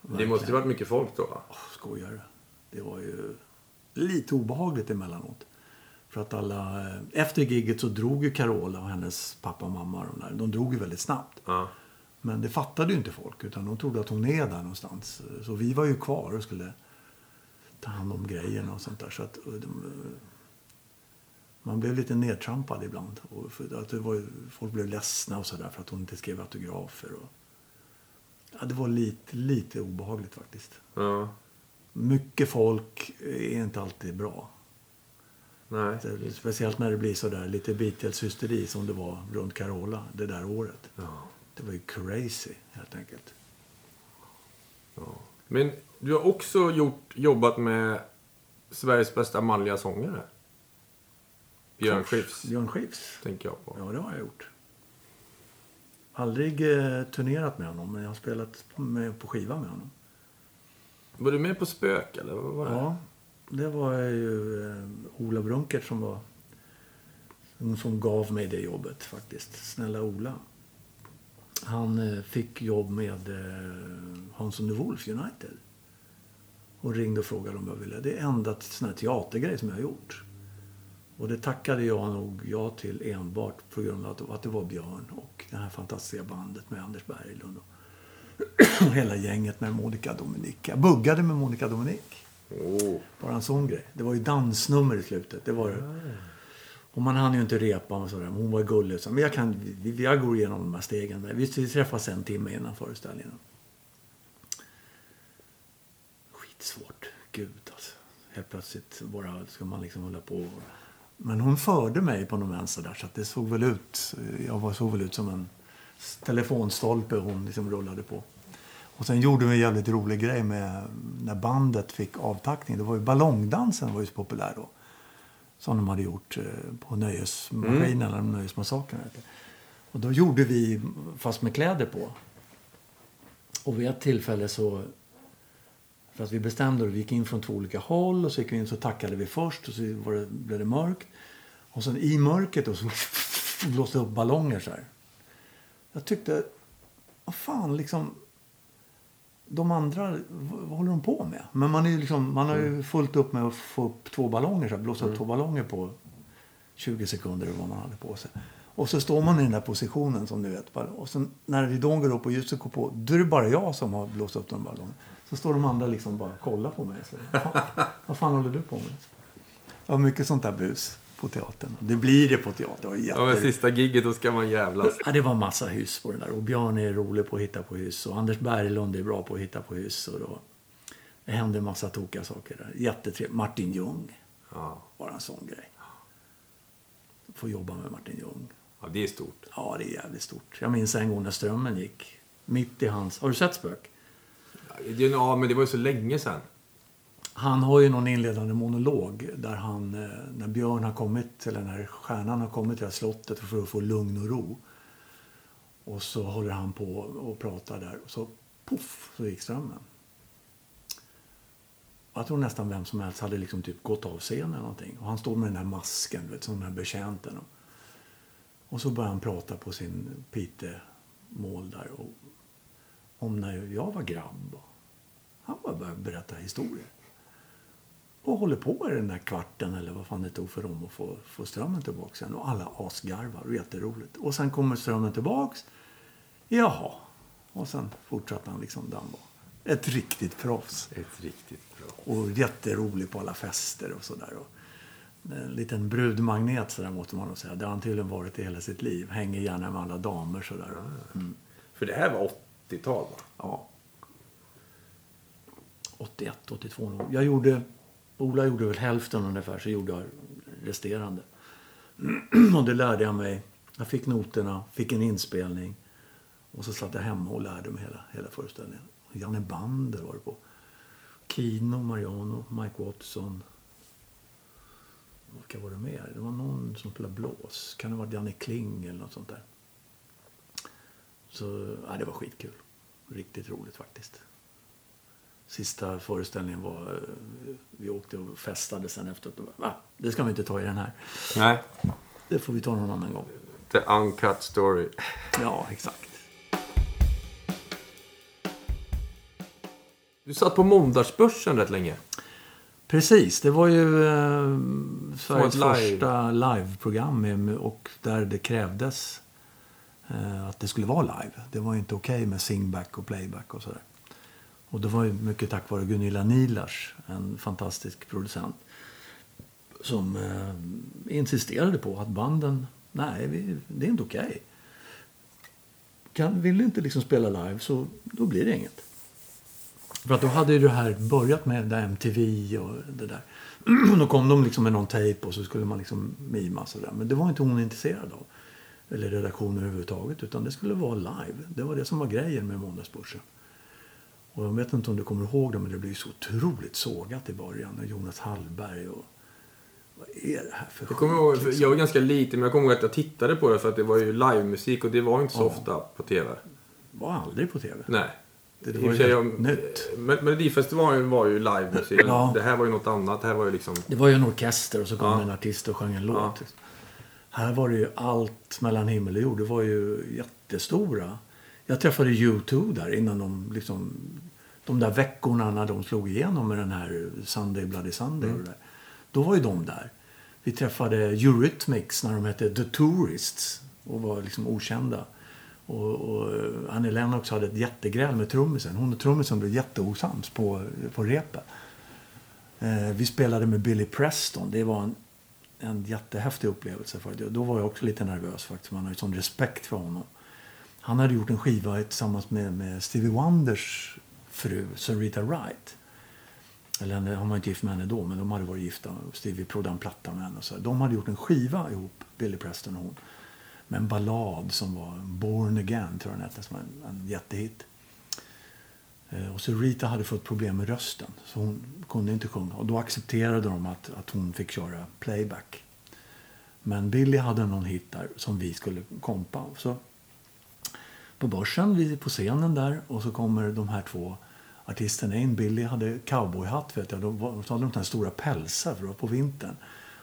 det måste ju varit mycket folk då va? Åh, skojar du? Det var ju lite obehagligt emellanåt. För att alla... eh, Efter gigget så drog ju Carola och hennes pappa och mamma. De, där, de drog ju väldigt snabbt. Ja. Men det fattade ju inte folk. Utan de trodde att hon är där någonstans. Så vi var ju kvar och skulle ta hand om grejerna och sånt där. Så att eh, de, eh, man blev lite nedtrampad ibland. Och för att det var, folk blev ledsna och sådär för att hon inte skrev autografer. Och, ja, det var lite, lite obehagligt faktiskt. ja. Mycket folk är inte alltid bra. Nej. Speciellt när det blir så där lite Beatles-hysteri som det var runt Carola det där året. Ja. Det var ju crazy helt enkelt. Men du har också gjort, jobbat med Sveriges bästa manliga sångare. Björn Skifs, Björn Skifs. tänker jag på. Ja, det har jag gjort. Aldrig eh, turnerat med honom, men jag har spelat med, på skiva med honom. Var du med på Spök, eller vad var det? Ja, det var ju eh, Ola Brunkert som var som gav mig det jobbet faktiskt. Snälla Ola. Han eh, fick jobb med eh, Hansson de Wolf United. Och ringde och frågade om jag ville. Det är enda sån här teatergrej som jag har gjort. Och det tackade jag nog ja till enbart på grund av att, att det var Björn och det här fantastiska bandet med Anders Berglund. Och hela gänget med Monica Dominic. Jag buggade med Monica Dominic. Oh. Bara en sån grej. Det var ju dansnummer i slutet. Det var det. Och man hann ju inte repa och sådär. Hon var gullig. Så, men jag, kan, vi, jag går igenom de här stegen. Vi, vi träffas en timme innan föreställningen. Skitsvårt. Gud alltså. Helt plötsligt bara ska man liksom hålla på. Men hon förde mig på någon vänster där. Så det såg väl ut. Jag var, såg väl ut som en telefonstolpe hon liksom rullade på. Och sen gjorde vi en jävligt rolig grej med när bandet fick avtackning. Det var ju ballongdansen var ju så populär då. Som de hade gjort eh, på Nöjesmaskinen, eller Nöjesmassakern. Och då gjorde vi, fast med kläder på. Och vid ett tillfälle så... För att vi bestämde det, vi gick in från två olika håll och så gick vi in så tackade vi först och så var det, blev det mörkt. Och sen i mörkret då så blåste det upp ballonger så här. Jag tyckte, vad fan liksom de andra, vad håller de på med? Men man, är ju liksom, man har ju fullt upp med att få upp två ballonger, så här, blåsa upp två ballonger på 20 sekunder eller vad man hade på sig. Och så står man i den där positionen som ni vet. Och sen när ridån går upp och ljuset går på, då är det bara jag som har blåst upp den ballongen. Så står de andra liksom bara och kollar på mig. Så, "Fan, vad fan håller du på med? Var mycket sånt där bus. På teatern. Det blir det på teatern. Var Ja, men jätte... sista gigget då ska man jävlas. Ja, det var massa hyss på den där. Och Björn är rolig på att hitta på hyss. Och Anders Berglund är bra på att hitta på hyss. Och då, det hände massa tokiga saker där. Jättetrevligt. Martin Ljung Ja. var en sån grej. Få jobba med Martin Ljung. ja, det är stort. Ja, det är jävligt stort. Jag minns en gång när strömmen gick. Mitt i hans... Har du sett Spök? Ja, men det var ju så länge sedan. Han har ju någon inledande monolog där han, eh, när Björn har kommit, eller när stjärnan har kommit till det här slottet för att få lugn och ro. Och så håller han på och pratar där och så poff så gick strömmen. Jag tror nästan vem som helst hade liksom typ gått av scenen eller någonting. Och han står med den här masken, du vet, som den här betjänten. Och, så börjar han prata på sin pitemål där. Och, om när jag var grabb. Han bara börjar berätta historier. Och håller på i den där kvarten eller vad fan det tog för dem att få, få strömmen tillbaka sen. Och alla asgarvar. och Jätteroligt. Och sen kommer strömmen tillbaks. Jaha. Och sen fortsatte han liksom var. Ett riktigt proffs. Ett riktigt bra. Och jätterolig på alla fester och sådär. En liten brudmagnet sådär måste man nog säga. Det har han tydligen varit i hela sitt liv. Hänger gärna med alla damer sådär. Mm. För det här var 80-tal, va? Ja. 81, 82 nog. Jag gjorde... Ola gjorde väl hälften ungefär, så gjorde jag resterande. och det lärde jag mig. Jag fick noterna, fick en inspelning. Och så satt jag hemma och lärde mig hela, hela föreställningen. Janne Bander var det på. Kino, Mariano, Mike Watson. Vilka var det mer? Det var någon som spelade blås. Kan det ha varit Janne Kling eller något sånt där. Så ja, det var skitkul. Riktigt roligt faktiskt. Sista föreställningen var... eh, Vi åkte och festade sen efteråt. Va? Det ska vi inte ta i den här. Nej. Det får vi ta någon annan gång. The Uncut Story. Ja, exakt. Du satt på Måndagsbörsen rätt länge. Precis, det var ju eh, Sveriges live. första liveprogram och där det krävdes eh, att det skulle vara live. Det var ju inte okej med singback och playback och sådär. Och det var ju mycket tack vare Gunilla Nilars, en fantastisk producent, som eh, insisterade på att banden, nej, vi, det är inte okej. Kan, vill du inte liksom spela live så då blir det inget. För att då hade ju det här börjat med det där MTV och det där. då kom de liksom med någon tejp och så skulle man liksom mima sådär. Men det var inte hon intresserad av. Eller redaktionen överhuvudtaget. Utan det skulle vara live. Det var det som var grejen med Måndagsbörsen. Och jag vet inte om du kommer ihåg det men det blev så otroligt sågat i början. Jonas Hallberg och... Vad är det här för Jag, kommer ihåg, liksom? jag var ganska liten men jag kommer ihåg att jag tittade på det för att det var ju livemusik och det var inte så Ja. ofta på TV. var aldrig på tv. Nej. Det I var ju om- nytt. Melodifestivalen var ju livemusik. Ja. Det här var ju något annat. Det här var ju liksom... Det var ju en orkester och så kom Ja. en artist och sjöng en låt. Ja. Här var det ju allt mellan himmel och jord. Det var ju jättestora. Jag träffade U2 där innan de liksom... De där veckorna när de slog igenom med den här Sunday Bloody Sunday och det där. Då var ju de där. Vi träffade Eurythmics när de hette The Tourists och var liksom okända. Och, och eh, Annie Lennox hade ett jättegräl med trummisen. Hon och trummisen blev jätteosams på, på repet. Eh, vi spelade med Billy Preston. Det var en, en jättehäftig upplevelse. För det. Då var jag också lite nervös faktiskt. Man har ju sån respekt för honom. Han hade gjort en skiva tillsammans med, med Stevie Wonders fru, Sarita Wright. Eller henne- var inte gift med henne då, men de hade varit gifta. Stevie prodde en platta med henne. Och så. De hade gjort en skiva ihop, Billy Preston och hon. Med en ballad som var Born Again, tror jag den hette, som var en, en jättehit. Eh, och så Rita hade fått problem med rösten, så hon kunde inte sjunga. Och då accepterade de att, att hon fick köra playback. Men Billy hade någon hit där som vi skulle kompa. Så på börsen, vi på scenen där, och så kommer de här två Artisten in. Billy hade cowboyhatt, vet jag. De så hade de den stora pälsar för det var på vintern.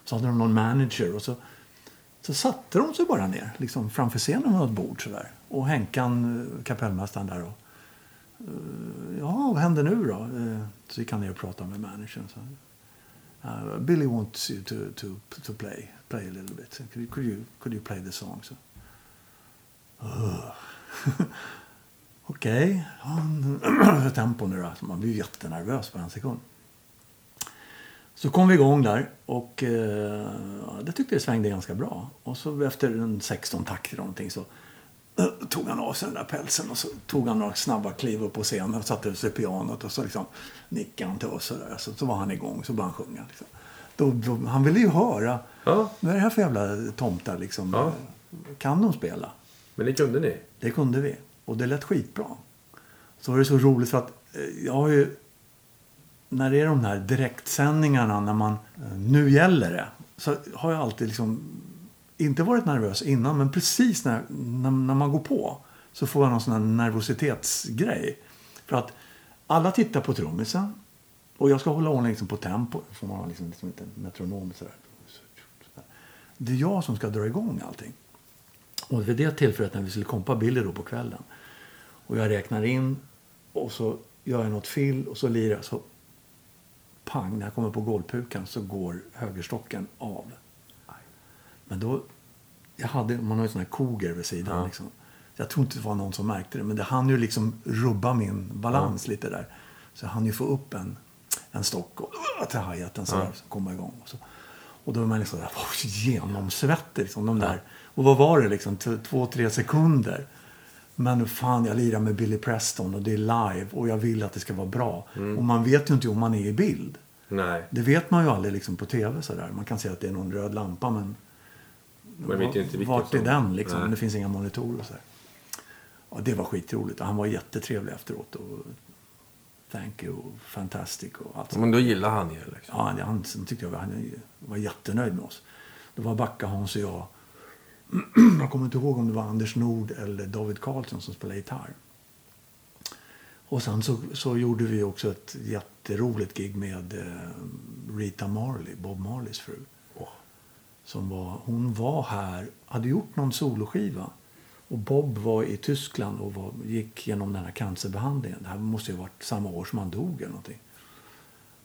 Så hade de någon manager och så, så satte de sig bara ner liksom framför scenen på något bord sådär. Och Henkan, eh, kapellmästaren där och eh, Ja, vad händer nu då? Eh, så gick han ner och pratade med managern. Så, uh, Billy wants you to, to, to play, play a little bit. Could you, could you, could you play the song? Så, "Ugh." Okej, okay. tempo nu då. Man blir ju jättenervös på en sekund. Så kom vi igång där och eh, det tyckte jag svängde ganska bra. Och så efter en 16 takter eller någonting så eh, tog han av sig den där pälsen och så tog han några snabba kliv upp på scenen och satte sig i pianot och så liksom nickade han till oss och där. Så, så var han igång så började han sjunga. Liksom. Då, då, han ville ju höra. Ja. Vad är det här för jävla tomtar liksom? Ja. Kan de spela? Men det kunde ni? Det kunde vi. Och det lät skitbra. Så var det så roligt för att eh, jag har ju... När det är de här direktsändningarna när man... Eh, nu gäller det. Så har jag alltid liksom... Inte varit nervös innan men precis när, när, när man går på. Så får jag någon sån här nervositetsgrej. För att alla tittar på trummisen. Och jag ska hålla ordning liksom på tempo. Får man liksom, liksom inte en metronom sådär. Det är jag som ska dra igång allting. Och vid det tillfället när vi skulle kompa Billy då på kvällen. Och jag räknar in och så gör jag något fill och så lirar jag. Så pang, när jag kommer på golvpukan så går högerstocken av. Men då, jag hade, man har ju sån här koger vid sidan. Ja. Liksom. Jag tror inte det var någon som märkte det. Men det hann ju liksom rubba min balans lite där. Så jag hann ju få upp en, en stock och uh, till hi-haten så Ja. så komma igång. Och, så. och då är man liksom där, oh, genomsvettig. Liksom, de där. Och vad var det liksom? Två, tre sekunder. Men fan, jag lirar med Billy Preston och det är live och jag vill att det ska vara bra. Mm. Och man vet ju inte om man är i bild. Nej. Det vet man ju aldrig liksom på tv sådär. Man kan se att det är någon röd lampa men... Man vet ju inte vilken Vart är som- den liksom? Nej. Det finns inga monitorer och så här. Ja, det var skitroligt. Och han var jättetrevlig efteråt. Och thank you, fantastic och allt sånt. Men då gillar han er liksom. Ja, han, han tyckte jag var, han var jättenöjd med oss. Det var Backa, Hans och jag. Jag kommer inte ihåg om det var Anders Nord eller David Karlsson som spelade gitarr. Och sen så, så gjorde vi också ett jätteroligt gig med eh, Rita Marley, Bob Marleys fru. Som var, hon var här, hade gjort någon soloskiva. Och Bob var i Tyskland och var, gick genom den här cancerbehandlingen. Det här måste ju ha varit samma år som han dog eller någonting.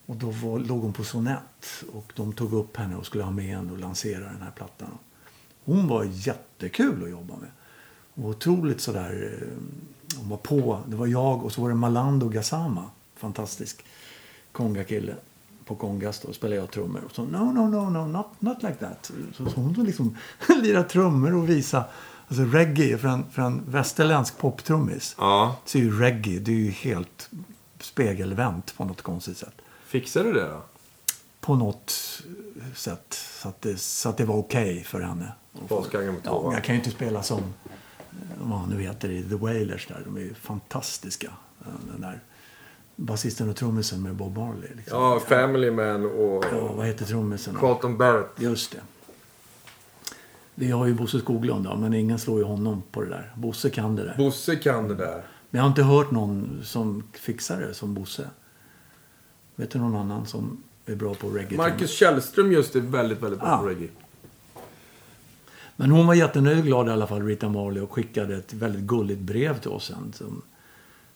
Och då var, låg hon på Sonett och de tog upp henne och skulle ha med henne och lansera den här plattan. Hon var jättekul att jobba med. Och otroligt sådär, eh, hon var på. Det var jag och så var det Malando Gassama, fantastisk kongakille på kongas då spelade jag trummor. Och så no, no, no, no, not, not like that. Så, så hon liksom lirade trummor och visa alltså reggae för en, för en västerländsk poptrummis. Ja. Så är ju reggae, det är ju helt spegelvänt på något konstigt sätt. Fixar du det då? På något sätt. Så att det, så att det var okej för henne. Ja, jag kan ju inte spela som, vad nu heter det, The Wailers där. De är ju fantastiska. Den där basisten och trummisen med Bob Marley. Liksom. Ja, Family Man och Ja, vad heter trummisen? Carlton Barrett. Just det. Vi har ju Bosse Skoglund då, men ingen slår ju honom på det där. Bosse kan det där. Bosse kan det där. Men jag har inte hört någon som fixar det som Bosse. Vet du någon annan som är bra på reggae? Marcus Källström just är väldigt, väldigt bra Ja. på reggae. Men hon var jättenöjd glad i alla fall, Rita Marley, och skickade ett väldigt gulligt brev till oss sen. Som,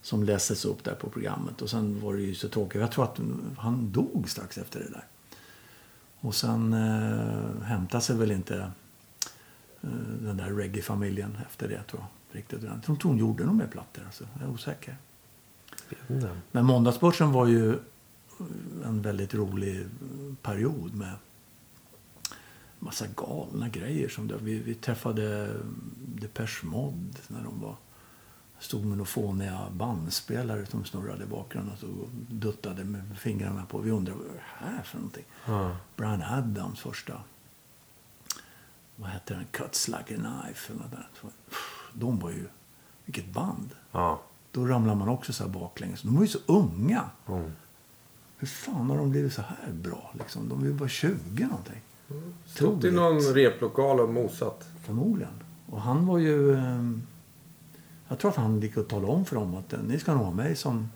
som lästes upp där på programmet. Och sen var det ju så tråkigt. Jag tror att han dog strax efter det där. Och sen eh, hämtade sig väl inte eh, den där reggae-familjen efter det, tror jag. Riktigt. Jag tror inte hon gjorde några mer plattor. Alltså. Jag är osäker. Men Måndagsbörsen var ju en väldigt rolig period med massa galna grejer. Som det. Vi, vi träffade Depeche Mode när de var stod med några fåniga bandspelare som snurrade i bakgrunden och duttade med fingrarna på. Vi undrade vad det här för någonting. Ja. Brian Adams första. Vad hette den? Cuts like a knife. Eller något där. De var ju... Vilket band. Ja. Då ramlar man också så här baklänges. De var ju så unga. Mm. Hur fan har de blivit så här bra? Liksom? De är ju bara 20 någonting. Stått i någon replokal och mosat. Förmodligen. Och han var ju... Eh, jag tror att han gick och talade om för dem att eh, ni ska nog ha mig som,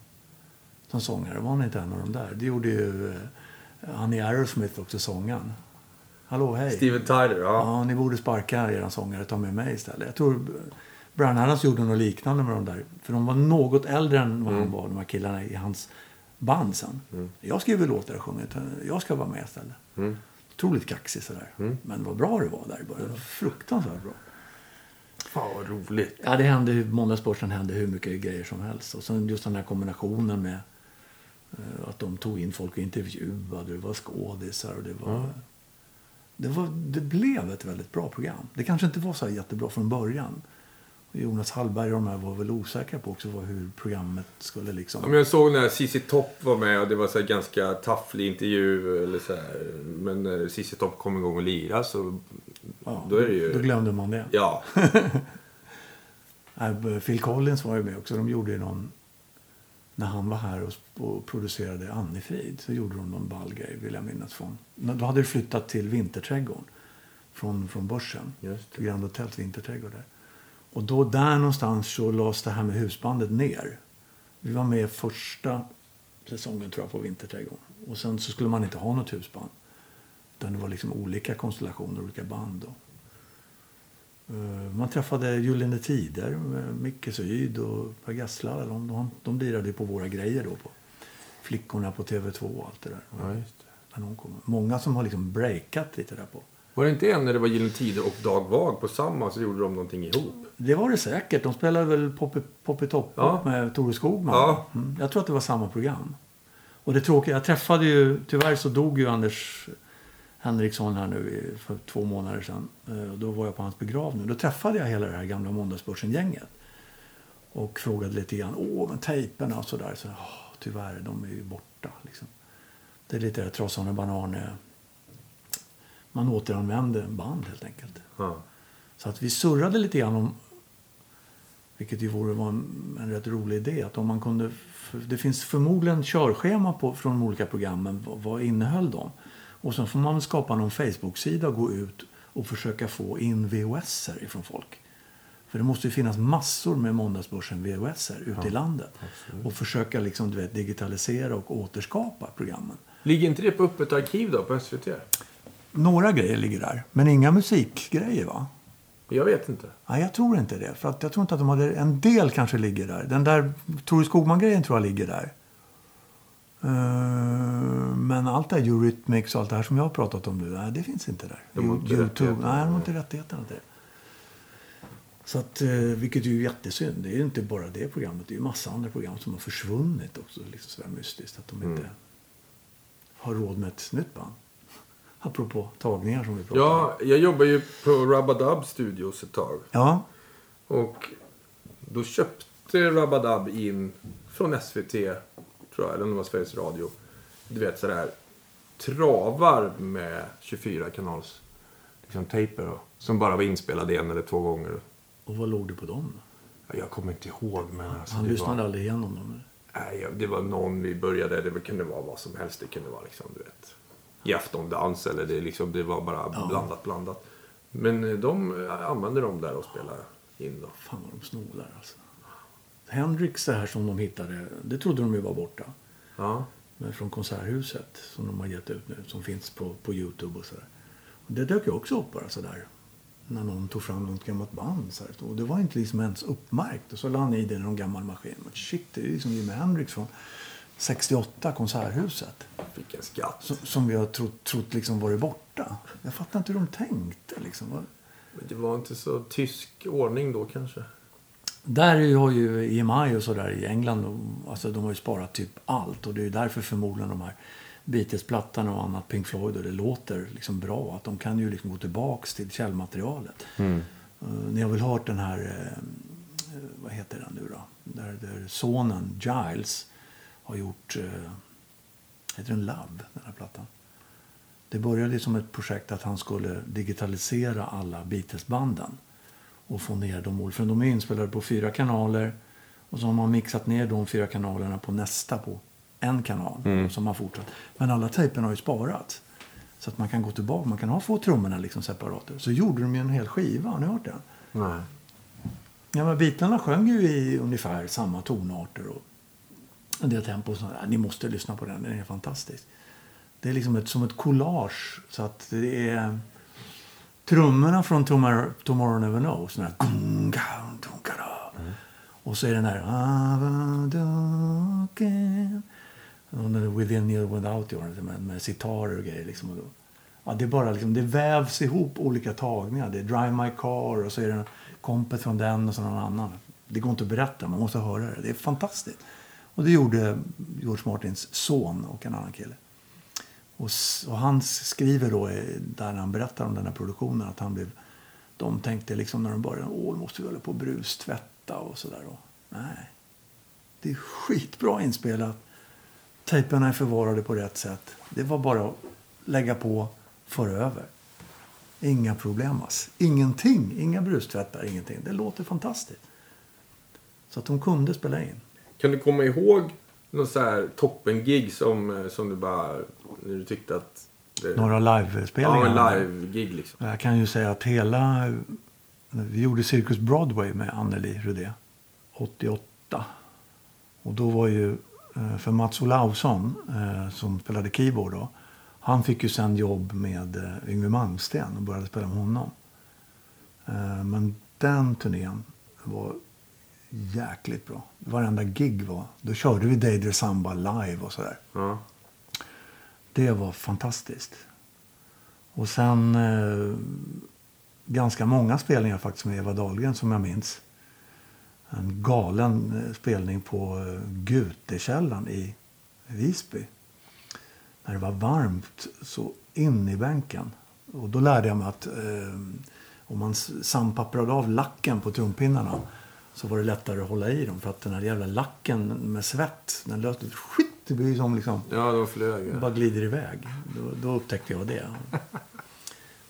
som sångare. Var han inte en av dem där? Det gjorde ju eh, han i Aerosmith också, sångaren. Hallå, hej. Steven Tyler, ja. Ja, ni borde sparka er sångare ta med mig istället. Jag tror Brian Adams gjorde något liknande med de där. För de var något äldre än vad han var, de här killarna i hans band sen. Jag skriver låtar och sjunger. Jag ska vara med istället. Mm. Otroligt kaxig sådär. Men vad bra det var där i början. Fruktansvärt bra. Fan vad roligt. Ja, det hände, Måndagsbörsen hände hur mycket grejer som helst. Och sen just den här kombinationen med Eh, Att de tog in folk och intervjuade. Det var skådisar och det var... Det, var, det blev ett väldigt bra program. Det kanske inte var så jättebra från början. Jonas Hallberg och de här var väl osäkra på också hur programmet skulle liksom... Ja, men jag såg när CC Topp var med och det var så ganska tafflig intervju. Eller så här. Men när CC Topp kom igång och lirade så... ja, då är det ju- Då glömde man det. Ja. Phil Collins var ju med också. De gjorde ju någon... När han var här och, och producerade Annefrid så gjorde de någon ball grej, vill jag minnas. Från. Då hade det flyttat till Vinterträdgården. Från, från Börsen. Just det. Grand Hotels Vinterträdgård där. Och då där någonstans så lades det här med husbandet ner. Vi var med första säsongen tror jag på Vinterträdgården. Och sen så skulle man inte ha något husband. Utan det var liksom olika konstellationer, olika band. Då. Eh, Man träffade Gyllene Tider med Micke Syd och Per Gessle. De, de, de lirade på våra grejer då. På Flickorna på TV2 och allt det där. ja, det. När de kom. Många som har liksom breakat lite där på. Var det inte en när det var Gyllene Tider och Dag Vag på samma så gjorde de någonting ihop? Det var det säkert. De spelade väl Poppy, Top Ja. med Tore Skogman. Ja. Mm. Jag tror att det var samma program. Och det tråkiga, jag träffade ju, tyvärr så dog ju Anders Henriksson här nu för två månader sedan. Eh, och Då var jag på hans begravning. Då träffade jag hela det här gamla Måndagsbörsen-gänget. Och frågade lite grann, åh men tejperna och sådär. Så, åh, tyvärr, de är ju borta. Liksom. Det är lite det Trasan och Bananer. Man återanvänder band helt enkelt. Ja. Så att vi surrade lite grann om, vilket ju vore var en, en rätt rolig idé, att om man kunde, det finns förmodligen körschema på, från de olika programmen, vad, vad innehöll de? Och sen får man skapa någon Facebook-sida och gå ut och försöka få in VHS-er ifrån folk. För det måste ju finnas massor med Måndagsbörsen VHS-er ute i landet. Och försöka liksom, du vet, digitalisera och återskapa programmen. Ligger inte det på öppet arkiv då på SVT? Några grejer ligger där, men inga musikgrejer va? Jag vet inte. Nej, jag tror inte det. För att jag tror inte att de hade... En del kanske ligger där. Den där Tore Skogman-grejen tror jag ligger där. Eh, men allt det här Eurythmics och allt det här som jag har pratat om nu, nej, det finns inte där. De har inte Youtube, nej, de har inte rättigheterna till det. Så att, eh, vilket är ju jättesynd. Det är ju inte bara det programmet. Det är ju massa andra program som har försvunnit också. Liksom sådär mystiskt. Att de inte Mm. har råd med ett nytt band. Apropå tagningar som vi pratade om. Ja, jag jobbar ju på Rubadub Studios ett tag. Ja, Och då köpte Rabadab in från SVT, tror jag, eller om det var Sveriges Radio. Du vet sådär travar med 24 kanals liksom, tejper Som bara var inspelade en eller två gånger. och vad låg det på dem då? Ja, Jag kommer inte ihåg men alltså, Han lyssnade var, aldrig igenom dem. eller? nej, det var någon vi började, det kunde vara vad som helst. Det kunde vara liksom, du vet, i aftondans eller det, liksom, det var bara blandat, blandat. Men eh, de eh, använde dem där och spelade in då. Fan vad de snolar alltså. Hendrix det här som de hittade, det trodde de ju var borta. Ja. Men från Konserthuset som de har gett ut nu, som finns på, på Youtube och sådär. Det dök ju också upp bara sådär. När någon tog fram något gammalt band. Så här. Och det var inte liksom ens uppmärkt. Och så la han i det i någon gammal maskin. Men shit, det är ju liksom Jimi Hendrix från 68, Konserthuset. Vilken skatt. Som, som vi har trott, trott liksom varit borta. Jag fattar inte hur de tänkte liksom. Det var inte så tysk ordning då kanske. Där har ju EMI och sådär i England, de- alltså de har ju sparat typ allt. Och det är ju därför förmodligen de här Beatles-plattorna och annat, Pink Floyd, och det låter liksom bra. Att de kan ju liksom gå tillbaks till källmaterialet. Mm. Uh, ni har väl hört den här, eh, vad heter den nu då? Där, där sonen Giles har gjort, uh, heter den Love, den här plattan? Det började som ett projekt att han skulle digitalisera alla Beatles-banden och få ner dem. För de är inspelade på fyra kanaler och så har man mixat ner de fyra kanalerna på nästa på en kanal. Och så har fortsatt. Men alla tejperna har ju sparats. Så att man kan gå tillbaka, man kan ha få trummorna liksom separat. Så gjorde de ju en hel skiva, har ni hört den? Nej. Ja, men Beatlarna sjöng ju i ungefär samma tonarter och en del tempo. Och sånt. Ni måste lyssna på den, den är fantastisk. Det är liksom ett, som ett collage. Så att det är trummorna från Tomorrow, Tomorrow Never Knows. Sån här da. Och så är den här Within you without you. Med, med sitarer och grejer. Liksom. Och då- Ja, det, är bara liksom, det vävs ihop olika tagningar. Det är Drive My Car och så är det kompet från den och så någon annan. Det går inte att berätta, man måste höra det. Det är fantastiskt. Och det gjorde George Martins son och en annan kille. Och, och han skriver då, eh, där han berättar om den här produktionen, att han blev... De tänkte liksom när de började, åh, måste vi hålla på och brustvätta och sådär. Nej. Det är skitbra inspelat. Tejperna är förvarade på rätt sätt. Det var bara att lägga på, föra över. Inga problem alls. Ingenting. Inga brustvättar, ingenting. Det låter fantastiskt. Så att de kunde spela in. Kan du komma ihåg någon så här toppen-gig som, eh, som du bara... När du tyckte att... Det, Några ja, livespelningar. en live-gig liksom. Jag kan ju säga att hela... Vi gjorde Cirkus Broadway med Anneli Rudé. 88. Och då var ju... eh, För Mats Olausson, eh, som spelade keyboard då. Han fick ju sen jobb med Yngwie Malmsteen och började spela med honom. Men den turnén var jäkligt bra. Varenda gig var... Då körde vi Daydream Samba live och sådär. Ja. Det var fantastiskt. Och sen eh, ganska många spelningar faktiskt med Eva Dahlgren som jag minns. En galen eh, spelning på eh, Gutekällaren i Visby. När det var varmt så in i bänken. Och då lärde jag mig att eh, om man sandpapprade av lacken på trumpinnarna så var det lättare att hålla i dem. För att den här jävla lacken med svett, den löste skit. Det blir som liksom Ja, de flög. Ja. bara glider iväg. Då, då upptäckte jag det.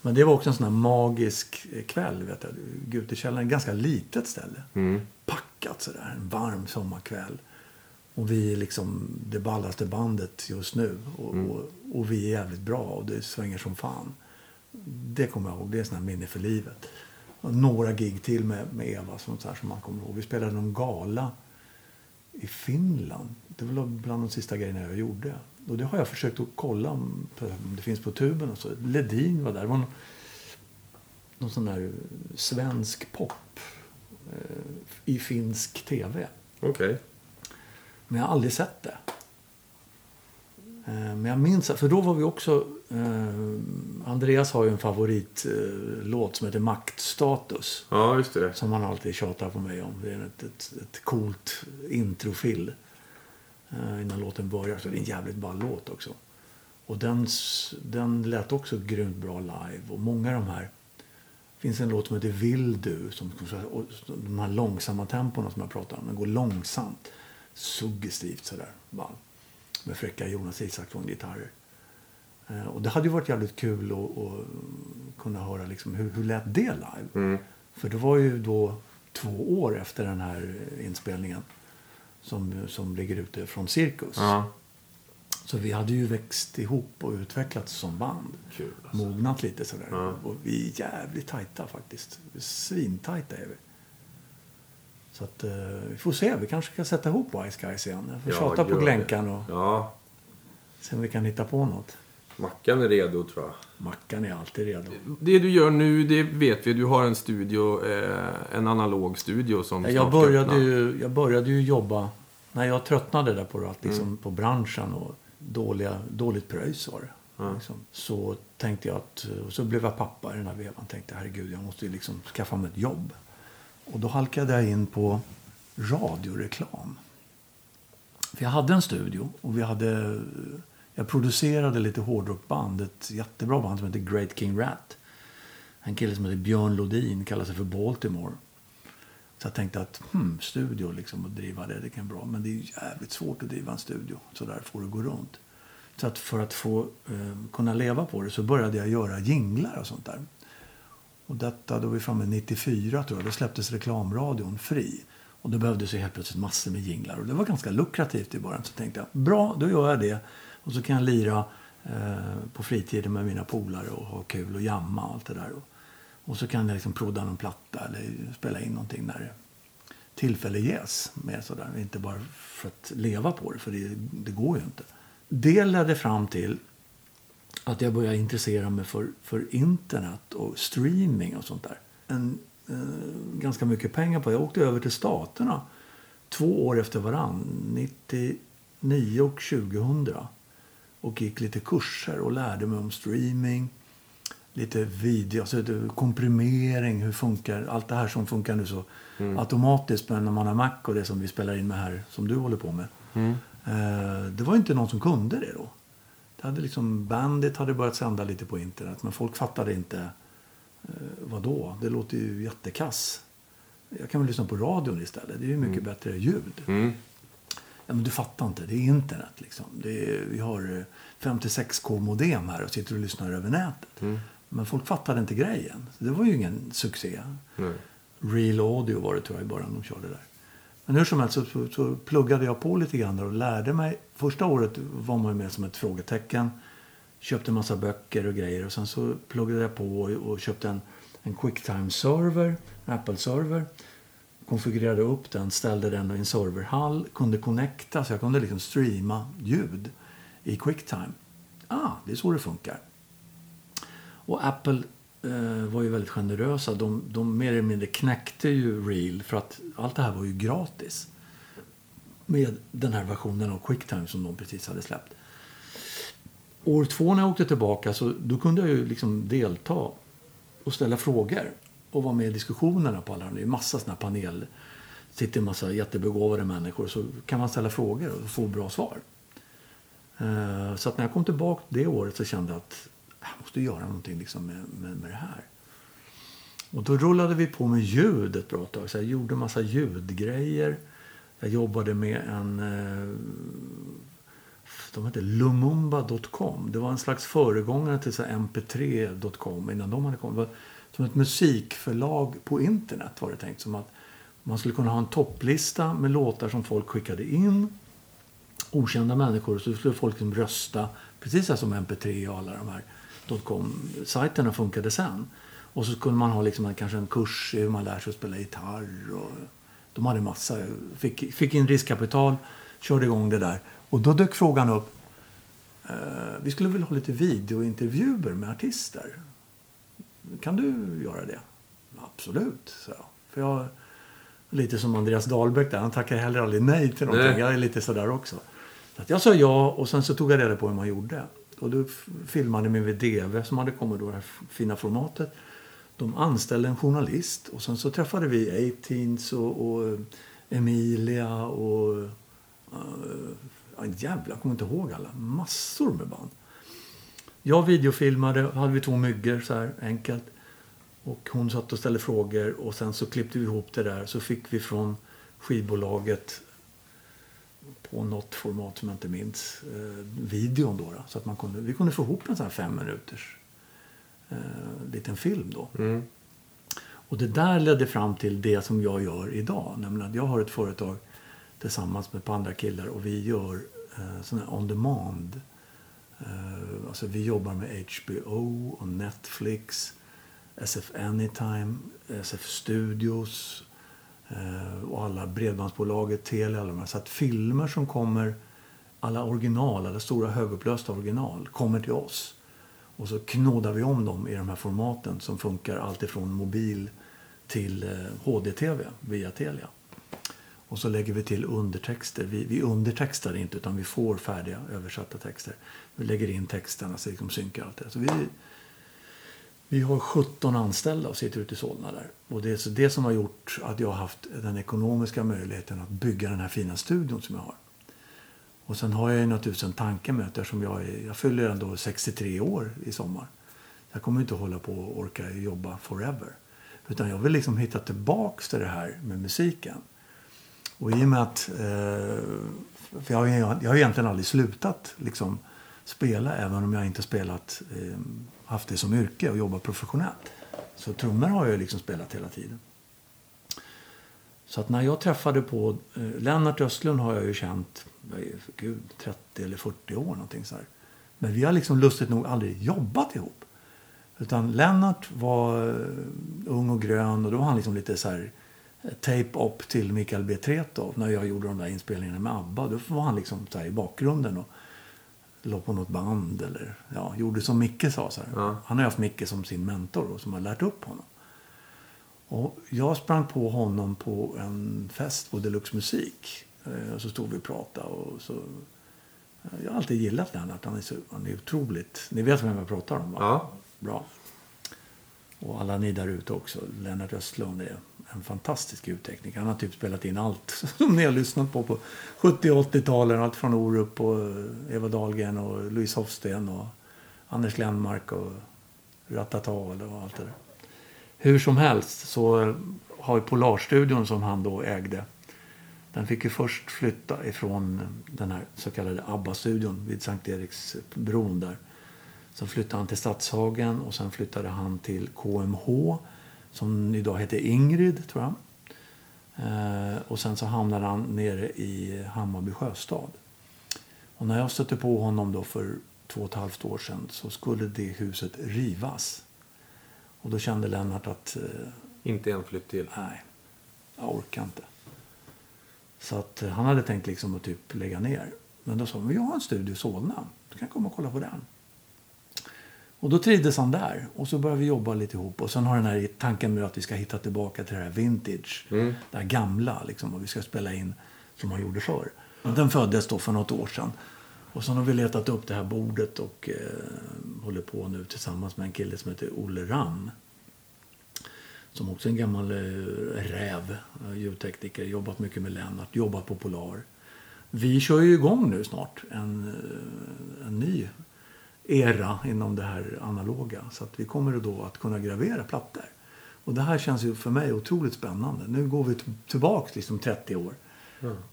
Men det var också en sån här magisk kväll. Vet jag. Gutekällaren ett ganska litet ställe. Mm. Packat sådär. En varm sommarkväll. Och vi är liksom det ballaste bandet just nu. Och, och, och vi är jävligt bra och det svänger som fan. Det kommer jag ihåg. Det är här minne för livet. Några gig till med, med Eva som, så här, som man kommer ihåg. Vi spelade någon gala i Finland. Det var bland de sista grejerna jag gjorde. Och det har jag försökt att kolla om, det finns på tuben och så. Ledin var där. Det var någon, någon sån där svensk pop eh, i finsk tv. Okej. Men jag har aldrig sett det. Eh, Men jag minns för då var vi också... Eh, Andreas har ju en favoritlåt eh, som heter Maktstatus. Ja, just det. Som han alltid tjatar på mig om. Det är ett, ett, ett coolt introfill. Eh, innan låten börjar. Så det är en jävligt ball låt också. Och den, den lät också grymt bra live. Och många av de här. Det finns en låt som heter Vill du. Som, och de här långsamma tempona som jag pratar om. Den går långsamt. Suggestivt sådär. Ball. Med fräcka Jonas Isaksson-gitarrer. Eh, Och det hade ju varit jävligt kul att, att kunna höra liksom hur, hur lät det live. Mm. För det var ju då två år efter den här inspelningen som, som ligger ute från Cirkus. Ja. Så vi hade ju växt ihop och utvecklats som band. Kul alltså. Mognat lite sådär. Ja. Och vi är jävligt tajta faktiskt. Svintajta är vi. Så att eh, vi får se. Vi kanske kan sätta ihop Wise Guys igen. Jag får tjata på. Glänkan och Ja. se om vi kan hitta på något. Mackan är redo, tror jag. Mackan är alltid redo. Det du gör nu, det vet vi. Du har en studio, eh, en analog studio som Jag snart började, ju, jag började ju jobba, när jag tröttnade där på, att liksom, Mm. på branschen och dåliga, dåligt pröjs var det. Ja. Liksom. Så tänkte jag att, och så blev jag pappa i den här vevan. Tänkte herregud, jag måste ju liksom skaffa mig ett jobb. Och då halkade jag in på radioreklam. För jag hade en studio och vi hade, jag producerade lite hårdrockband. Ett jättebra band som heter Great King Rat. En kille som heter Björn Lodin, kallar sig för Baltimore. Så jag tänkte att hmm, studio liksom och driva det, det kan vara bra. Men det är ju jävligt svårt att driva en studio. Så där får det gå runt. Så att för att få eh, kunna leva på det så började jag göra jinglar och sånt där. Och detta, då var vi framme 94 tror jag, då släpptes reklamradion fri. Och då behövdes ju helt plötsligt massor med jinglar. Och det var ganska lukrativt i början. Så tänkte jag, bra, då gör jag det. Och så kan jag lira eh, på fritiden med mina polare och ha kul och jamma och allt det där. Och, och så kan jag liksom prodda någon platta eller spela in någonting när tillfälle ges. Med sådär. Inte bara för att leva på det, för det, det går ju inte. Det ledde fram till att jag började intressera mig för, för internet och streaming och sånt där. En, eh, ganska mycket pengar på. Jag åkte över till Staterna två år efter varann, 99 och 2000. Och gick lite kurser och lärde mig om streaming. lite video, alltså komprimering, hur funkar, allt det här som funkar nu så automatiskt men när man har Mac och det som vi spelar in med här, som du håller på med. Eh, det var inte någon som kunde det då. Det hade liksom, Bandit hade börjat sända lite på internet men folk fattade inte eh, vad då? Det låter ju jättekass. Jag kan väl lyssna på radion istället. Det är ju mycket bättre ljud. Mm. Ja, men du fattar inte. Det är internet. Liksom. Är, vi har eh, 56k-modem här och sitter och lyssnar över nätet. Men folk fattade inte grejen. Så det var ju ingen succé. Nej. Real Audio var det tror jag i början de körde där. Men hur som helst så, så, pluggade jag på lite grann och lärde mig. Första året var man ju med som ett frågetecken. Köpte en massa böcker och grejer. Och sen så pluggade jag på och, och köpte en, en Quicktime-server, en Apple-server. Konfigurerade upp den, ställde den i en serverhall. Kunde connecta, så jag kunde liksom streama ljud i Quicktime. Ah, det är så det funkar. Och Apple Eh, var ju väldigt generösa. De, de mer eller mindre knäckte ju Reel för att allt det här var ju gratis. Med den här versionen av Quicktime som de precis hade släppt. År två när jag åkte tillbaka så då kunde jag ju liksom delta och ställa frågor. Och vara med i diskussionerna på alla. Det är massa såna här panel. sitter en massa jättebegåvade människor så kan man ställa frågor och få bra svar. Eh, så att när jag kom tillbaka det året så kände jag att jag måste göra någonting liksom med, med, med det här. Och då rullade vi på med ljud ett bra tag. Så jag gjorde massa ljudgrejer. Jag jobbade med en... Eh, de hette Lumumba.com. Det var en slags föregångare till mp3.com innan de hade kommit. Det var som ett musikförlag på internet var det tänkt. Som att man skulle kunna ha en topplista med låtar som folk skickade in okända människor så skulle folk liksom rösta precis som mp3 och alla de här .com-sajterna funkade sen. Och så kunde man ha liksom en, kanske en kurs i hur man lär sig att spela gitarr. Och de hade massa. Fick, fick in riskkapital, körde igång det där. Och då dök frågan upp. Eh, vi skulle vilja ha lite videointervjuer med artister. Kan du göra det? Absolut, sa jag. För jag lite som Andreas Dahlbäck där. Han tackar heller aldrig nej till någonting. Nej. Jag är lite sådär också. Så att jag sa ja och sen så tog jag reda på hur man gjorde. Och då filmade vi med DV som hade kommit då, det här fina formatet. De anställde en journalist och sen så träffade vi A-Teens och, och eh, Emilia och... Uh, ja, jävlar, jag kommer inte ihåg alla. Massor med band. Jag videofilmade, hade vi två myggor så här enkelt. Och hon satt och ställde frågor och sen så klippte vi ihop det där. Så fick vi från skivbolaget på något format som jag inte minns, eh, videon då. då så att man kunde, vi kunde få ihop en sån här fem minuters eh, liten film då. Mm. Och det där ledde fram till det som jag gör idag. Nämligen att jag har ett företag tillsammans med ett par andra killar och vi gör eh, sån här on demand. Eh, alltså vi jobbar med HBO och Netflix, SF Anytime, SF Studios Eh, och alla bredbandsbolaget, Telia, alla de här. Så att filmer som kommer, alla original, alla stora högupplösta original, kommer till oss. Och så knådar vi om dem i de här formaten som funkar alltifrån mobil till eh, HD-TV via Telia. Och så lägger vi till undertexter. Vi, vi undertextar inte utan vi får färdiga översatta texter. Vi lägger in texterna så liksom synkar allt det. Så vi, vi har 17 anställda och sitter ute i Solna där. Och det är så det som har gjort att jag har haft den ekonomiska möjligheten att bygga den här fina studion som jag har. Och sen har jag ju naturligtvis en tanke med det eftersom jag, är, jag fyller ändå 63 år i sommar. Jag kommer inte hålla på och orka jobba forever. Utan jag vill liksom hitta tillbaks till det här med musiken. Och i och med att... Eh, för jag, har ju- jag har egentligen aldrig slutat liksom, spela även om jag inte spelat, eh, haft det som yrke och jobbat professionellt. Så trummor har jag ju liksom spelat hela tiden. Så att när jag träffade på eh, Lennart Östlund har jag ju känt, gud, 30 eller 40 år någonting så här. Men vi har liksom lustigt nog aldrig jobbat ihop. Utan Lennart var eh, ung och grön och då var han liksom lite så här eh, tape-up till Mikael B. Tretow när jag gjorde de där inspelningarna med ABBA. Då var han liksom så här i bakgrunden och låg på något band eller ja, gjorde som Micke sa. Så. Ja. Han har haft Micke som sin mentor och som har lärt upp honom. Och jag sprang på honom på en fest på Deluxe Musik. Eh, Och så stod vi och pratade. Och så, jag har alltid gillat Lennart. Han är, så, han är otroligt... Ni vet vem jag pratar om va? Ja. Bra. Och alla ni där ute också. Lennart Östlund är en fantastisk ljudtekniker. Han har typ spelat in allt som ni har lyssnat på på 70 och 80-talen. Allt från Orup och eh, Eva Dahlgren och Louise Hofsten och Anders Glenmark och Ratata och allt det där. Hur som helst så har ju Polarstudion som han då ägde. Den fick ju först flytta ifrån den här så kallade ABBA-studion vid Sankt Eriksbron där. Sen flyttade han till Stadshagen och sen flyttade han till KMH som idag heter Ingrid, tror jag. Eh, och sen så hamnade han nere i Hammarby sjöstad. Och när jag stötte på honom då för två och ett halvt år sedan så skulle det huset rivas. Och då kände Lennart att eh, Inte en flytt till. nej, jag orkar inte. Så att eh, han hade tänkt liksom att typ lägga ner. Men då sa han, vi har en studio i Solna. Du kan komma och kolla på den. Och då trivdes han där. Och så började vi jobba lite ihop. Och sen har den här tanken med att vi ska hitta tillbaka till det här vintage. Det här gamla liksom. Och vi ska spela in som man gjorde förr. Den föddes då för något år sedan. Och sen har vi letat upp det här bordet och eh, håller på nu tillsammans med en kille som heter Olle Ram. Som också är en gammal eh, räv, eh, ljudtekniker. Jobbat mycket med Lennart, jobbat på Polar. Vi kör ju igång nu snart en, eh, en ny era inom det här analoga. Så att vi kommer då att kunna gravera plattor. Och det här känns ju för mig otroligt spännande. Nu går vi t- tillbaks liksom 30 år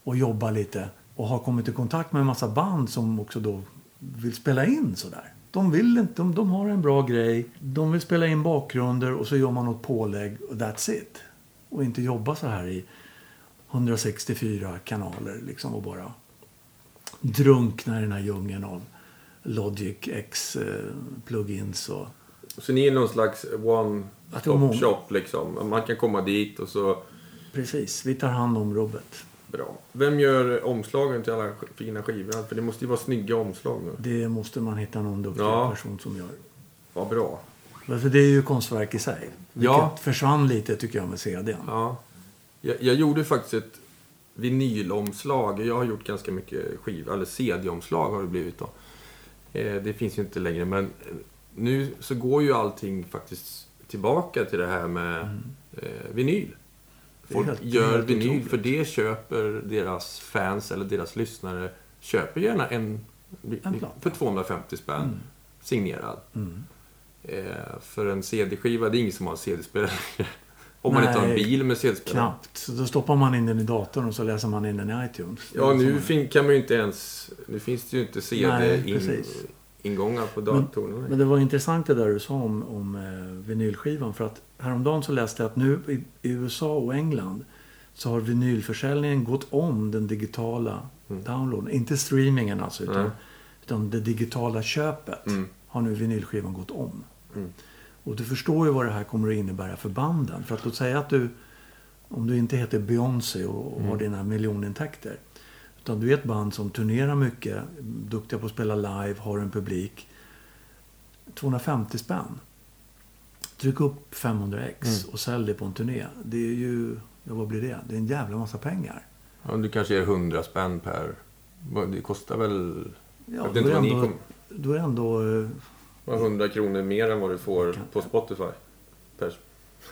och jobbar lite och har kommit i kontakt med en massa band som också då vill spela in sådär. De vill inte, de, de har en bra grej, de vill spela in bakgrunder och så gör man något pålägg och that's it. Och inte jobba så här i 164 kanaler liksom och bara drunkna i den här djungeln av Logic X eh, plugins och Så ni är någon slags Att det var one-stop många. shop liksom. Man kan komma dit och så... precis, vi tar hand om rubbet. Bra. Vem gör omslagen till alla fina skivor? För det måste ju vara snygga omslag nu. Det måste man hitta någon duktig Ja. person som gör. Vad bra. För det är ju konstverk i sig. Vilket Ja. försvann lite tycker jag med CDn. Ja. Jag, jag gjorde faktiskt ett vinylomslag. Jag har gjort ganska mycket skiv, eller CD-omslag har det blivit då. Eh, det finns ju inte längre, men nu så går ju allting faktiskt tillbaka till det här med eh, vinyl. Folk helt- gör helt vinyl, otroligt. för det köper deras fans eller deras lyssnare köper gärna en, En för 250 spänn signerad. Mm. Eh, för en CD-skiva, det är ingen som har en CD-spelare Om man inte har en bil med CD-spelare. Knappt. Så då stoppar man in den i datorn och så läser man in den i iTunes. Ja, nu fin- kan man ju inte ens... Nu finns det ju inte. CD-ingångar på Men, datorerna. men det var intressant det där du sa om, om eh, vinylskivan. För att häromdagen så läste jag att nu i, i USA och England så har vinylförsäljningen gått om den digitala downloaden. Inte streamingen alltså, utan, Mm. utan det digitala köpet Mm. har nu vinylskivan gått om. Mm. Och du förstår ju vad det här kommer att innebära för banden. För att låt säga att du, om du inte heter Beyoncé och, och Mm. har dina miljonintäkter. Utan du är ett band som turnerar mycket, duktiga på att spela live, har en publik. 250 spänn. Tryck upp 500 ex Mm. och sälj det på en turné. Det är ju, ja vad blir det? Det är en jävla massa pengar. Ja, du kanske ger 100 spänn per... Det kostar väl... Ja, då är ni ändå, då är ändå eh, vad, 100 kronor mer än vad du får Kan- på Spotify. Per...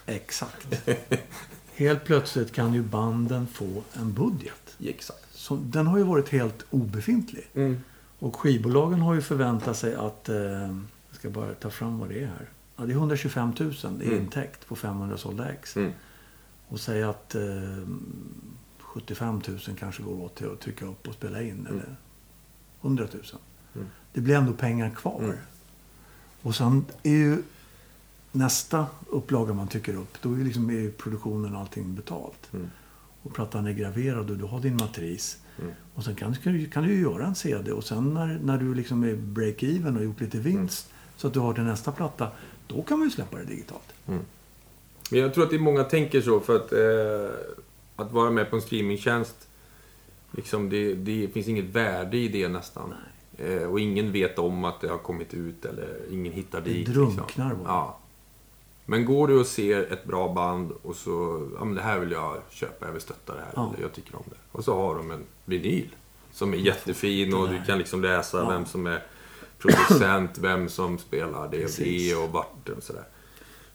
exakt. Helt plötsligt kan ju banden få en budget. Exakt. Så den har ju varit helt obefintlig. Mm. Och skivbolagen har ju förväntat sig att... Eh, jag ska bara ta fram vad det är här. Ja, det är 125 000 i Mm. intäkt på 500 sålda ex. Mm. Och säga att eh, 75 000 kanske går åt till att trycka upp och spela in. Eller 100 000. Mm. Det blir ändå pengar kvar. Mm. Och sen är ju nästa upplaga man trycker upp. Då är liksom är produktionen och allting betalt. Mm. Och plattan är graverad och du har din matris. Mm. Och sen kan, kan, du, kan du göra en CD. Och sen när, när du liksom är break-even och gjort lite vinst. Så att du har till nästa platta. Då kan man ju släppa det digitalt. Men jag tror att det är många tänker så för att eh, att vara med på en streamingtjänst liksom det, det finns inget värde i det nästan. Eh, och ingen vet om att det har kommit ut eller ingen hittar Det dit. drunknar bara. Ja. Men går du och ser ett bra band och så, ja men det här vill jag köpa, jag vill stötta det här, Ja. eller jag tycker om det. Och så har de en vinyl som är jättefin och du kan liksom läsa Ja. vem som är producent, vem som spelar DVD Precis. och vart och sådär.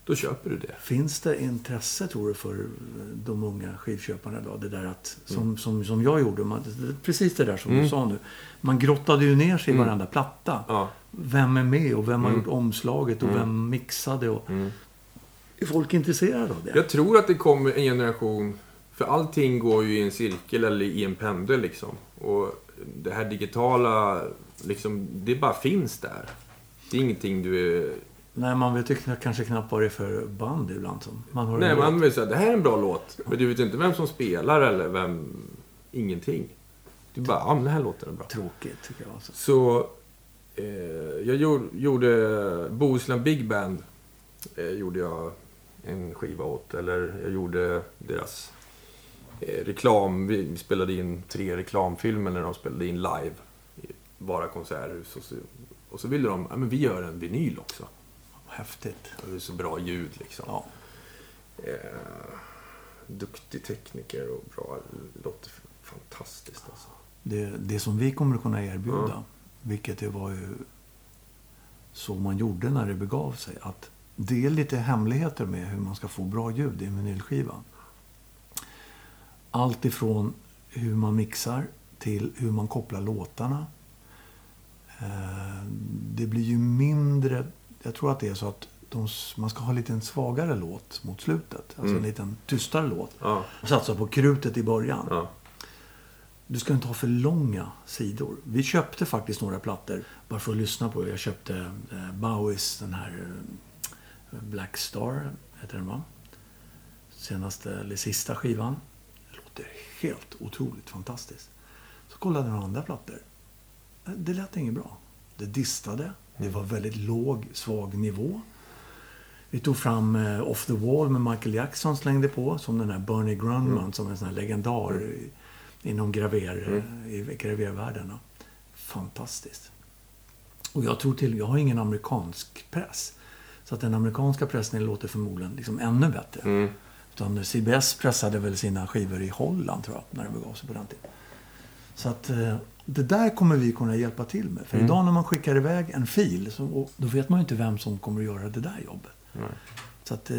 Då köper du det. Finns det intresse, tror du, för de unga skivköparna idag? Det där att, som, Mm. som, som jag gjorde, man, precis det där som du sa nu. Man grottade ju ner sig i varenda platta. Mm. Ja. Vem är med och vem har Mm. gjort omslaget och Mm. vem mixade? Och, Mm. Är folk intresserade av det? Jag tror att det kommer en generation, för allting går ju i en cirkel eller i en pendel liksom. Och det här digitala, liksom, det bara finns där. Det är ingenting du. Nej, man vet ju kanske knappt vad det är för band ibland. Som man hör Nej, man vill säga det här är en bra låt. Men du vet inte vem som spelar eller vem... Ingenting. Du bara, ja men den här låten är bra. Tråkigt, tycker jag. Alltså. Så eh, jag gjorde, gjorde Bohuslän Big Band. Eh, gjorde jag en skiva åt. Eller jag gjorde deras eh, reklam. Vi vi spelade in tre reklamfilmer när de spelade in live. I bara konserthus. Och så, och så ville de, ja men vi gör en vinyl också. Häftigt. Och det är så bra ljud liksom. Ja. Eh, duktig tekniker och bra. Låter fantastiskt alltså. Det, det som vi kommer att kunna erbjuda, Ja. vilket det var ju så man gjorde när det begav sig, att det är lite hemligheter med hur man ska få bra ljud i en vinylskiva. Allt ifrån hur man mixar till hur man kopplar låtarna. Eh, Det blir ju mindre... Jag tror att det är så att de, man ska ha lite en svagare låt mot slutet. Alltså en Mm. liten tystare låt. Ja, Satsa på krutet i början. ja. Du ska inte ha för långa sidor. Vi köpte faktiskt några plattor bara för att lyssna på. Jag köpte eh, Bowies, den här eh, Black Star, heter den va? Senaste, eller sista skivan. Det låter helt otroligt fantastiskt. Så kollade jag några andra plattor. Eh, Det lät inget bra. Det distade. Det var väldigt låg, svag nivå. Vi tog fram eh, Off the Wall med Michael Jackson slängde på. Som den här Bernie Grundman som en sån här legendar i- inom graver, i gravervärlden. Fantastiskt. Och jag tror till, jag har ingen amerikansk press. Så att den amerikanska pressen låter förmodligen liksom ännu bättre. Mm. Utan CBS pressade väl sina skivor i Holland tror jag, när det begav sig på den tiden. Så att eh, det där kommer vi kunna hjälpa till med. För idag när man skickar iväg en fil, så, då vet man ju inte vem som kommer att göra det där jobbet. Nej. Så att eh,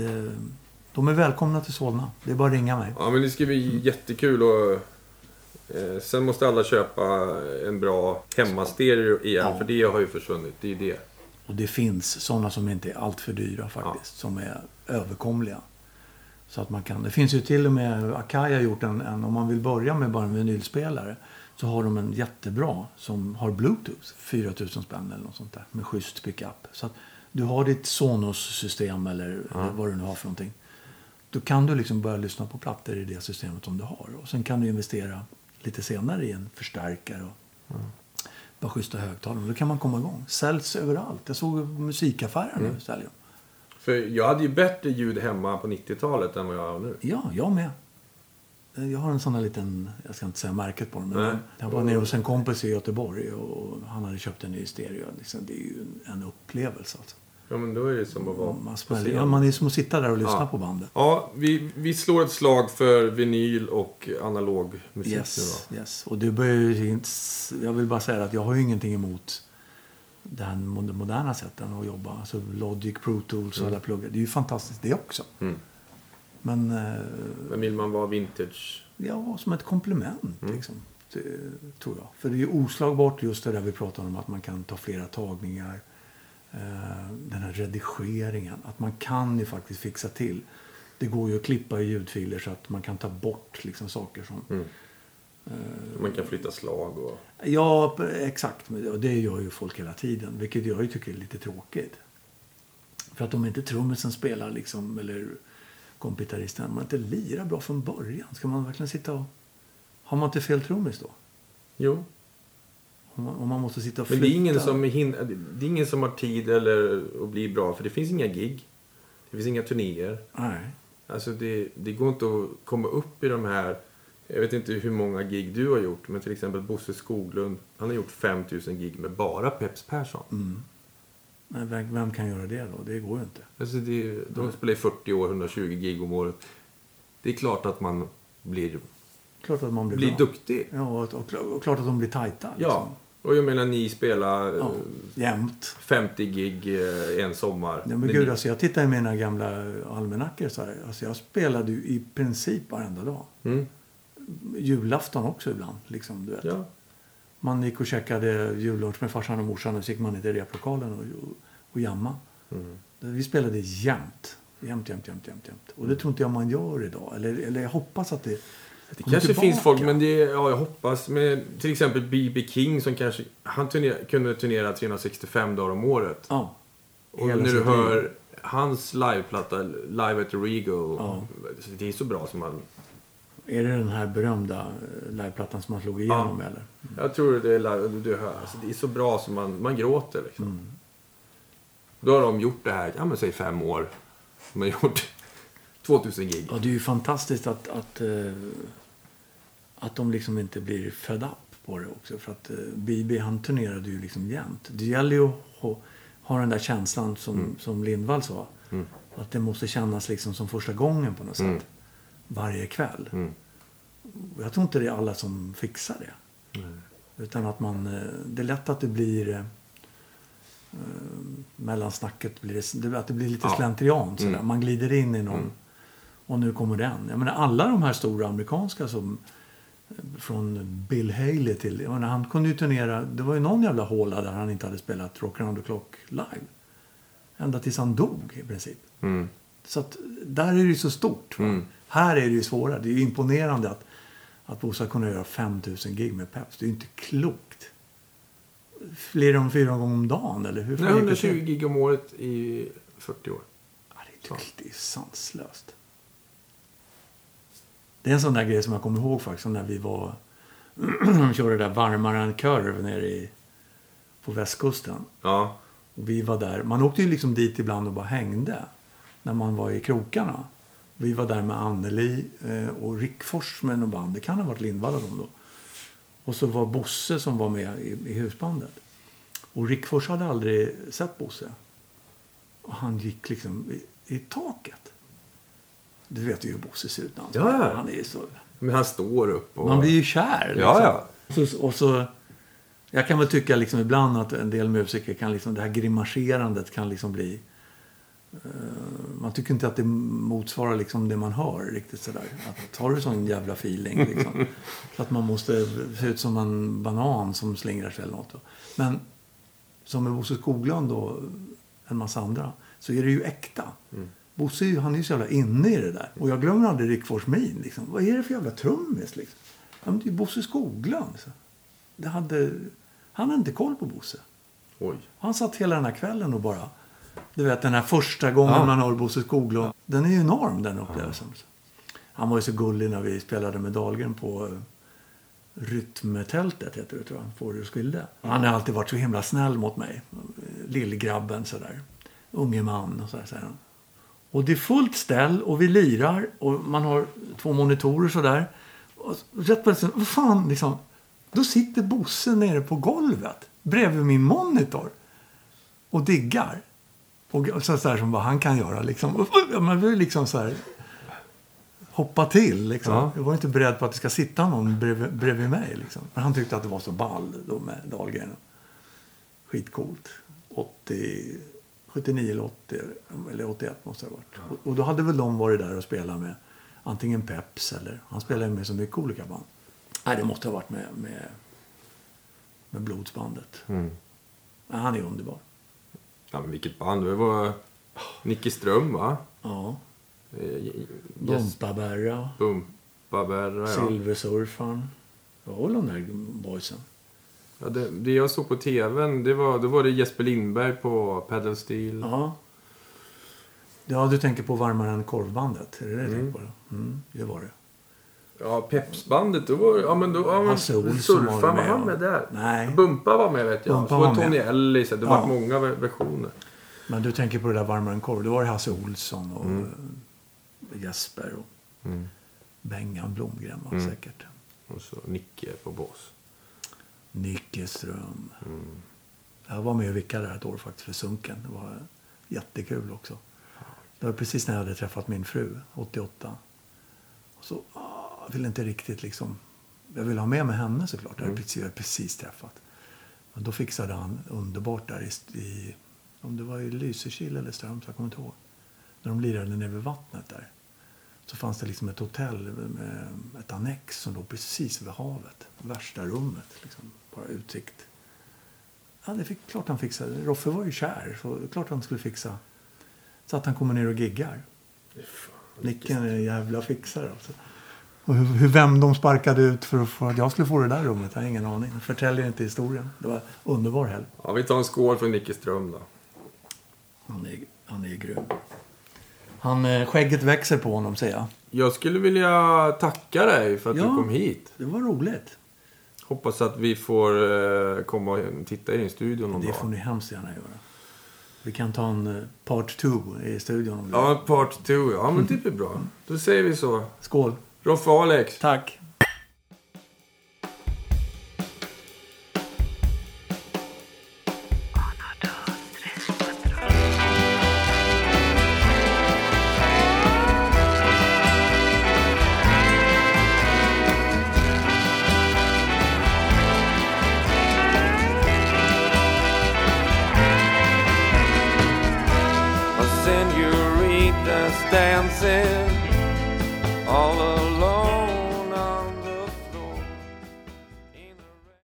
de är välkomna till Solna. Det är bara att ringa mig. Ja, men det ska bli jättekul och eh, Sen måste alla köpa en bra hemmastereo igen, Ja. för det har ju försvunnit. Det är det. Och det finns sådana som inte är alltför dyra faktiskt. Som är överkomliga. Så att man kan. Det finns ju till och med, Akai har gjort en, en, om man vill börja med bara en vinylspelare. Så har de en jättebra som har bluetooth. 4000 spänn eller något sånt där. Med schysst pickup. Så att du har ditt Sonos-system eller, eller vad du nu har för någonting. Då kan du liksom börja lyssna på plattor i det systemet som du har. Och sen kan du investera lite senare i en förstärkare. Och, bara schyssta högtalare. Då kan man komma igång. Säljs överallt. Jag såg musikaffärer nu säljer de. För jag hade ju bättre ljud hemma på 90-talet än vad jag har nu. Ja, jag med. Jag har en sån här liten, jag ska inte säga märket på den, men Nej. jag var nere hos en kompis i Göteborg och han hade köpt en ny stereo. Liksom, det är ju en, upplevelse alltså. Ja, men då är det som att vara Man, smäller, ja, man är som att sitta där och lyssna Ja. på bandet. Ja, vi, vi slår ett slag för vinyl och analog musik Yes, nu yes. Och det börjar inte, jag vill bara säga att jag har ju ingenting emot mod- moderna sätten att jobba. Alltså Logic, Pro Tools och alla pluggar. Det är ju fantastiskt det också. då. Mm. Men eh, Men vill man vara vintage? Ja, som ett komplement. Mm. Liksom, tror jag. För det är ju oslagbart just det där vi pratar om att man kan ta flera tagningar. Eh, den här redigeringen. Att man kan ju faktiskt fixa till. Det går ju att klippa i ljudfiler så att man kan ta bort liksom, saker som... Mm. Man kan flytta slag och... Ja, exakt. Och det gör ju folk hela tiden. Vilket jag ju tycker är lite tråkigt. För att om inte trummisen spelar liksom, eller kompitaristen, om man inte lirar bra från början. Ska man verkligen sitta och... Har man inte fel trummis då? Jo. Om man, om man måste sitta och Men flytta. det är, ingen som hin- det är ingen som har tid eller att bli bra, för det finns inga gig. Det finns inga turnéer. Nej. Alltså det, det går inte att komma upp i de här... Jag vet inte hur många gig du har gjort, men till exempel Bosse Skoglund. Han har gjort 5000 gig med bara Peps Persson. Mm. Men vem, vem kan göra det då? Det går ju inte. Alltså det, de spelar i 40 år, 120 gig om året. Det är klart att man blir, Klart att man blir, blir duktig. Ja, och, och, och klart att de blir tajta. Liksom. Ja. Och jag menar, ni spelar eh, Ja, jämt. 50 gig eh, en sommar. Ja, men Men gud, alltså, jag tittar i mina gamla almanackor. Så här. Alltså, jag spelade ju i princip varenda dag. Mm. Julafton också ibland. Liksom, du vet. Ja. Man gick och käkade jullunch med farsan och morsan och så gick man ner till replokalen och, och, och jamma. Mm. Vi spelade jämt. Jämt, jämt, jämt, jämt, jämt. Och det tror inte jag man gör idag. Eller, eller jag hoppas att det Det kanske tillbaka. finns folk, men det, ja, jag hoppas. Med till exempel B.B. King som kanske, han turner, kunde turnera 365 dagar om året. Ja. Och Hela när du sitt liv. hör hans liveplatta, Live at the Regal. Ja. Det är så bra som man... Är det den här berömda eh, liveplattan som man slog igenom eller? Jag tror det är du hör. Alltså, det är så bra som man, man gråter liksom. Mm. Då har de gjort det här, ja men säg fem år. De har gjort 2000 gig. Ja, det är ju fantastiskt att, att, eh, att de liksom inte blir fed up på det också. För att eh, Bibi han turnerade ju liksom jämt. Det gäller ju att ha, den där känslan som, som Lindvall sa. Mm. Att det måste kännas liksom som första gången på något sätt. Mm. Varje kväll. Mm. Jag tror inte det är alla som fixar det. Utan att man, eh, det är lätt att det blir eh, eh, mellansnacket blir det, att det blir lite Ja. slentrian. Sådär. Mm. Man glider in i någon Mm. och nu kommer den. Jag menar, alla de här stora amerikanska som eh, från Bill Haley till, jag menar, han kunde ju turnera, det var ju någon jävla håla där han inte hade spelat Rock around the clock live. Ända tills han dog i princip. Mm. Så att där är det ju så stort. Mm. Här är det ju svårare. Det är imponerande att, att Bosse har kunnat göra 5000 gig med Peps. Det är ju inte klokt. Fler än fyra gånger om dagen eller hur? Nej, gick det 120 till? gig om året i 40 år. Ja, det, är, det är sanslöst. Det är en sån där grej som jag kommer ihåg faktiskt när vi var de körde det där varmare än kurv nere i, på västkusten. Ja. Och vi var där. Man åkte ju liksom dit ibland och bara hängde. När man var i krokarna. Vi var där med Anneli eh, och Rickfors med något band. Det kan ha varit Lindvalla de då. Och så var Bosse som var med i, husbandet. Och Rickfors hade aldrig sett Bosse. Och han gick liksom i, i taket. Du vet ju hur Bosse ser ut han Ja. Han är så... Men han står upp och... Man blir ju kär. Liksom. Ja, ja. Så, och så, jag kan väl tycka liksom ibland att en del musiker kan liksom, det här grimaserandet kan liksom bli... eh, man tycker inte att det motsvarar liksom det man hör riktigt sådär. Att, har du sån jävla feeling liksom? så att man måste se ut som en banan som slingrar sig eller något. Men som med Bosse Skoglund och en massa andra så är det ju äkta. Bosse är ju- han är ju så jävla inne i det där. Och jag glömmer aldrig Rick Forsmin. Liksom. Vad är det för jävla trummis? Liksom? Ja, men det är ju Bosse Skoglund. Så. Det hade, han hade inte koll på Bosse. Oj. Han satt hela den här kvällen och bara... Du vet den här första gången Ja. man hör Bosse Skoglund. Den är ju enorm den upplevelsen. Han var ju så gullig när vi spelade med Dahlgren på eh, Rytmetältet heter det tror jag. Får du skilde. Han har alltid varit så himla snäll mot mig. Lillgrabben sådär. Unge man och sådär säger han. Och det är fullt ställ och vi lirar och man har två monitorer sådär. Och rätt plötsligt, vad fan liksom. Då sitter Bosse nere på golvet bredvid min monitor och diggar. Och så, så här som bara han kan göra liksom. Man vill liksom så här hoppa till liksom. Ja. Jag var inte beredd på att det ska sitta någon bredvid, bredvid mig liksom. Men han tyckte att det var så ball då med Dahlgren. Skitcoolt. 80, 79 eller 80 eller 81 måste det ha varit. Och, och då hade väl de varit där och spelat med antingen Peps eller han spelade med så mycket olika band. Nej, det måste ha varit med, med, med Blodsbandet. Mm. Han är underbar. Ja, men vilket band. Det var Nicke Ström, va? Ja. Eh, Yes. Bumpaberra, Bumpaberra, ja. Silversurfaren. Det var väl de där boysen. ja det, det jag såg på tvn, det var, då var det Jesper Lindberg på Pedal Steel. Ja. Ja, du tänker på Varmare än korvbandet? Är det det du Mm. tänker på? Mm, det var det. Ja, Pepsbandet, då var ja men då, ja, men Surfaren, var med, han med där? Nej. Bumpa var med vet jag. Bumpa så var Tony. Ellis, det Ja. var många ver- versioner. Men du tänker på det där Varmare än korv. Det var det Hasse Olsson och Mm. Jesper och Mm. Bengan Blomgren var Mm. säkert. Och så Nicke på bas. Nicke Ström. Mm. Jag var med och vickade där ett år faktiskt för Sunken. Det var jättekul också. Det var precis när jag hade träffat min fru, 88. Och så, jag ville inte riktigt liksom... Jag ville ha med mig henne såklart. Jag hade Mm. precis, jag hade precis träffat. Och då fixade han underbart där i, i om det var i Lysekil eller Strömstad, jag kommer inte ihåg. När de lirade nere vid vattnet där. Så fanns det liksom ett hotell med ett annex som låg precis vid havet. Värsta rummet, liksom. Bara utsikt. Ja, det fick, klart han fixade. Roffe var ju kär, så klart han skulle fixa. Så att han kommer ner och giggar. Nicken är en jävla fixare alltså. Och hur, hur vem de sparkade ut för att, för att jag skulle få det där rummet, jag har ingen aning. Jag förtäljer inte historien. Det var underbar helg. Ja, vi tar en skål för Nicke Ström då. Han är, han är grym. Han, eh, skägget växer på honom, säger jag. Jag skulle vilja tacka dig för att Ja. du kom hit. Det var roligt. Hoppas att vi får eh, komma och titta i din studio någon Det dag. får ni hemskt gärna göra. Vi kan ta en eh, part two i studion om det. Ja, part two. Ja, men det blir bra. Då säger vi så. Skål. Roffe och Alex. Tack.